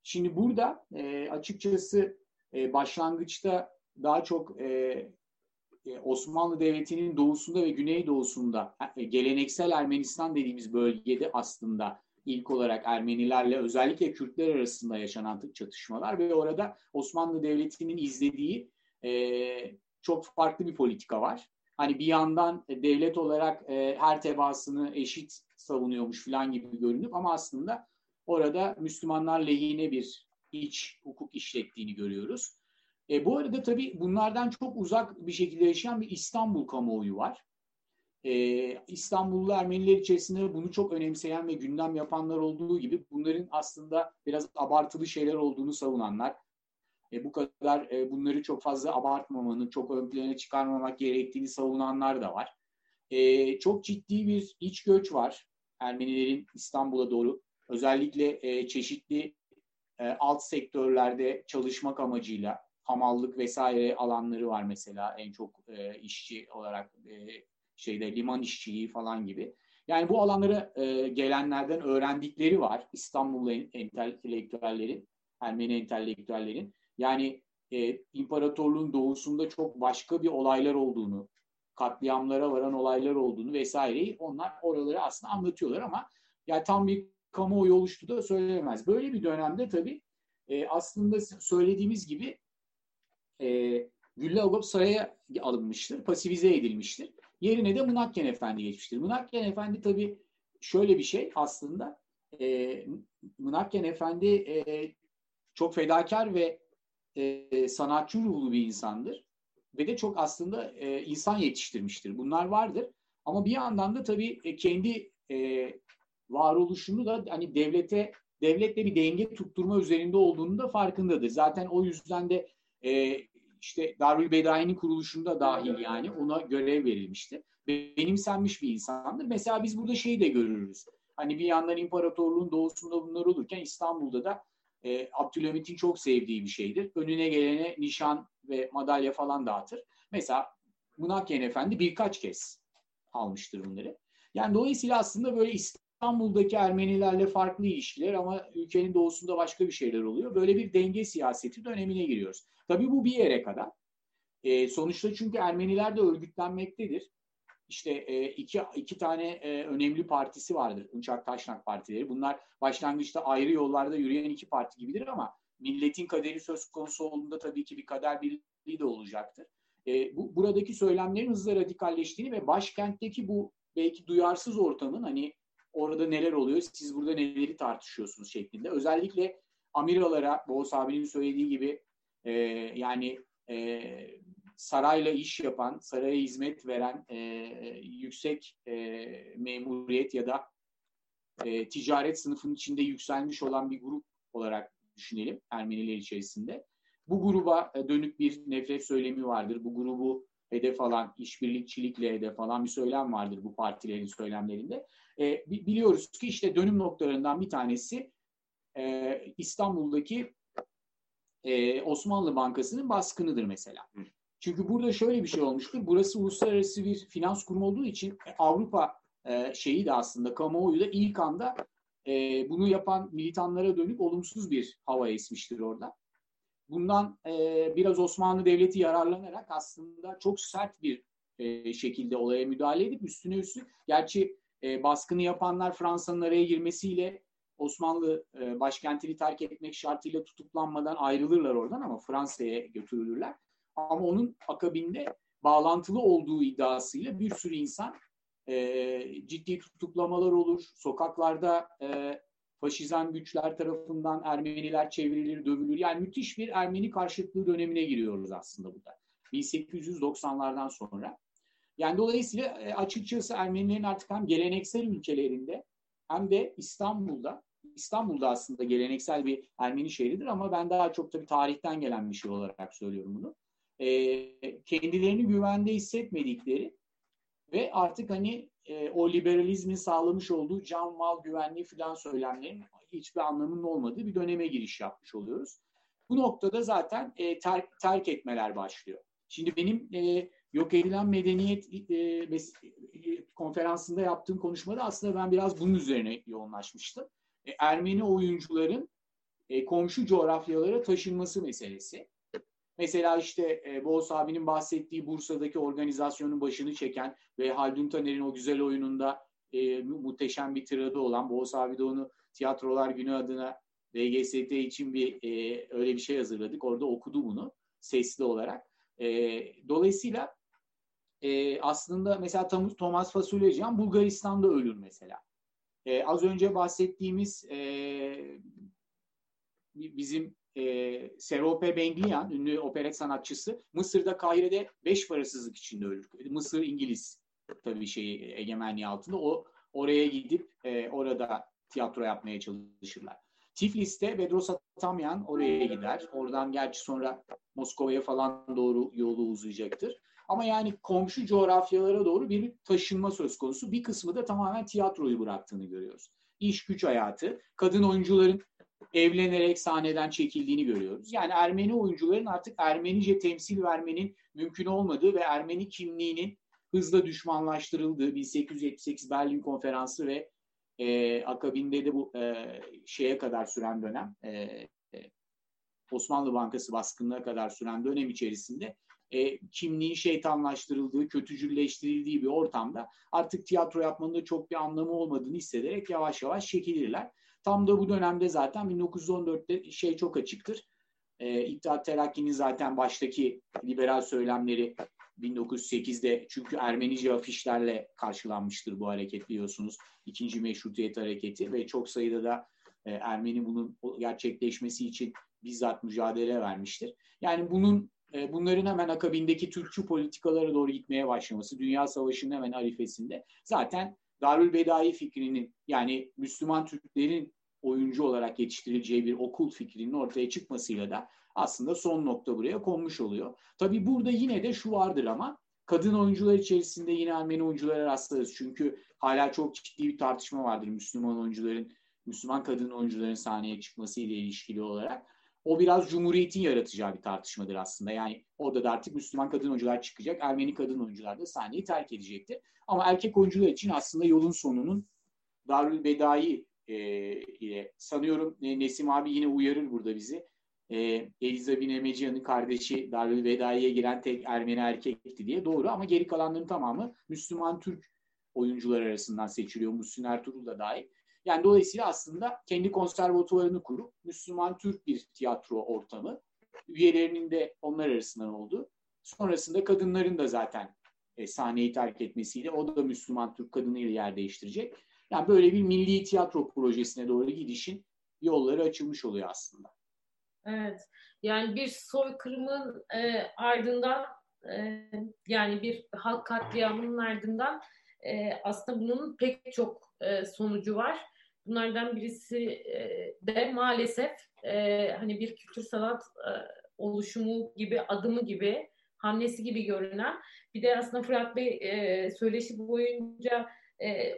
Şimdi burada e, açıkçası e, başlangıçta daha çok e, e, Osmanlı Devleti'nin doğusunda ve güneydoğusunda e, geleneksel Ermenistan dediğimiz bölgede aslında ilk olarak Ermenilerle özellikle Kürtler arasında yaşanan çatışmalar ve orada Osmanlı Devleti'nin izlediği e, çok farklı bir politika var. Hani bir yandan devlet olarak e, her tebaasını eşit savunuyormuş falan gibi görünüp ama aslında orada Müslümanlar lehine bir iç hukuk işlettiğini görüyoruz. E, bu arada tabii bunlardan çok uzak bir şekilde yaşayan bir İstanbul kamuoyu var. E, İstanbullu Ermeniler içerisinde bunu çok önemseyen ve gündem yapanlar olduğu gibi bunların aslında biraz abartılı şeyler olduğunu savunanlar, e, bu kadar e, bunları çok fazla abartmamanın, çok ön plana çıkarmamak gerektiğini savunanlar da var. E, çok ciddi bir iç göç var Ermenilerin İstanbul'a doğru. Özellikle e, çeşitli e, alt sektörlerde çalışmak amacıyla hamallık vesaire alanları var mesela en çok e, işçi olarak e, şeyde liman işçiliği falan gibi. Yani bu alanlara e, gelenlerden öğrendikleri var İstanbullu entelektüellerin, Ermeni entelektüellerin. Yani e, imparatorluğun doğusunda çok başka bir olaylar olduğunu, katliamlara varan olaylar olduğunu vesaireyi onlar oraları aslında anlatıyorlar ama yani tam bir kamuoyu oluştu da söylemez. Böyle bir dönemde tabii e, aslında söylediğimiz gibi e, Gülle Agop saraya alınmıştır, pasifize edilmiştir. Yerine de Mınakken Efendi geçmiştir. Mınakken Efendi tabii şöyle bir şey aslında. E, Mınakken Efendi e, çok fedakar ve e, sanatçı ruhlu bir insandır. Ve de çok aslında e, insan yetiştirmiştir. Bunlar vardır. Ama bir yandan da tabii e, kendi e, varoluşunu da hani devlete devletle bir denge tutturma üzerinde olduğunu da farkındadır. Zaten o yüzden de e, işte Darül Bedai'nin kuruluşunda dahil yani ona görev verilmişti. Benimsenmiş bir insandır. Mesela biz burada şeyi de görürüz. Hani bir yandan imparatorluğun doğusunda bunlar olurken İstanbul'da da e, Abdülhamit'in çok sevdiği bir şeydir. Önüne gelene nişan ve madalya falan dağıtır. Mesela Münakyen Efendi birkaç kez almıştır bunları. Yani dolayısıyla aslında böyle İstanbul'daki Ermenilerle farklı ilişkiler ama ülkenin doğusunda başka bir şeyler oluyor. Böyle bir denge siyaseti dönemine giriyoruz. Tabii bu bir yere kadar. E, sonuçta çünkü Ermeniler de örgütlenmektedir. İşte e, iki, iki tane e, önemli partisi vardır. Uçak Taşnak partileri. Bunlar başlangıçta ayrı yollarda yürüyen iki parti gibidir ama milletin kaderi söz konusu olduğunda tabii ki bir kader birliği de olacaktır. E, bu, buradaki söylemlerin hızla radikalleştiğini ve başkentteki bu belki duyarsız ortamın hani orada neler oluyor, siz burada neleri tartışıyorsunuz şeklinde. Özellikle Amiralara, Boğaz abinin söylediği gibi e, yani e, sarayla iş yapan, saraya hizmet veren e, yüksek e, memuriyet ya da e, ticaret sınıfının içinde yükselmiş olan bir grup olarak düşünelim Ermeniler içerisinde. Bu gruba dönük bir nefret söylemi vardır. Bu grubu hedef alan, işbirlikçilikle hedef alan bir söylem vardır bu partilerin söylemlerinde. E, biliyoruz ki işte dönüm noktalarından bir tanesi e, İstanbul'daki e, Osmanlı Bankası'nın baskınıdır mesela. Çünkü burada şöyle bir şey olmuştur. Burası uluslararası bir finans kurumu olduğu için Avrupa e, şeyi de aslında kamuoyu da ilk anda e, bunu yapan militanlara dönük olumsuz bir hava esmiştir orada. Bundan e, biraz Osmanlı Devleti yararlanarak aslında çok sert bir e, şekilde olaya müdahale edip üstüne üstü, gerçi e, baskını yapanlar Fransa'nın araya girmesiyle Osmanlı e, başkentini terk etmek şartıyla tutuklanmadan ayrılırlar oradan ama Fransa'ya götürülürler. Ama onun akabinde bağlantılı olduğu iddiasıyla bir sürü insan e, ciddi tutuklamalar olur. Sokaklarda e, faşizan güçler tarafından Ermeniler çevrilir, dövülür. Yani müthiş bir Ermeni karşıtlığı dönemine giriyoruz aslında burada. 1890'lardan sonra. Yani dolayısıyla e, açıkçası Ermenilerin artık hem geleneksel ülkelerinde hem de İstanbul'da İstanbul'da aslında geleneksel bir Ermeni şehridir ama ben daha çok tabii tarihten gelen bir şey olarak söylüyorum bunu. E, kendilerini güvende hissetmedikleri ve artık hani e, o liberalizmin sağlamış olduğu can mal güvenliği falan söylemlerin hiçbir anlamının olmadığı bir döneme giriş yapmış oluyoruz. Bu noktada zaten e, terk, terk etmeler başlıyor. Şimdi benim e, yok edilen medeniyet e, e, konferansında yaptığım konuşmada aslında ben biraz bunun üzerine yoğunlaşmıştım. E, Ermeni oyuncuların e, komşu coğrafyalara taşınması meselesi. Mesela işte e, Boğaz abinin bahsettiği Bursa'daki organizasyonun başını çeken ve Haldun Taner'in o güzel oyununda e, muhteşem bir tiradı olan Boğaz abi de onu Tiyatrolar Günü adına VGST için bir e, öyle bir şey hazırladık. Orada okudu bunu sesli olarak. E, dolayısıyla e, aslında mesela Thomas Fasulyecihan Bulgaristan'da ölür mesela. E, az önce bahsettiğimiz e, bizim e, Serope Benglian, ünlü operet sanatçısı Mısır'da Kahire'de beş parasızlık içinde ölür. Mısır İngiliz tabii şeyi egemenliği altında. O oraya gidip e, orada tiyatro yapmaya çalışırlar. Tiflis'te Bedros Atamyan oraya gider. Oradan gerçi sonra Moskova'ya falan doğru yolu uzayacaktır. Ama yani komşu coğrafyalara doğru bir taşınma söz konusu. Bir kısmı da tamamen tiyatroyu bıraktığını görüyoruz. İş güç hayatı, kadın oyuncuların evlenerek sahneden çekildiğini görüyoruz. Yani Ermeni oyuncuların artık Ermenice temsil vermenin mümkün olmadığı ve Ermeni kimliğinin hızla düşmanlaştırıldığı 1878 Berlin Konferansı ve e, akabinde de bu e, şeye kadar süren dönem e, e, Osmanlı Bankası baskınına kadar süren dönem içerisinde e, kimliğin şeytanlaştırıldığı, kötücülleştirildiği bir ortamda artık tiyatro yapmanın da çok bir anlamı olmadığını hissederek yavaş yavaş çekilirler. Tam da bu dönemde zaten 1914'te şey çok açıktır. E, İttihat Terakki'nin zaten baştaki liberal söylemleri 1908'de çünkü Ermenice afişlerle karşılanmıştır bu hareket biliyorsunuz. İkinci Meşrutiyet Hareketi ve çok sayıda da e, Ermeni bunun gerçekleşmesi için bizzat mücadele vermiştir. Yani bunun e, bunların hemen akabindeki Türkçü politikalara doğru gitmeye başlaması, Dünya Savaşı'nın hemen arifesinde zaten Darül Bedai fikrinin yani Müslüman Türklerin oyuncu olarak yetiştirileceği bir okul fikrinin ortaya çıkmasıyla da aslında son nokta buraya konmuş oluyor. Tabii burada yine de şu vardır ama kadın oyuncular içerisinde yine Ermeni oyunculara rastlarız. Çünkü hala çok ciddi bir tartışma vardır Müslüman oyuncuların, Müslüman kadın oyuncuların sahneye çıkması ile ilişkili olarak. O biraz Cumhuriyet'in yaratacağı bir tartışmadır aslında. Yani orada da artık Müslüman kadın oyuncular çıkacak, Ermeni kadın oyuncular da sahneyi terk edecektir. Ama erkek oyuncular için aslında yolun sonunun Darül Bedai e, ile sanıyorum e, Nesim abi yine uyarır burada bizi. E, Eliza Binemeciyan'ın kardeşi Darül Bedai'ye giren tek Ermeni erkekti diye. Doğru ama geri kalanların tamamı Müslüman Türk oyuncular arasından seçiliyor. Muhsin Ertuğrul da dahil. Yani dolayısıyla aslında kendi konservatuvarını kurup Müslüman Türk bir tiyatro ortamı. Üyelerinin de onlar arasından oldu. Sonrasında kadınların da zaten e, sahneyi terk etmesiyle o da Müslüman Türk kadınıyla yer değiştirecek. Yani böyle bir milli tiyatro projesine doğru gidişin yolları açılmış oluyor aslında. Evet. Yani bir soykırımın e, ardından e, yani bir halk katliamının ardından e, aslında bunun pek çok e, sonucu var. Bunlardan birisi e, de maalesef e, hani bir kültür sanat e, oluşumu gibi adımı gibi hamlesi gibi görünen bir de aslında Fırat Bey söyleşi boyunca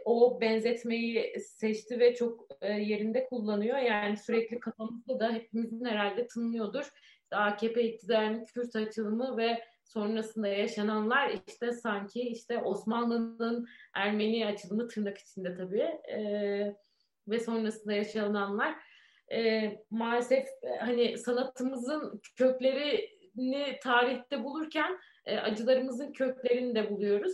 o benzetmeyi seçti ve çok yerinde kullanıyor. Yani sürekli kafamızda da hepimizin herhalde tınlıyordur. İşte AKP iktidarının Kürt açılımı ve sonrasında yaşananlar işte sanki işte Osmanlı'nın Ermeni açılımı tırnak içinde tabii e, ve sonrasında yaşananlar e, maalesef e, hani sanatımızın köklerini tarihte bulurken e, acılarımızın köklerini de buluyoruz.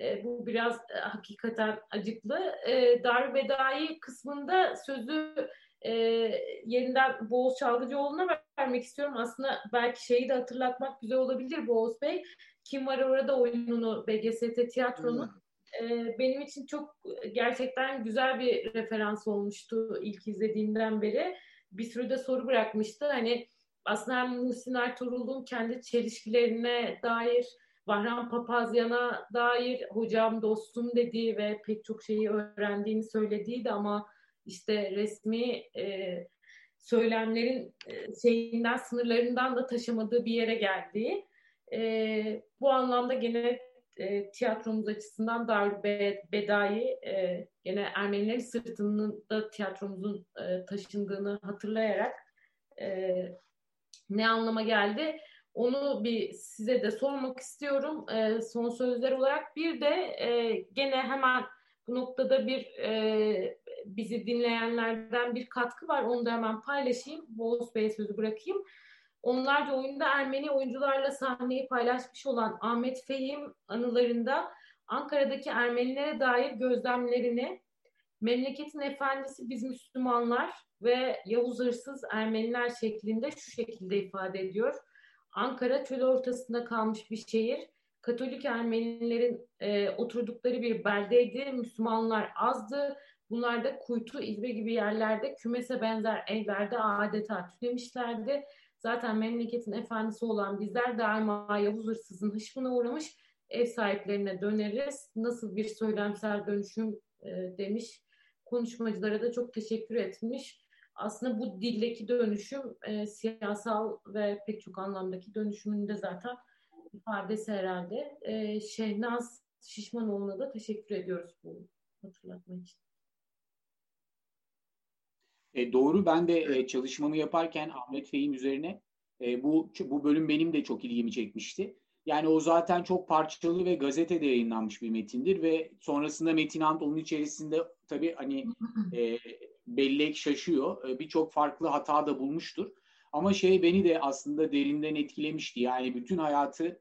E, bu biraz e, hakikaten acıklı. E, Darbedai kısmında sözü e, yeniden Boğaz Çalgıcıoğlu'na vermek istiyorum. Aslında belki şeyi de hatırlatmak güzel olabilir Boğaz Bey. Kim var orada oyununu BGST tiyatronun e, benim için çok gerçekten güzel bir referans olmuştu ilk izlediğimden beri. Bir sürü de soru bırakmıştı. Hani aslında hem Muhsin Ertuğrul'un kendi çelişkilerine dair Bahram Papazyan'a dair hocam dostum dediği ve pek çok şeyi öğrendiğini söylediği de ama işte resmi e, söylemlerin e, şeyinden sınırlarından da taşımadığı bir yere geldiği e, bu anlamda gene e, tiyatromuz açısından dar bedai e, gene Ermenilerin sırtının da tiyatromuzun e, taşındığını hatırlayarak e, ne anlama geldi? Onu bir size de sormak istiyorum e, son sözler olarak. Bir de e, gene hemen bu noktada bir e, bizi dinleyenlerden bir katkı var. Onu da hemen paylaşayım. Boğuz Bey'e sözü bırakayım. Onlarca oyunda Ermeni oyuncularla sahneyi paylaşmış olan Ahmet Fehim anılarında Ankara'daki Ermenilere dair gözlemlerini memleketin efendisi biz Müslümanlar ve Yavuz hırsız Ermeniler şeklinde şu şekilde ifade ediyor. Ankara çöl ortasında kalmış bir şehir. Katolik Ermenilerin e, oturdukları bir beldeydi. Müslümanlar azdı. Bunlar da kuytu, izbe gibi yerlerde kümese benzer evlerde adeta tünemişlerdi. Zaten memleketin efendisi olan bizler daima Yavuz hırsızın hışmına uğramış ev sahiplerine döneriz. Nasıl bir söylemsel dönüşüm e, demiş. Konuşmacılara da çok teşekkür etmiş. Aslında bu dildeki dönüşüm e, siyasal ve pek çok anlamdaki dönüşümünde zaten ifadesi herhalde. E, Şehnaz Şişmanoğlu'na da teşekkür ediyoruz bu hatırlatma için. E, doğru. Ben de e, çalışmamı yaparken Ahmet Fehim üzerine e, bu bu bölüm benim de çok ilgimi çekmişti. Yani o zaten çok parçalı ve gazetede yayınlanmış bir metindir ve sonrasında Metin Ant onun içerisinde tabii hani e, bellek şaşıyor. E, Birçok farklı hata da bulmuştur. Ama şey beni de aslında derinden etkilemişti. Yani bütün hayatı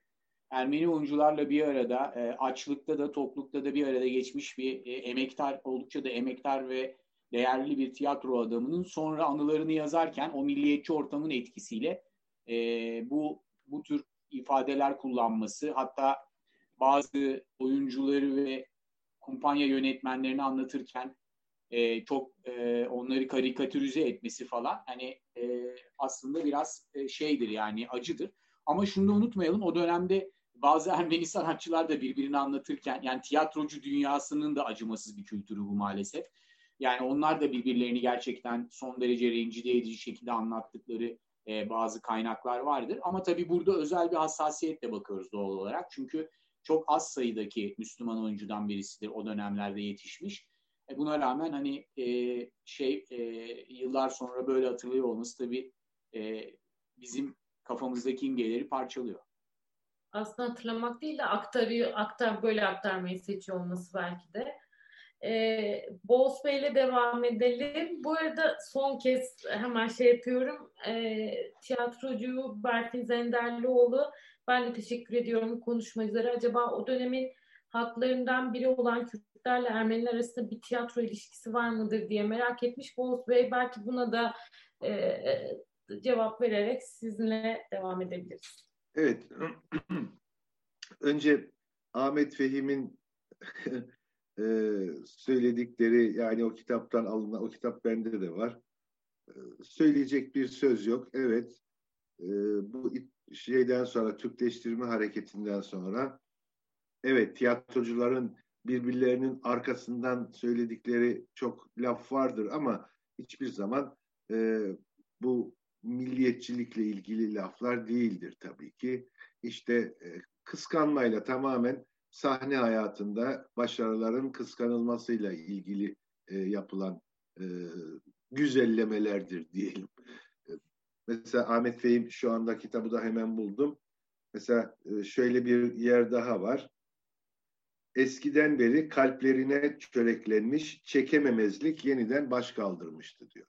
Ermeni oyuncularla bir arada, e, açlıkta da toplukta da bir arada geçmiş bir e, emektar, oldukça da emektar ve değerli bir tiyatro adamının sonra anılarını yazarken o milliyetçi ortamın etkisiyle e, bu bu tür ifadeler kullanması hatta bazı oyuncuları ve kumpanya yönetmenlerini anlatırken e, çok e, onları karikatürize etmesi falan hani e, aslında biraz e, şeydir yani acıdır. Ama şunu da unutmayalım o dönemde bazı Ermeni sanatçılar da birbirini anlatırken yani tiyatrocu dünyasının da acımasız bir kültürü bu maalesef. Yani onlar da birbirlerini gerçekten son derece rencide edici şekilde anlattıkları e, bazı kaynaklar vardır. Ama tabii burada özel bir hassasiyetle bakıyoruz doğal olarak. Çünkü çok az sayıdaki Müslüman oyuncudan birisidir o dönemlerde yetişmiş. E, buna rağmen hani e, şey e, yıllar sonra böyle hatırlıyor olması tabii e, bizim kafamızdaki imgeleri parçalıyor. Aslında hatırlamak değil de aktarıyor, aktar böyle aktarmayı seçiyor olması belki de. E, Boğuz Bey'le devam edelim. Bu arada son kez hemen şey yapıyorum. E, tiyatrocu Berfin Zenderlioğlu ben de teşekkür ediyorum konuşmacılara. Acaba o dönemin haklarından biri olan Kürtlerle Ermeniler arasında bir tiyatro ilişkisi var mıdır diye merak etmiş. Boğuz Bey belki buna da e, cevap vererek sizinle devam edebiliriz. Evet. Önce Ahmet Fehim'in e, söyledikleri yani o kitaptan alınan, o kitap bende de var. E, söyleyecek bir söz yok. Evet, e, bu şeyden sonra, Türkleştirme hareketinden sonra evet tiyatrocuların birbirlerinin arkasından söyledikleri çok laf vardır ama hiçbir zaman e, bu milliyetçilikle ilgili laflar değildir tabii ki. İşte e, kıskanmayla tamamen sahne hayatında başarıların kıskanılmasıyla ilgili e, yapılan e, güzellemelerdir diyelim. E, mesela Ahmet Fehim şu anda kitabı da hemen buldum. Mesela e, şöyle bir yer daha var. Eskiden beri kalplerine çöreklenmiş çekememezlik yeniden baş kaldırmıştı diyor.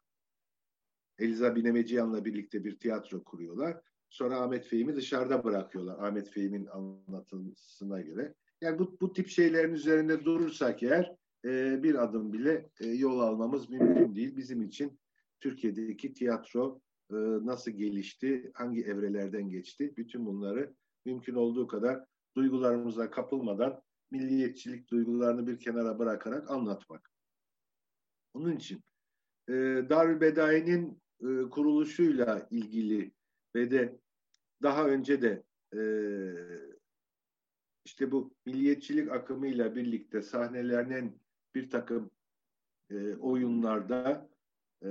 Eliza Binemeciyan'la birlikte bir tiyatro kuruyorlar. Sonra Ahmet Fehim'i dışarıda bırakıyorlar. Ahmet Fehim'in anlatısına göre. Yani bu, bu tip şeylerin üzerinde durursak eğer e, bir adım bile e, yol almamız mümkün değil. Bizim için Türkiye'deki tiyatro e, nasıl gelişti, hangi evrelerden geçti, bütün bunları mümkün olduğu kadar duygularımıza kapılmadan milliyetçilik duygularını bir kenara bırakarak anlatmak. Onun için e, Darül Bedai'nin e, kuruluşuyla ilgili ve de daha önce de e, işte bu milliyetçilik akımıyla birlikte sahnelenen bir takım e, oyunlarda e,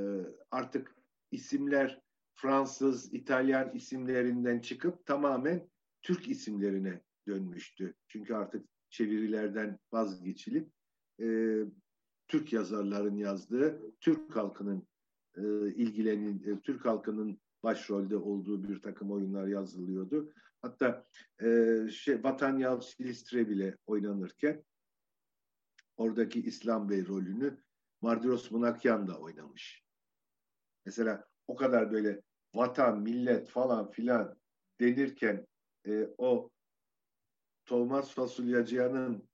artık isimler Fransız, İtalyan isimlerinden çıkıp tamamen Türk isimlerine dönmüştü. Çünkü artık çevirilerden vazgeçilip e, Türk yazarların yazdığı, Türk halkının e, ilgilenin, e, Türk halkının başrolde olduğu bir takım oyunlar yazılıyordu. Hatta e, şey, Vatan Silistre bile oynanırken oradaki İslam Bey rolünü Mardiros Munakyan da oynamış. Mesela o kadar böyle vatan, millet falan filan denirken e, o Thomas Fasulyacıyan'ın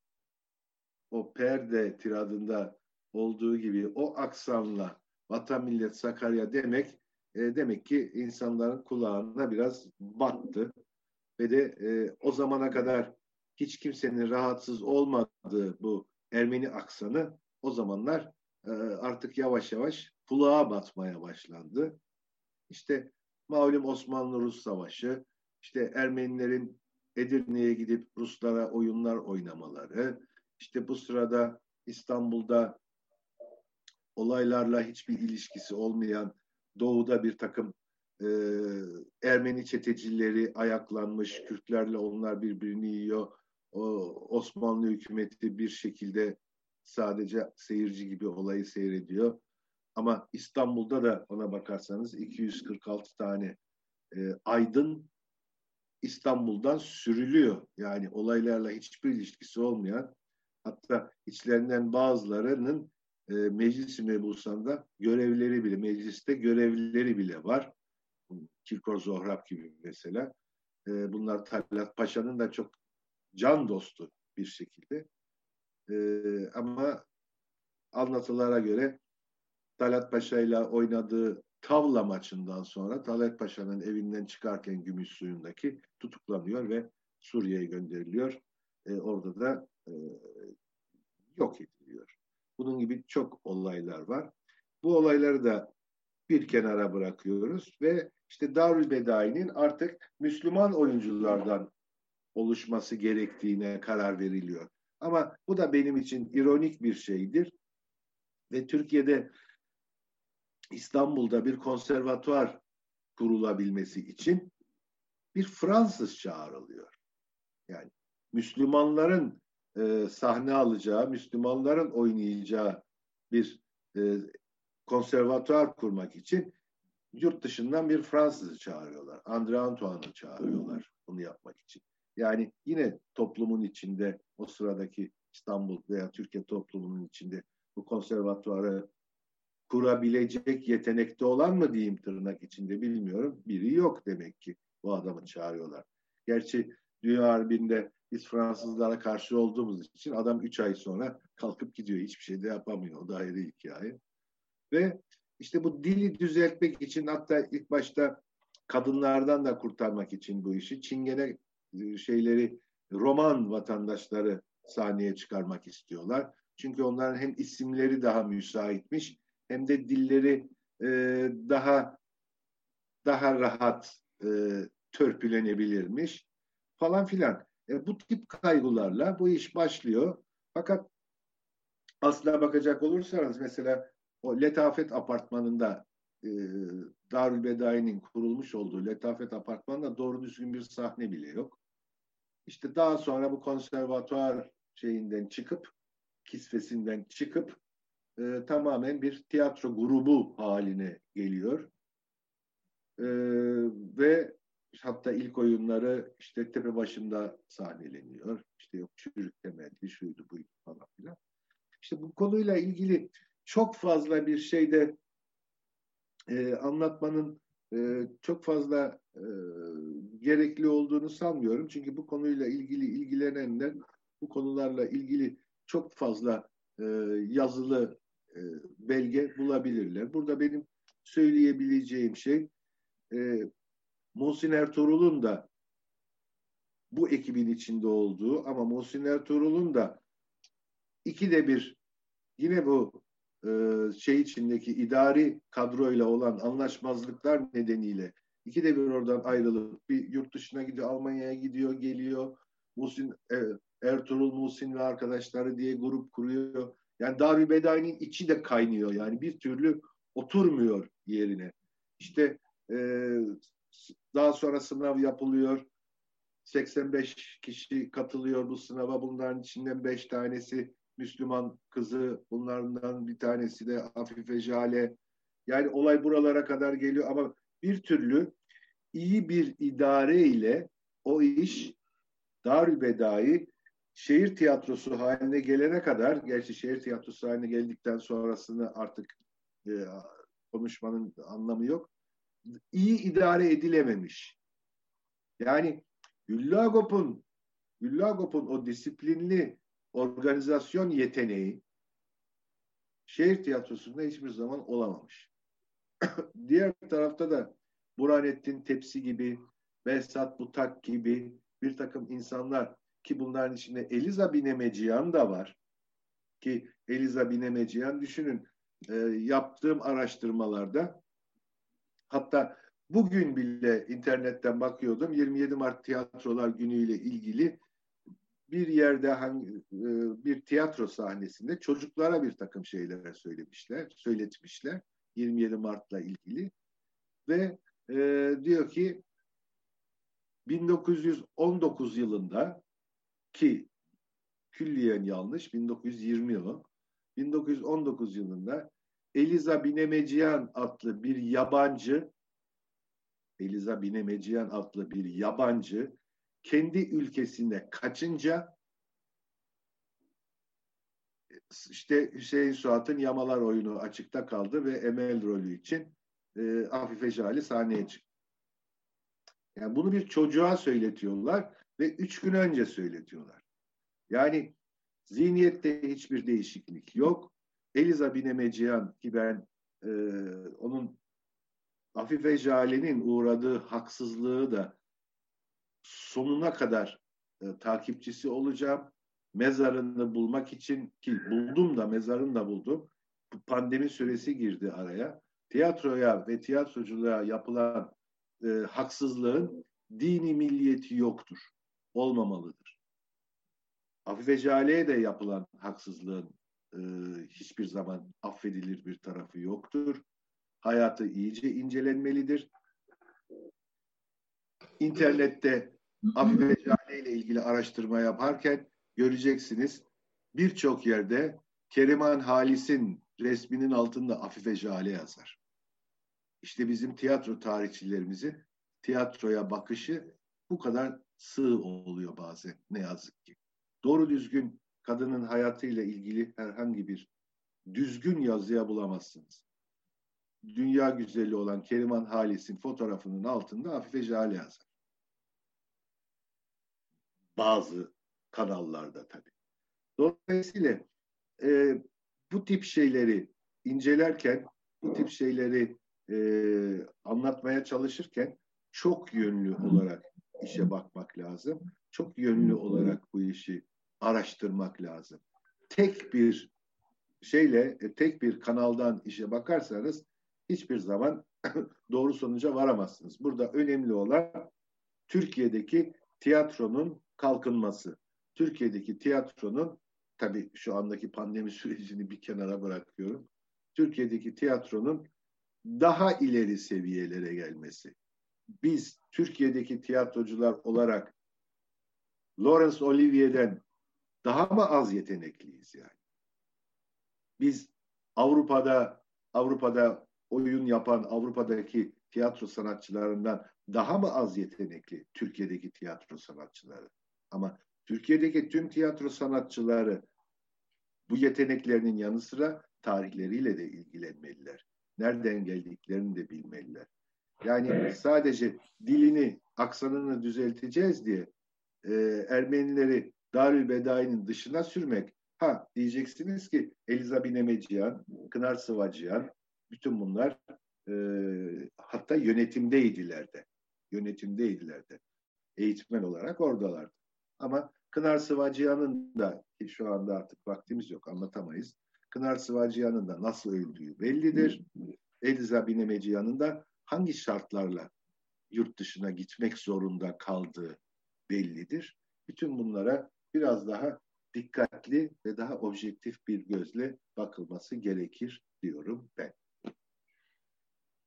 o perde tiradında olduğu gibi o aksanla vatan millet Sakarya demek e, demek ki insanların kulağına biraz battı ve de e, o zamana kadar hiç kimsenin rahatsız olmadığı bu Ermeni aksanı o zamanlar e, artık yavaş yavaş kulağa batmaya başlandı. İşte malum Osmanlı-Rus Savaşı, işte Ermenilerin Edirne'ye gidip Ruslara oyunlar oynamaları, işte bu sırada İstanbul'da olaylarla hiçbir ilişkisi olmayan doğuda bir takım e, Ermeni çetecileri ayaklanmış, Kürtlerle onlar birbirini yiyor. O, Osmanlı hükümeti bir şekilde sadece seyirci gibi olayı seyrediyor. Ama İstanbul'da da ona bakarsanız 246 tane e, aydın İstanbul'dan sürülüyor. Yani olaylarla hiçbir ilişkisi olmayan hatta içlerinden bazılarının e, meclis mebusanda görevleri bile, mecliste görevlileri bile var. Kirkor Zohrab gibi mesela. E, bunlar Talat Paşa'nın da çok can dostu bir şekilde. E, ama anlatılara göre Talat Paşa ile oynadığı tavla maçından sonra Talat Paşa'nın evinden çıkarken Gümüş suyundaki tutuklanıyor ve Suriye'ye gönderiliyor. E, orada da e, yok ediliyor. Bunun gibi çok olaylar var. Bu olayları da bir kenara bırakıyoruz ve işte Darül Bedai'nin artık Müslüman oyunculardan oluşması gerektiğine karar veriliyor. Ama bu da benim için ironik bir şeydir. Ve Türkiye'de İstanbul'da bir konservatuvar kurulabilmesi için bir Fransız çağrılıyor. Yani Müslümanların e, sahne alacağı, Müslümanların oynayacağı bir e, konservatuar kurmak için yurt dışından bir Fransızı çağırıyorlar. André Antoine'ı çağırıyorlar bunu yapmak için. Yani yine toplumun içinde o sıradaki İstanbul veya Türkiye toplumunun içinde bu konservatuarı kurabilecek yetenekte olan mı diyeyim tırnak içinde bilmiyorum. Biri yok demek ki bu adamı çağırıyorlar. Gerçi Dünya Harbi'nde biz Fransızlara karşı olduğumuz için adam üç ay sonra kalkıp gidiyor. Hiçbir şey de yapamıyor. O da ayrı hikaye. Ve işte bu dili düzeltmek için hatta ilk başta kadınlardan da kurtarmak için bu işi Çingene e, şeyleri Roman vatandaşları sahneye çıkarmak istiyorlar. Çünkü onların hem isimleri daha müsaitmiş hem de dilleri e, daha daha rahat e, törpülenebilirmiş falan filan. E, bu tip kaygılarla bu iş başlıyor. Fakat aslına bakacak olursanız mesela o Letafet Apartmanı'nda e, Darül Bedai'nin kurulmuş olduğu Letafet Apartmanı'nda doğru düzgün bir sahne bile yok. İşte daha sonra bu konservatuar şeyinden çıkıp kisvesinden çıkıp e, tamamen bir tiyatro grubu haline geliyor. E, ve hatta ilk oyunları işte tepe başında sahneleniyor. İşte yok çürük temelli şuydu buydu falan filan. İşte bu konuyla ilgili çok fazla bir şeyde e, anlatmanın e, çok fazla e, gerekli olduğunu sanmıyorum. Çünkü bu konuyla ilgili ilgilenenler bu konularla ilgili çok fazla e, yazılı e, belge bulabilirler. Burada benim söyleyebileceğim şey e, Muhsin Ertuğrul'un da bu ekibin içinde olduğu ama Muhsin Ertuğrul'un da iki de bir yine bu şey içindeki idari kadroyla olan anlaşmazlıklar nedeniyle iki de bir oradan ayrılıp bir yurt dışına gidiyor, Almanya'ya gidiyor, geliyor. Muhsin e, Ertuğrul Muhsin ve arkadaşları diye grup kuruyor. Yani Darül Bedai'nin içi de kaynıyor. Yani bir türlü oturmuyor yerine. İşte e, daha sonra sınav yapılıyor. 85 kişi katılıyor bu sınava. Bunların içinden 5 tanesi Müslüman kızı. Bunlardan bir tanesi de Afife Jale. Yani olay buralara kadar geliyor ama bir türlü iyi bir idare ile o iş Darülbedai şehir tiyatrosu haline gelene kadar, gerçi şehir tiyatrosu haline geldikten sonrasını artık e, konuşmanın anlamı yok. İyi idare edilememiş. Yani Güllagop'un Güllagop'un o disiplinli organizasyon yeteneği şehir tiyatrosunda hiçbir zaman olamamış. Diğer tarafta da Burhanettin Tepsi gibi, Behzat Butak gibi bir takım insanlar ki bunların içinde Eliza Binemeciyan da var. Ki Eliza Binemeciyan düşünün e, yaptığım araştırmalarda hatta bugün bile internetten bakıyordum 27 Mart Tiyatrolar Günü ile ilgili bir yerde hangi, e, bir tiyatro sahnesinde çocuklara bir takım şeyler söylemişler, söyletmişler 27 Mart'la ilgili. Ve e, diyor ki 1919 yılında ki külliyen yanlış 1920 yılı 1919 yılında Eliza Binemeciyan adlı bir yabancı Eliza Binemeciyan adlı bir yabancı kendi ülkesine kaçınca işte Hüseyin Suat'ın Yamalar oyunu açıkta kaldı ve Emel rolü için e, Afife Jali sahneye çıktı. Yani bunu bir çocuğa söyletiyorlar ve üç gün önce söyletiyorlar. Yani zihniyette hiçbir değişiklik yok. Eliza Binemeciyan ki ben e, onun Afife Jale'nin uğradığı haksızlığı da sonuna kadar e, takipçisi olacağım. Mezarını bulmak için ki buldum da mezarını da buldum. Bu pandemi süresi girdi araya. Tiyatroya ve tiyatroculuğa yapılan e, haksızlığın dini milliyeti yoktur. Olmamalıdır. Afife Cale'ye de yapılan haksızlığın e, hiçbir zaman affedilir bir tarafı yoktur. Hayatı iyice incelenmelidir. İnternette Afife Cale ile ilgili araştırma yaparken göreceksiniz birçok yerde Keriman Halis'in resminin altında Afife Jale yazar. İşte bizim tiyatro tarihçilerimizin tiyatroya bakışı bu kadar sığ oluyor bazen ne yazık ki. Doğru düzgün kadının hayatıyla ilgili herhangi bir düzgün yazıya bulamazsınız. Dünya güzeli olan Keriman Halis'in fotoğrafının altında Afife Jale yazar. Bazı kanallarda tabii. Dolayısıyla e, bu tip şeyleri incelerken, bu tip şeyleri e, anlatmaya çalışırken çok yönlü olarak işe bakmak lazım. Çok yönlü olarak bu işi araştırmak lazım. Tek bir şeyle, e, tek bir kanaldan işe bakarsanız hiçbir zaman doğru sonuca varamazsınız. Burada önemli olan Türkiye'deki tiyatronun kalkınması. Türkiye'deki tiyatronun tabii şu andaki pandemi sürecini bir kenara bırakıyorum. Türkiye'deki tiyatronun daha ileri seviyelere gelmesi. Biz Türkiye'deki tiyatrocular olarak Laurence Olivier'den daha mı az yetenekliyiz yani? Biz Avrupa'da Avrupa'da oyun yapan Avrupa'daki tiyatro sanatçılarından daha mı az yetenekli Türkiye'deki tiyatro sanatçıları? Ama Türkiye'deki tüm tiyatro sanatçıları bu yeteneklerinin yanı sıra tarihleriyle de ilgilenmeliler. Nereden geldiklerini de bilmeliler. Yani sadece dilini, aksanını düzelteceğiz diye e, Ermenileri Darül Bedai'nin dışına sürmek. Ha diyeceksiniz ki Eliza Binemeciyan, Kınar Sıvacıyan, bütün bunlar e, hatta yönetimdeydiler de. Yönetimdeydiler de. Eğitmen olarak oradalardı. Ama Kınar Sıvacıyan'ın da ki şu anda artık vaktimiz yok anlatamayız. Kınar Sıvacıyan'ın da nasıl öldüğü bellidir. Eliza Binemeciyan'ın da hangi şartlarla yurt dışına gitmek zorunda kaldığı bellidir. Bütün bunlara biraz daha dikkatli ve daha objektif bir gözle bakılması gerekir diyorum ben.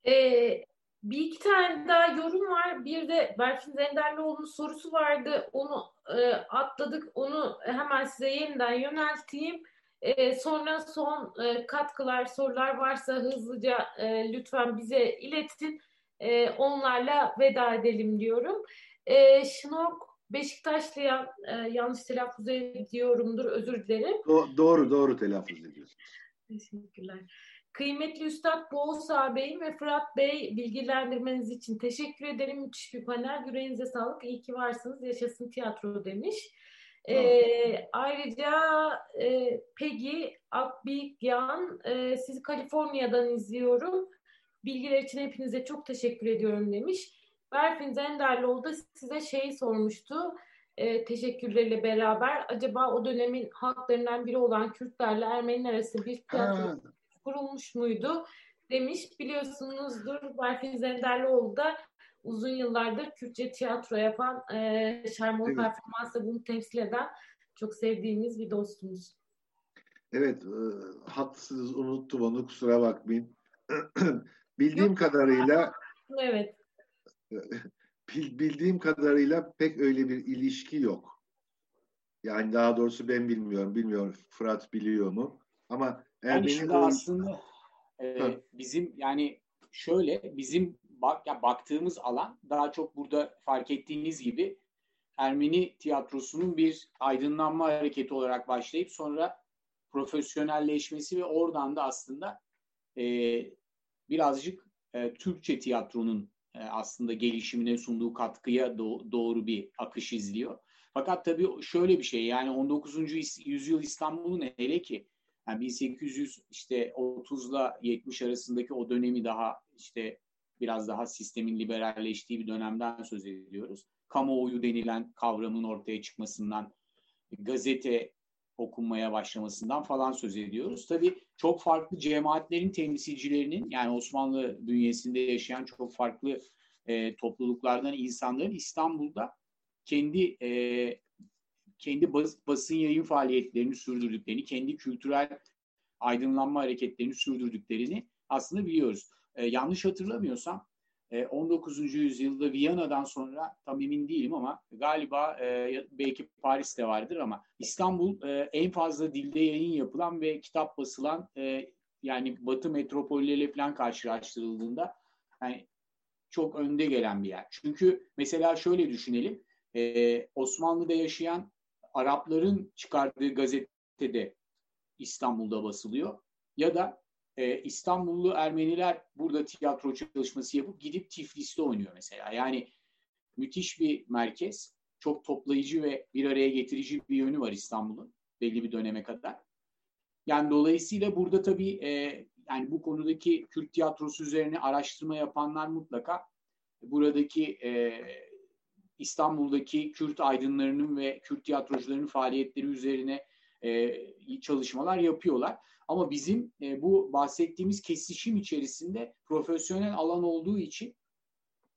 Ee, bir iki tane daha yorum var. Bir de Berfin Zenderlioğlu'nun sorusu vardı. Onu e, atladık. Onu hemen size yeniden yönelteyim. E, sonra son e, katkılar, sorular varsa hızlıca e, lütfen bize iletin. e, onlarla veda edelim diyorum. E, Şnork Beşiktaşlı'ya e, yanlış telaffuz ediyorumdur özür dilerim. Do- doğru doğru telaffuz ediyorsun. Teşekkürler. Kıymetli Üstad Boğsa Bey ve Fırat Bey bilgilendirmeniz için teşekkür ederim. Müthiş bir panel. Yüreğinize sağlık. İyi ki varsınız. Yaşasın tiyatro demiş. Ee, ayrıca e, Peggy Akbigyan e, sizi Kaliforniya'dan izliyorum. Bilgiler için hepinize çok teşekkür ediyorum demiş. Berfin Zenderloğlu da size şey sormuştu. E, teşekkürleriyle beraber acaba o dönemin halklarından biri olan Kürtlerle Ermeniler arasında bir tiyatro kurulmuş muydu demiş. Biliyorsunuzdur Berfin Zenderlioğlu da uzun yıllardır Kürtçe tiyatro yapan e, Şermon evet. performansla bunu temsil eden çok sevdiğimiz bir dostumuz. Evet, e, haklısınız unuttum onu kusura bakmayın. Bildiğim Yok, kadarıyla evet. bildiğim kadarıyla pek öyle bir ilişki yok. Yani daha doğrusu ben bilmiyorum. Bilmiyorum Fırat biliyor mu? Ama yani şimdi aslında e, bizim yani şöyle bizim bak ya baktığımız alan daha çok burada fark ettiğiniz gibi Ermeni tiyatrosunun bir aydınlanma hareketi olarak başlayıp sonra profesyonelleşmesi ve oradan da aslında e, birazcık e, Türkçe tiyatronun e, aslında gelişimine sunduğu katkıya do- doğru bir akış izliyor. Fakat tabii şöyle bir şey yani 19. yüzyıl İstanbul'un hele ki yani 1800 işte 30 ile 70 arasındaki o dönemi daha işte biraz daha sistemin liberalleştiği bir dönemden söz ediyoruz. Kamuoyu denilen kavramın ortaya çıkmasından, gazete okunmaya başlamasından falan söz ediyoruz. Tabii çok farklı cemaatlerin temsilcilerinin yani Osmanlı bünyesinde yaşayan çok farklı e, topluluklardan insanların İstanbul'da kendi e, kendi bas, basın yayın faaliyetlerini sürdürdüklerini, kendi kültürel aydınlanma hareketlerini sürdürdüklerini aslında biliyoruz. E, yanlış hatırlamıyorsam e, 19. yüzyılda Viyana'dan sonra tam emin değilim ama galiba e, belki Paris'te vardır ama İstanbul e, en fazla dilde yayın yapılan ve kitap basılan e, yani Batı metropolleriyle falan karşılaştırıldığında yani çok önde gelen bir yer. Çünkü mesela şöyle düşünelim. E, Osmanlı'da yaşayan Arapların çıkardığı gazetede İstanbul'da basılıyor. Ya da e, İstanbullu Ermeniler burada tiyatro çalışması yapıp gidip Tiflis'te oynuyor mesela. Yani müthiş bir merkez. Çok toplayıcı ve bir araya getirici bir yönü var İstanbul'un belli bir döneme kadar. Yani dolayısıyla burada tabii e, yani bu konudaki Kürt tiyatrosu üzerine araştırma yapanlar mutlaka buradaki e, İstanbul'daki Kürt aydınlarının ve Kürt tiyatrocularının faaliyetleri üzerine e, çalışmalar yapıyorlar. Ama bizim e, bu bahsettiğimiz kesişim içerisinde profesyonel alan olduğu için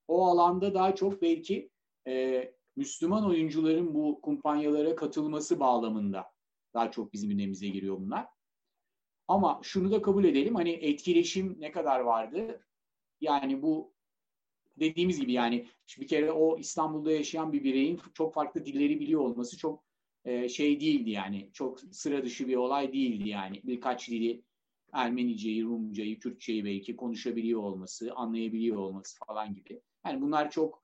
o alanda daha çok belki e, Müslüman oyuncuların bu kumpanyalara katılması bağlamında daha çok bizim gündemimize giriyor bunlar. Ama şunu da kabul edelim hani etkileşim ne kadar vardı? Yani bu dediğimiz gibi yani bir kere o İstanbul'da yaşayan bir bireyin çok farklı dilleri biliyor olması çok e, şey değildi yani. Çok sıra dışı bir olay değildi yani. Birkaç dili Ermeniceyi, Rumcayı, Kürtçeyi belki konuşabiliyor olması, anlayabiliyor olması falan gibi. Yani bunlar çok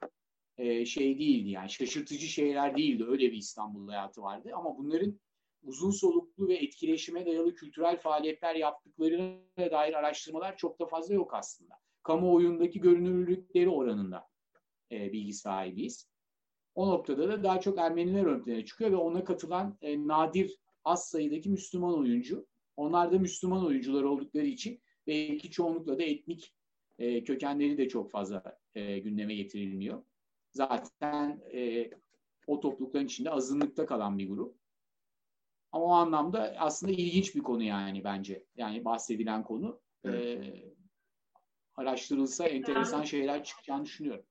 e, şey değildi yani şaşırtıcı şeyler değildi. Öyle bir İstanbul hayatı vardı ama bunların uzun soluklu ve etkileşime dayalı kültürel faaliyetler yaptıklarına dair araştırmalar çok da fazla yok aslında. Kamuoyundaki görünürlükleri oranında e, bilgi sahibiyiz. O noktada da daha çok Ermeniler ön plana çıkıyor ve ona katılan e, nadir az sayıdaki Müslüman oyuncu. Onlar da Müslüman oyuncular oldukları için belki çoğunlukla da etnik e, kökenleri de çok fazla e, gündeme getirilmiyor. Zaten e, o toplulukların içinde azınlıkta kalan bir grup. Ama o anlamda aslında ilginç bir konu yani bence. Yani bahsedilen konu. E, araştırılsa enteresan şeyler çıkacağını düşünüyorum.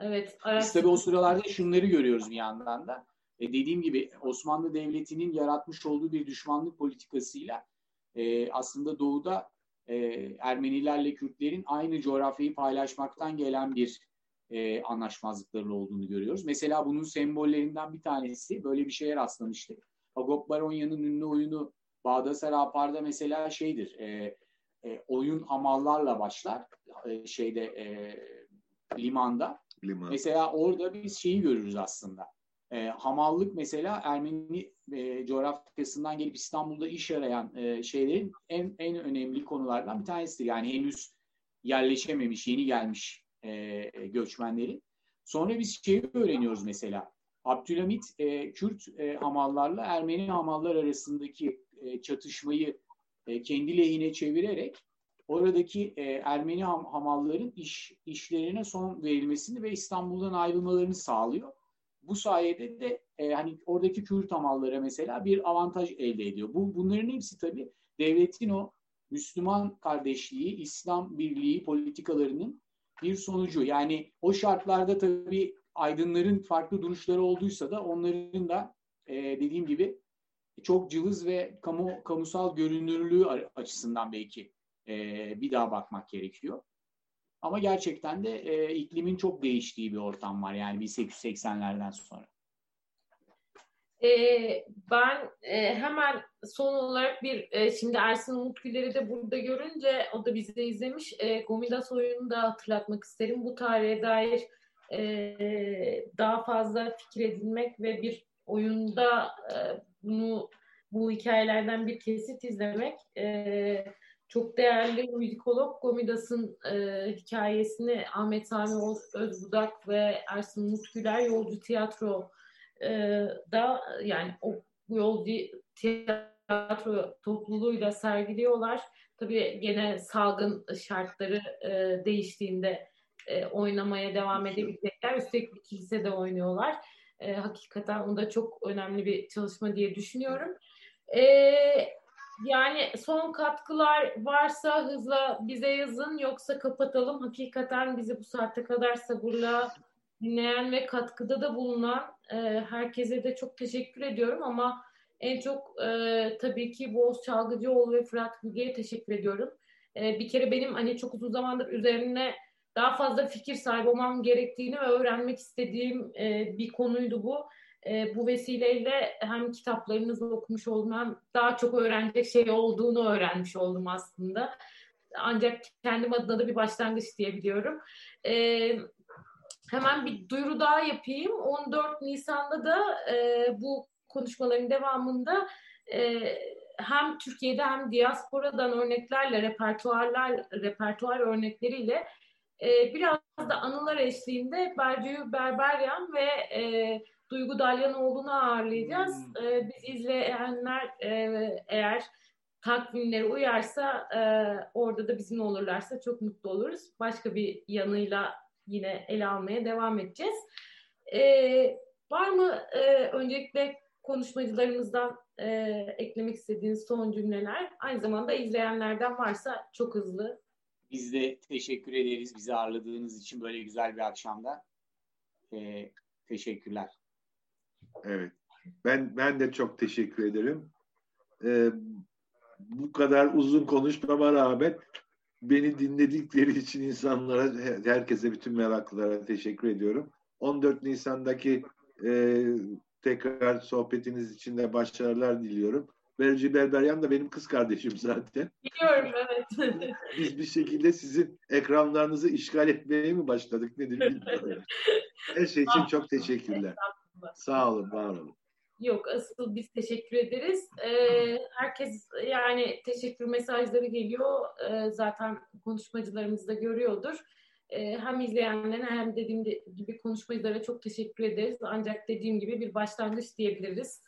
Evet. Biz tabii o sıralarda şunları görüyoruz bir yandan da. E dediğim gibi Osmanlı Devleti'nin yaratmış olduğu bir düşmanlık politikasıyla e, aslında doğuda e, Ermenilerle Kürtlerin aynı coğrafyayı paylaşmaktan gelen bir e, anlaşmazlıkların olduğunu görüyoruz. Mesela bunun sembollerinden bir tanesi böyle bir şeye rastlamıştık. Agop Baronya'nın ünlü oyunu Bağdasar Apar'da mesela şeydir. E, e, oyun hamallarla başlar. E, şeyde e, limanda. Liman. Mesela orada biz şeyi görürüz aslında. E, hamallık mesela Ermeni e, coğrafyasından gelip İstanbul'da iş arayan e, şeylerin en en önemli konulardan bir tanesidir. Yani henüz yerleşememiş, yeni gelmiş e, göçmenlerin. Sonra biz şeyi öğreniyoruz mesela. Abdülhamit e, Kürt e, hamallarla Ermeni hamallar arasındaki e, çatışmayı e, kendi lehine çevirerek oradaki e, Ermeni ham, hamalların iş işlerine son verilmesini ve İstanbul'dan ayrılmalarını sağlıyor. Bu sayede de e, hani oradaki Kürt hamallara mesela bir avantaj elde ediyor. Bu bunların hepsi tabii devletin o Müslüman kardeşliği, İslam birliği politikalarının bir sonucu. Yani o şartlarda tabii aydınların farklı duruşları olduysa da onların da e, dediğim gibi çok cılız ve kamu kamusal görünürlüğü açısından belki e, bir daha bakmak gerekiyor. Ama gerçekten de e, iklimin çok değiştiği bir ortam var yani 1880'lerden sonra. E, ben e, hemen son olarak bir e, şimdi Ersin Umutgüller'i de burada görünce o da bizi izlemiş. E, Gomidas oyununu da hatırlatmak isterim. Bu tarihe dair e, daha fazla fikir edinmek ve bir oyunda e, bunu bu hikayelerden bir kesit izlemek e, çok değerli müzikolog Gomidas'ın e, hikayesini Ahmet Sami Özbudak ve Ersin Mutgüler Yolcu Tiyatro e, da yani o Yolcu Tiyatro topluluğuyla sergiliyorlar. Tabii gene salgın şartları e, değiştiğinde e, oynamaya devam edebilecekler. Üstelik bir kilisede oynuyorlar. E, hakikaten o da çok önemli bir çalışma diye düşünüyorum. E, yani son katkılar varsa hızla bize yazın yoksa kapatalım. Hakikaten bizi bu saate kadar sabırla dinleyen ve katkıda da bulunan e, herkese de çok teşekkür ediyorum ama en çok e, tabii ki Boğaz Çalgıcıoğlu ve Fırat Bilge'ye teşekkür ediyorum. E, bir kere benim hani çok uzun zamandır üzerine daha fazla fikir sahibi olmam gerektiğini ve öğrenmek istediğim e, bir konuydu bu. E, bu vesileyle hem kitaplarınızı okumuş oldum hem daha çok öğrenecek şey olduğunu öğrenmiş oldum aslında. Ancak kendim adına da bir başlangıç diyebiliyorum. E, hemen bir duyuru daha yapayım. 14 Nisan'da da e, bu konuşmaların devamında e, hem Türkiye'de hem diasporadan örneklerle, repertuarlar, repertuar örnekleriyle e, biraz da anılar eşliğinde Bercü Berberyan ve e, Duygu Dalyanoğlu'nu ağırlayacağız. Hmm. E, biz izleyenler e, eğer takvimleri uyarsa e, orada da bizimle olurlarsa çok mutlu oluruz. Başka bir yanıyla yine ele almaya devam edeceğiz. E, var mı e, öncelikle konuşmacılarımızdan e, eklemek istediğiniz son cümleler? Aynı zamanda izleyenlerden varsa çok hızlı biz de teşekkür ederiz bizi ağırladığınız için böyle güzel bir akşamda. Ee, teşekkürler. Evet. Ben ben de çok teşekkür ederim. Ee, bu kadar uzun konuşmama rağmen beni dinledikleri için insanlara, herkese, bütün meraklılara teşekkür ediyorum. 14 Nisan'daki e, tekrar sohbetiniz için de başarılar diliyorum. Berci Berberyan da benim kız kardeşim zaten. Biliyorum evet. Biz bir şekilde sizin ekranlarınızı işgal etmeye mi başladık nedir bilmiyorum. Her şey için çok teşekkürler. Sağ olun, var olun. Yok asıl biz teşekkür ederiz. Ee, herkes yani teşekkür mesajları geliyor. Ee, zaten konuşmacılarımız da görüyordur. Ee, hem izleyenlere hem dediğim gibi konuşmacılara çok teşekkür ederiz. Ancak dediğim gibi bir başlangıç diyebiliriz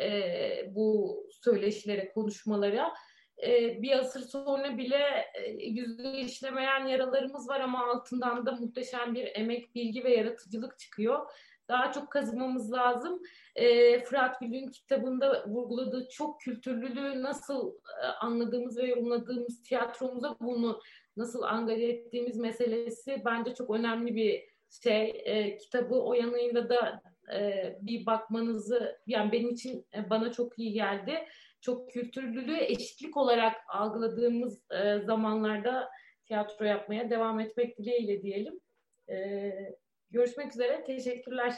e, bu söyleşilere, konuşmalara. E, bir asır sonra bile e, yüzde işlemeyen yaralarımız var ama altından da muhteşem bir emek, bilgi ve yaratıcılık çıkıyor. Daha çok kazımamız lazım. E, Fırat Gül'ün kitabında vurguladığı çok kültürlülüğü nasıl e, anladığımız ve yorumladığımız tiyatromuza bunu nasıl angaje ettiğimiz meselesi bence çok önemli bir şey. E, kitabı o yanıyla da e, bir bakmanızı yani benim için e, bana çok iyi geldi. Çok kültürlülüğü eşitlik olarak algıladığımız e, zamanlarda tiyatro yapmaya devam etmek dileğiyle diyelim. E, görüşmek üzere. Teşekkürler.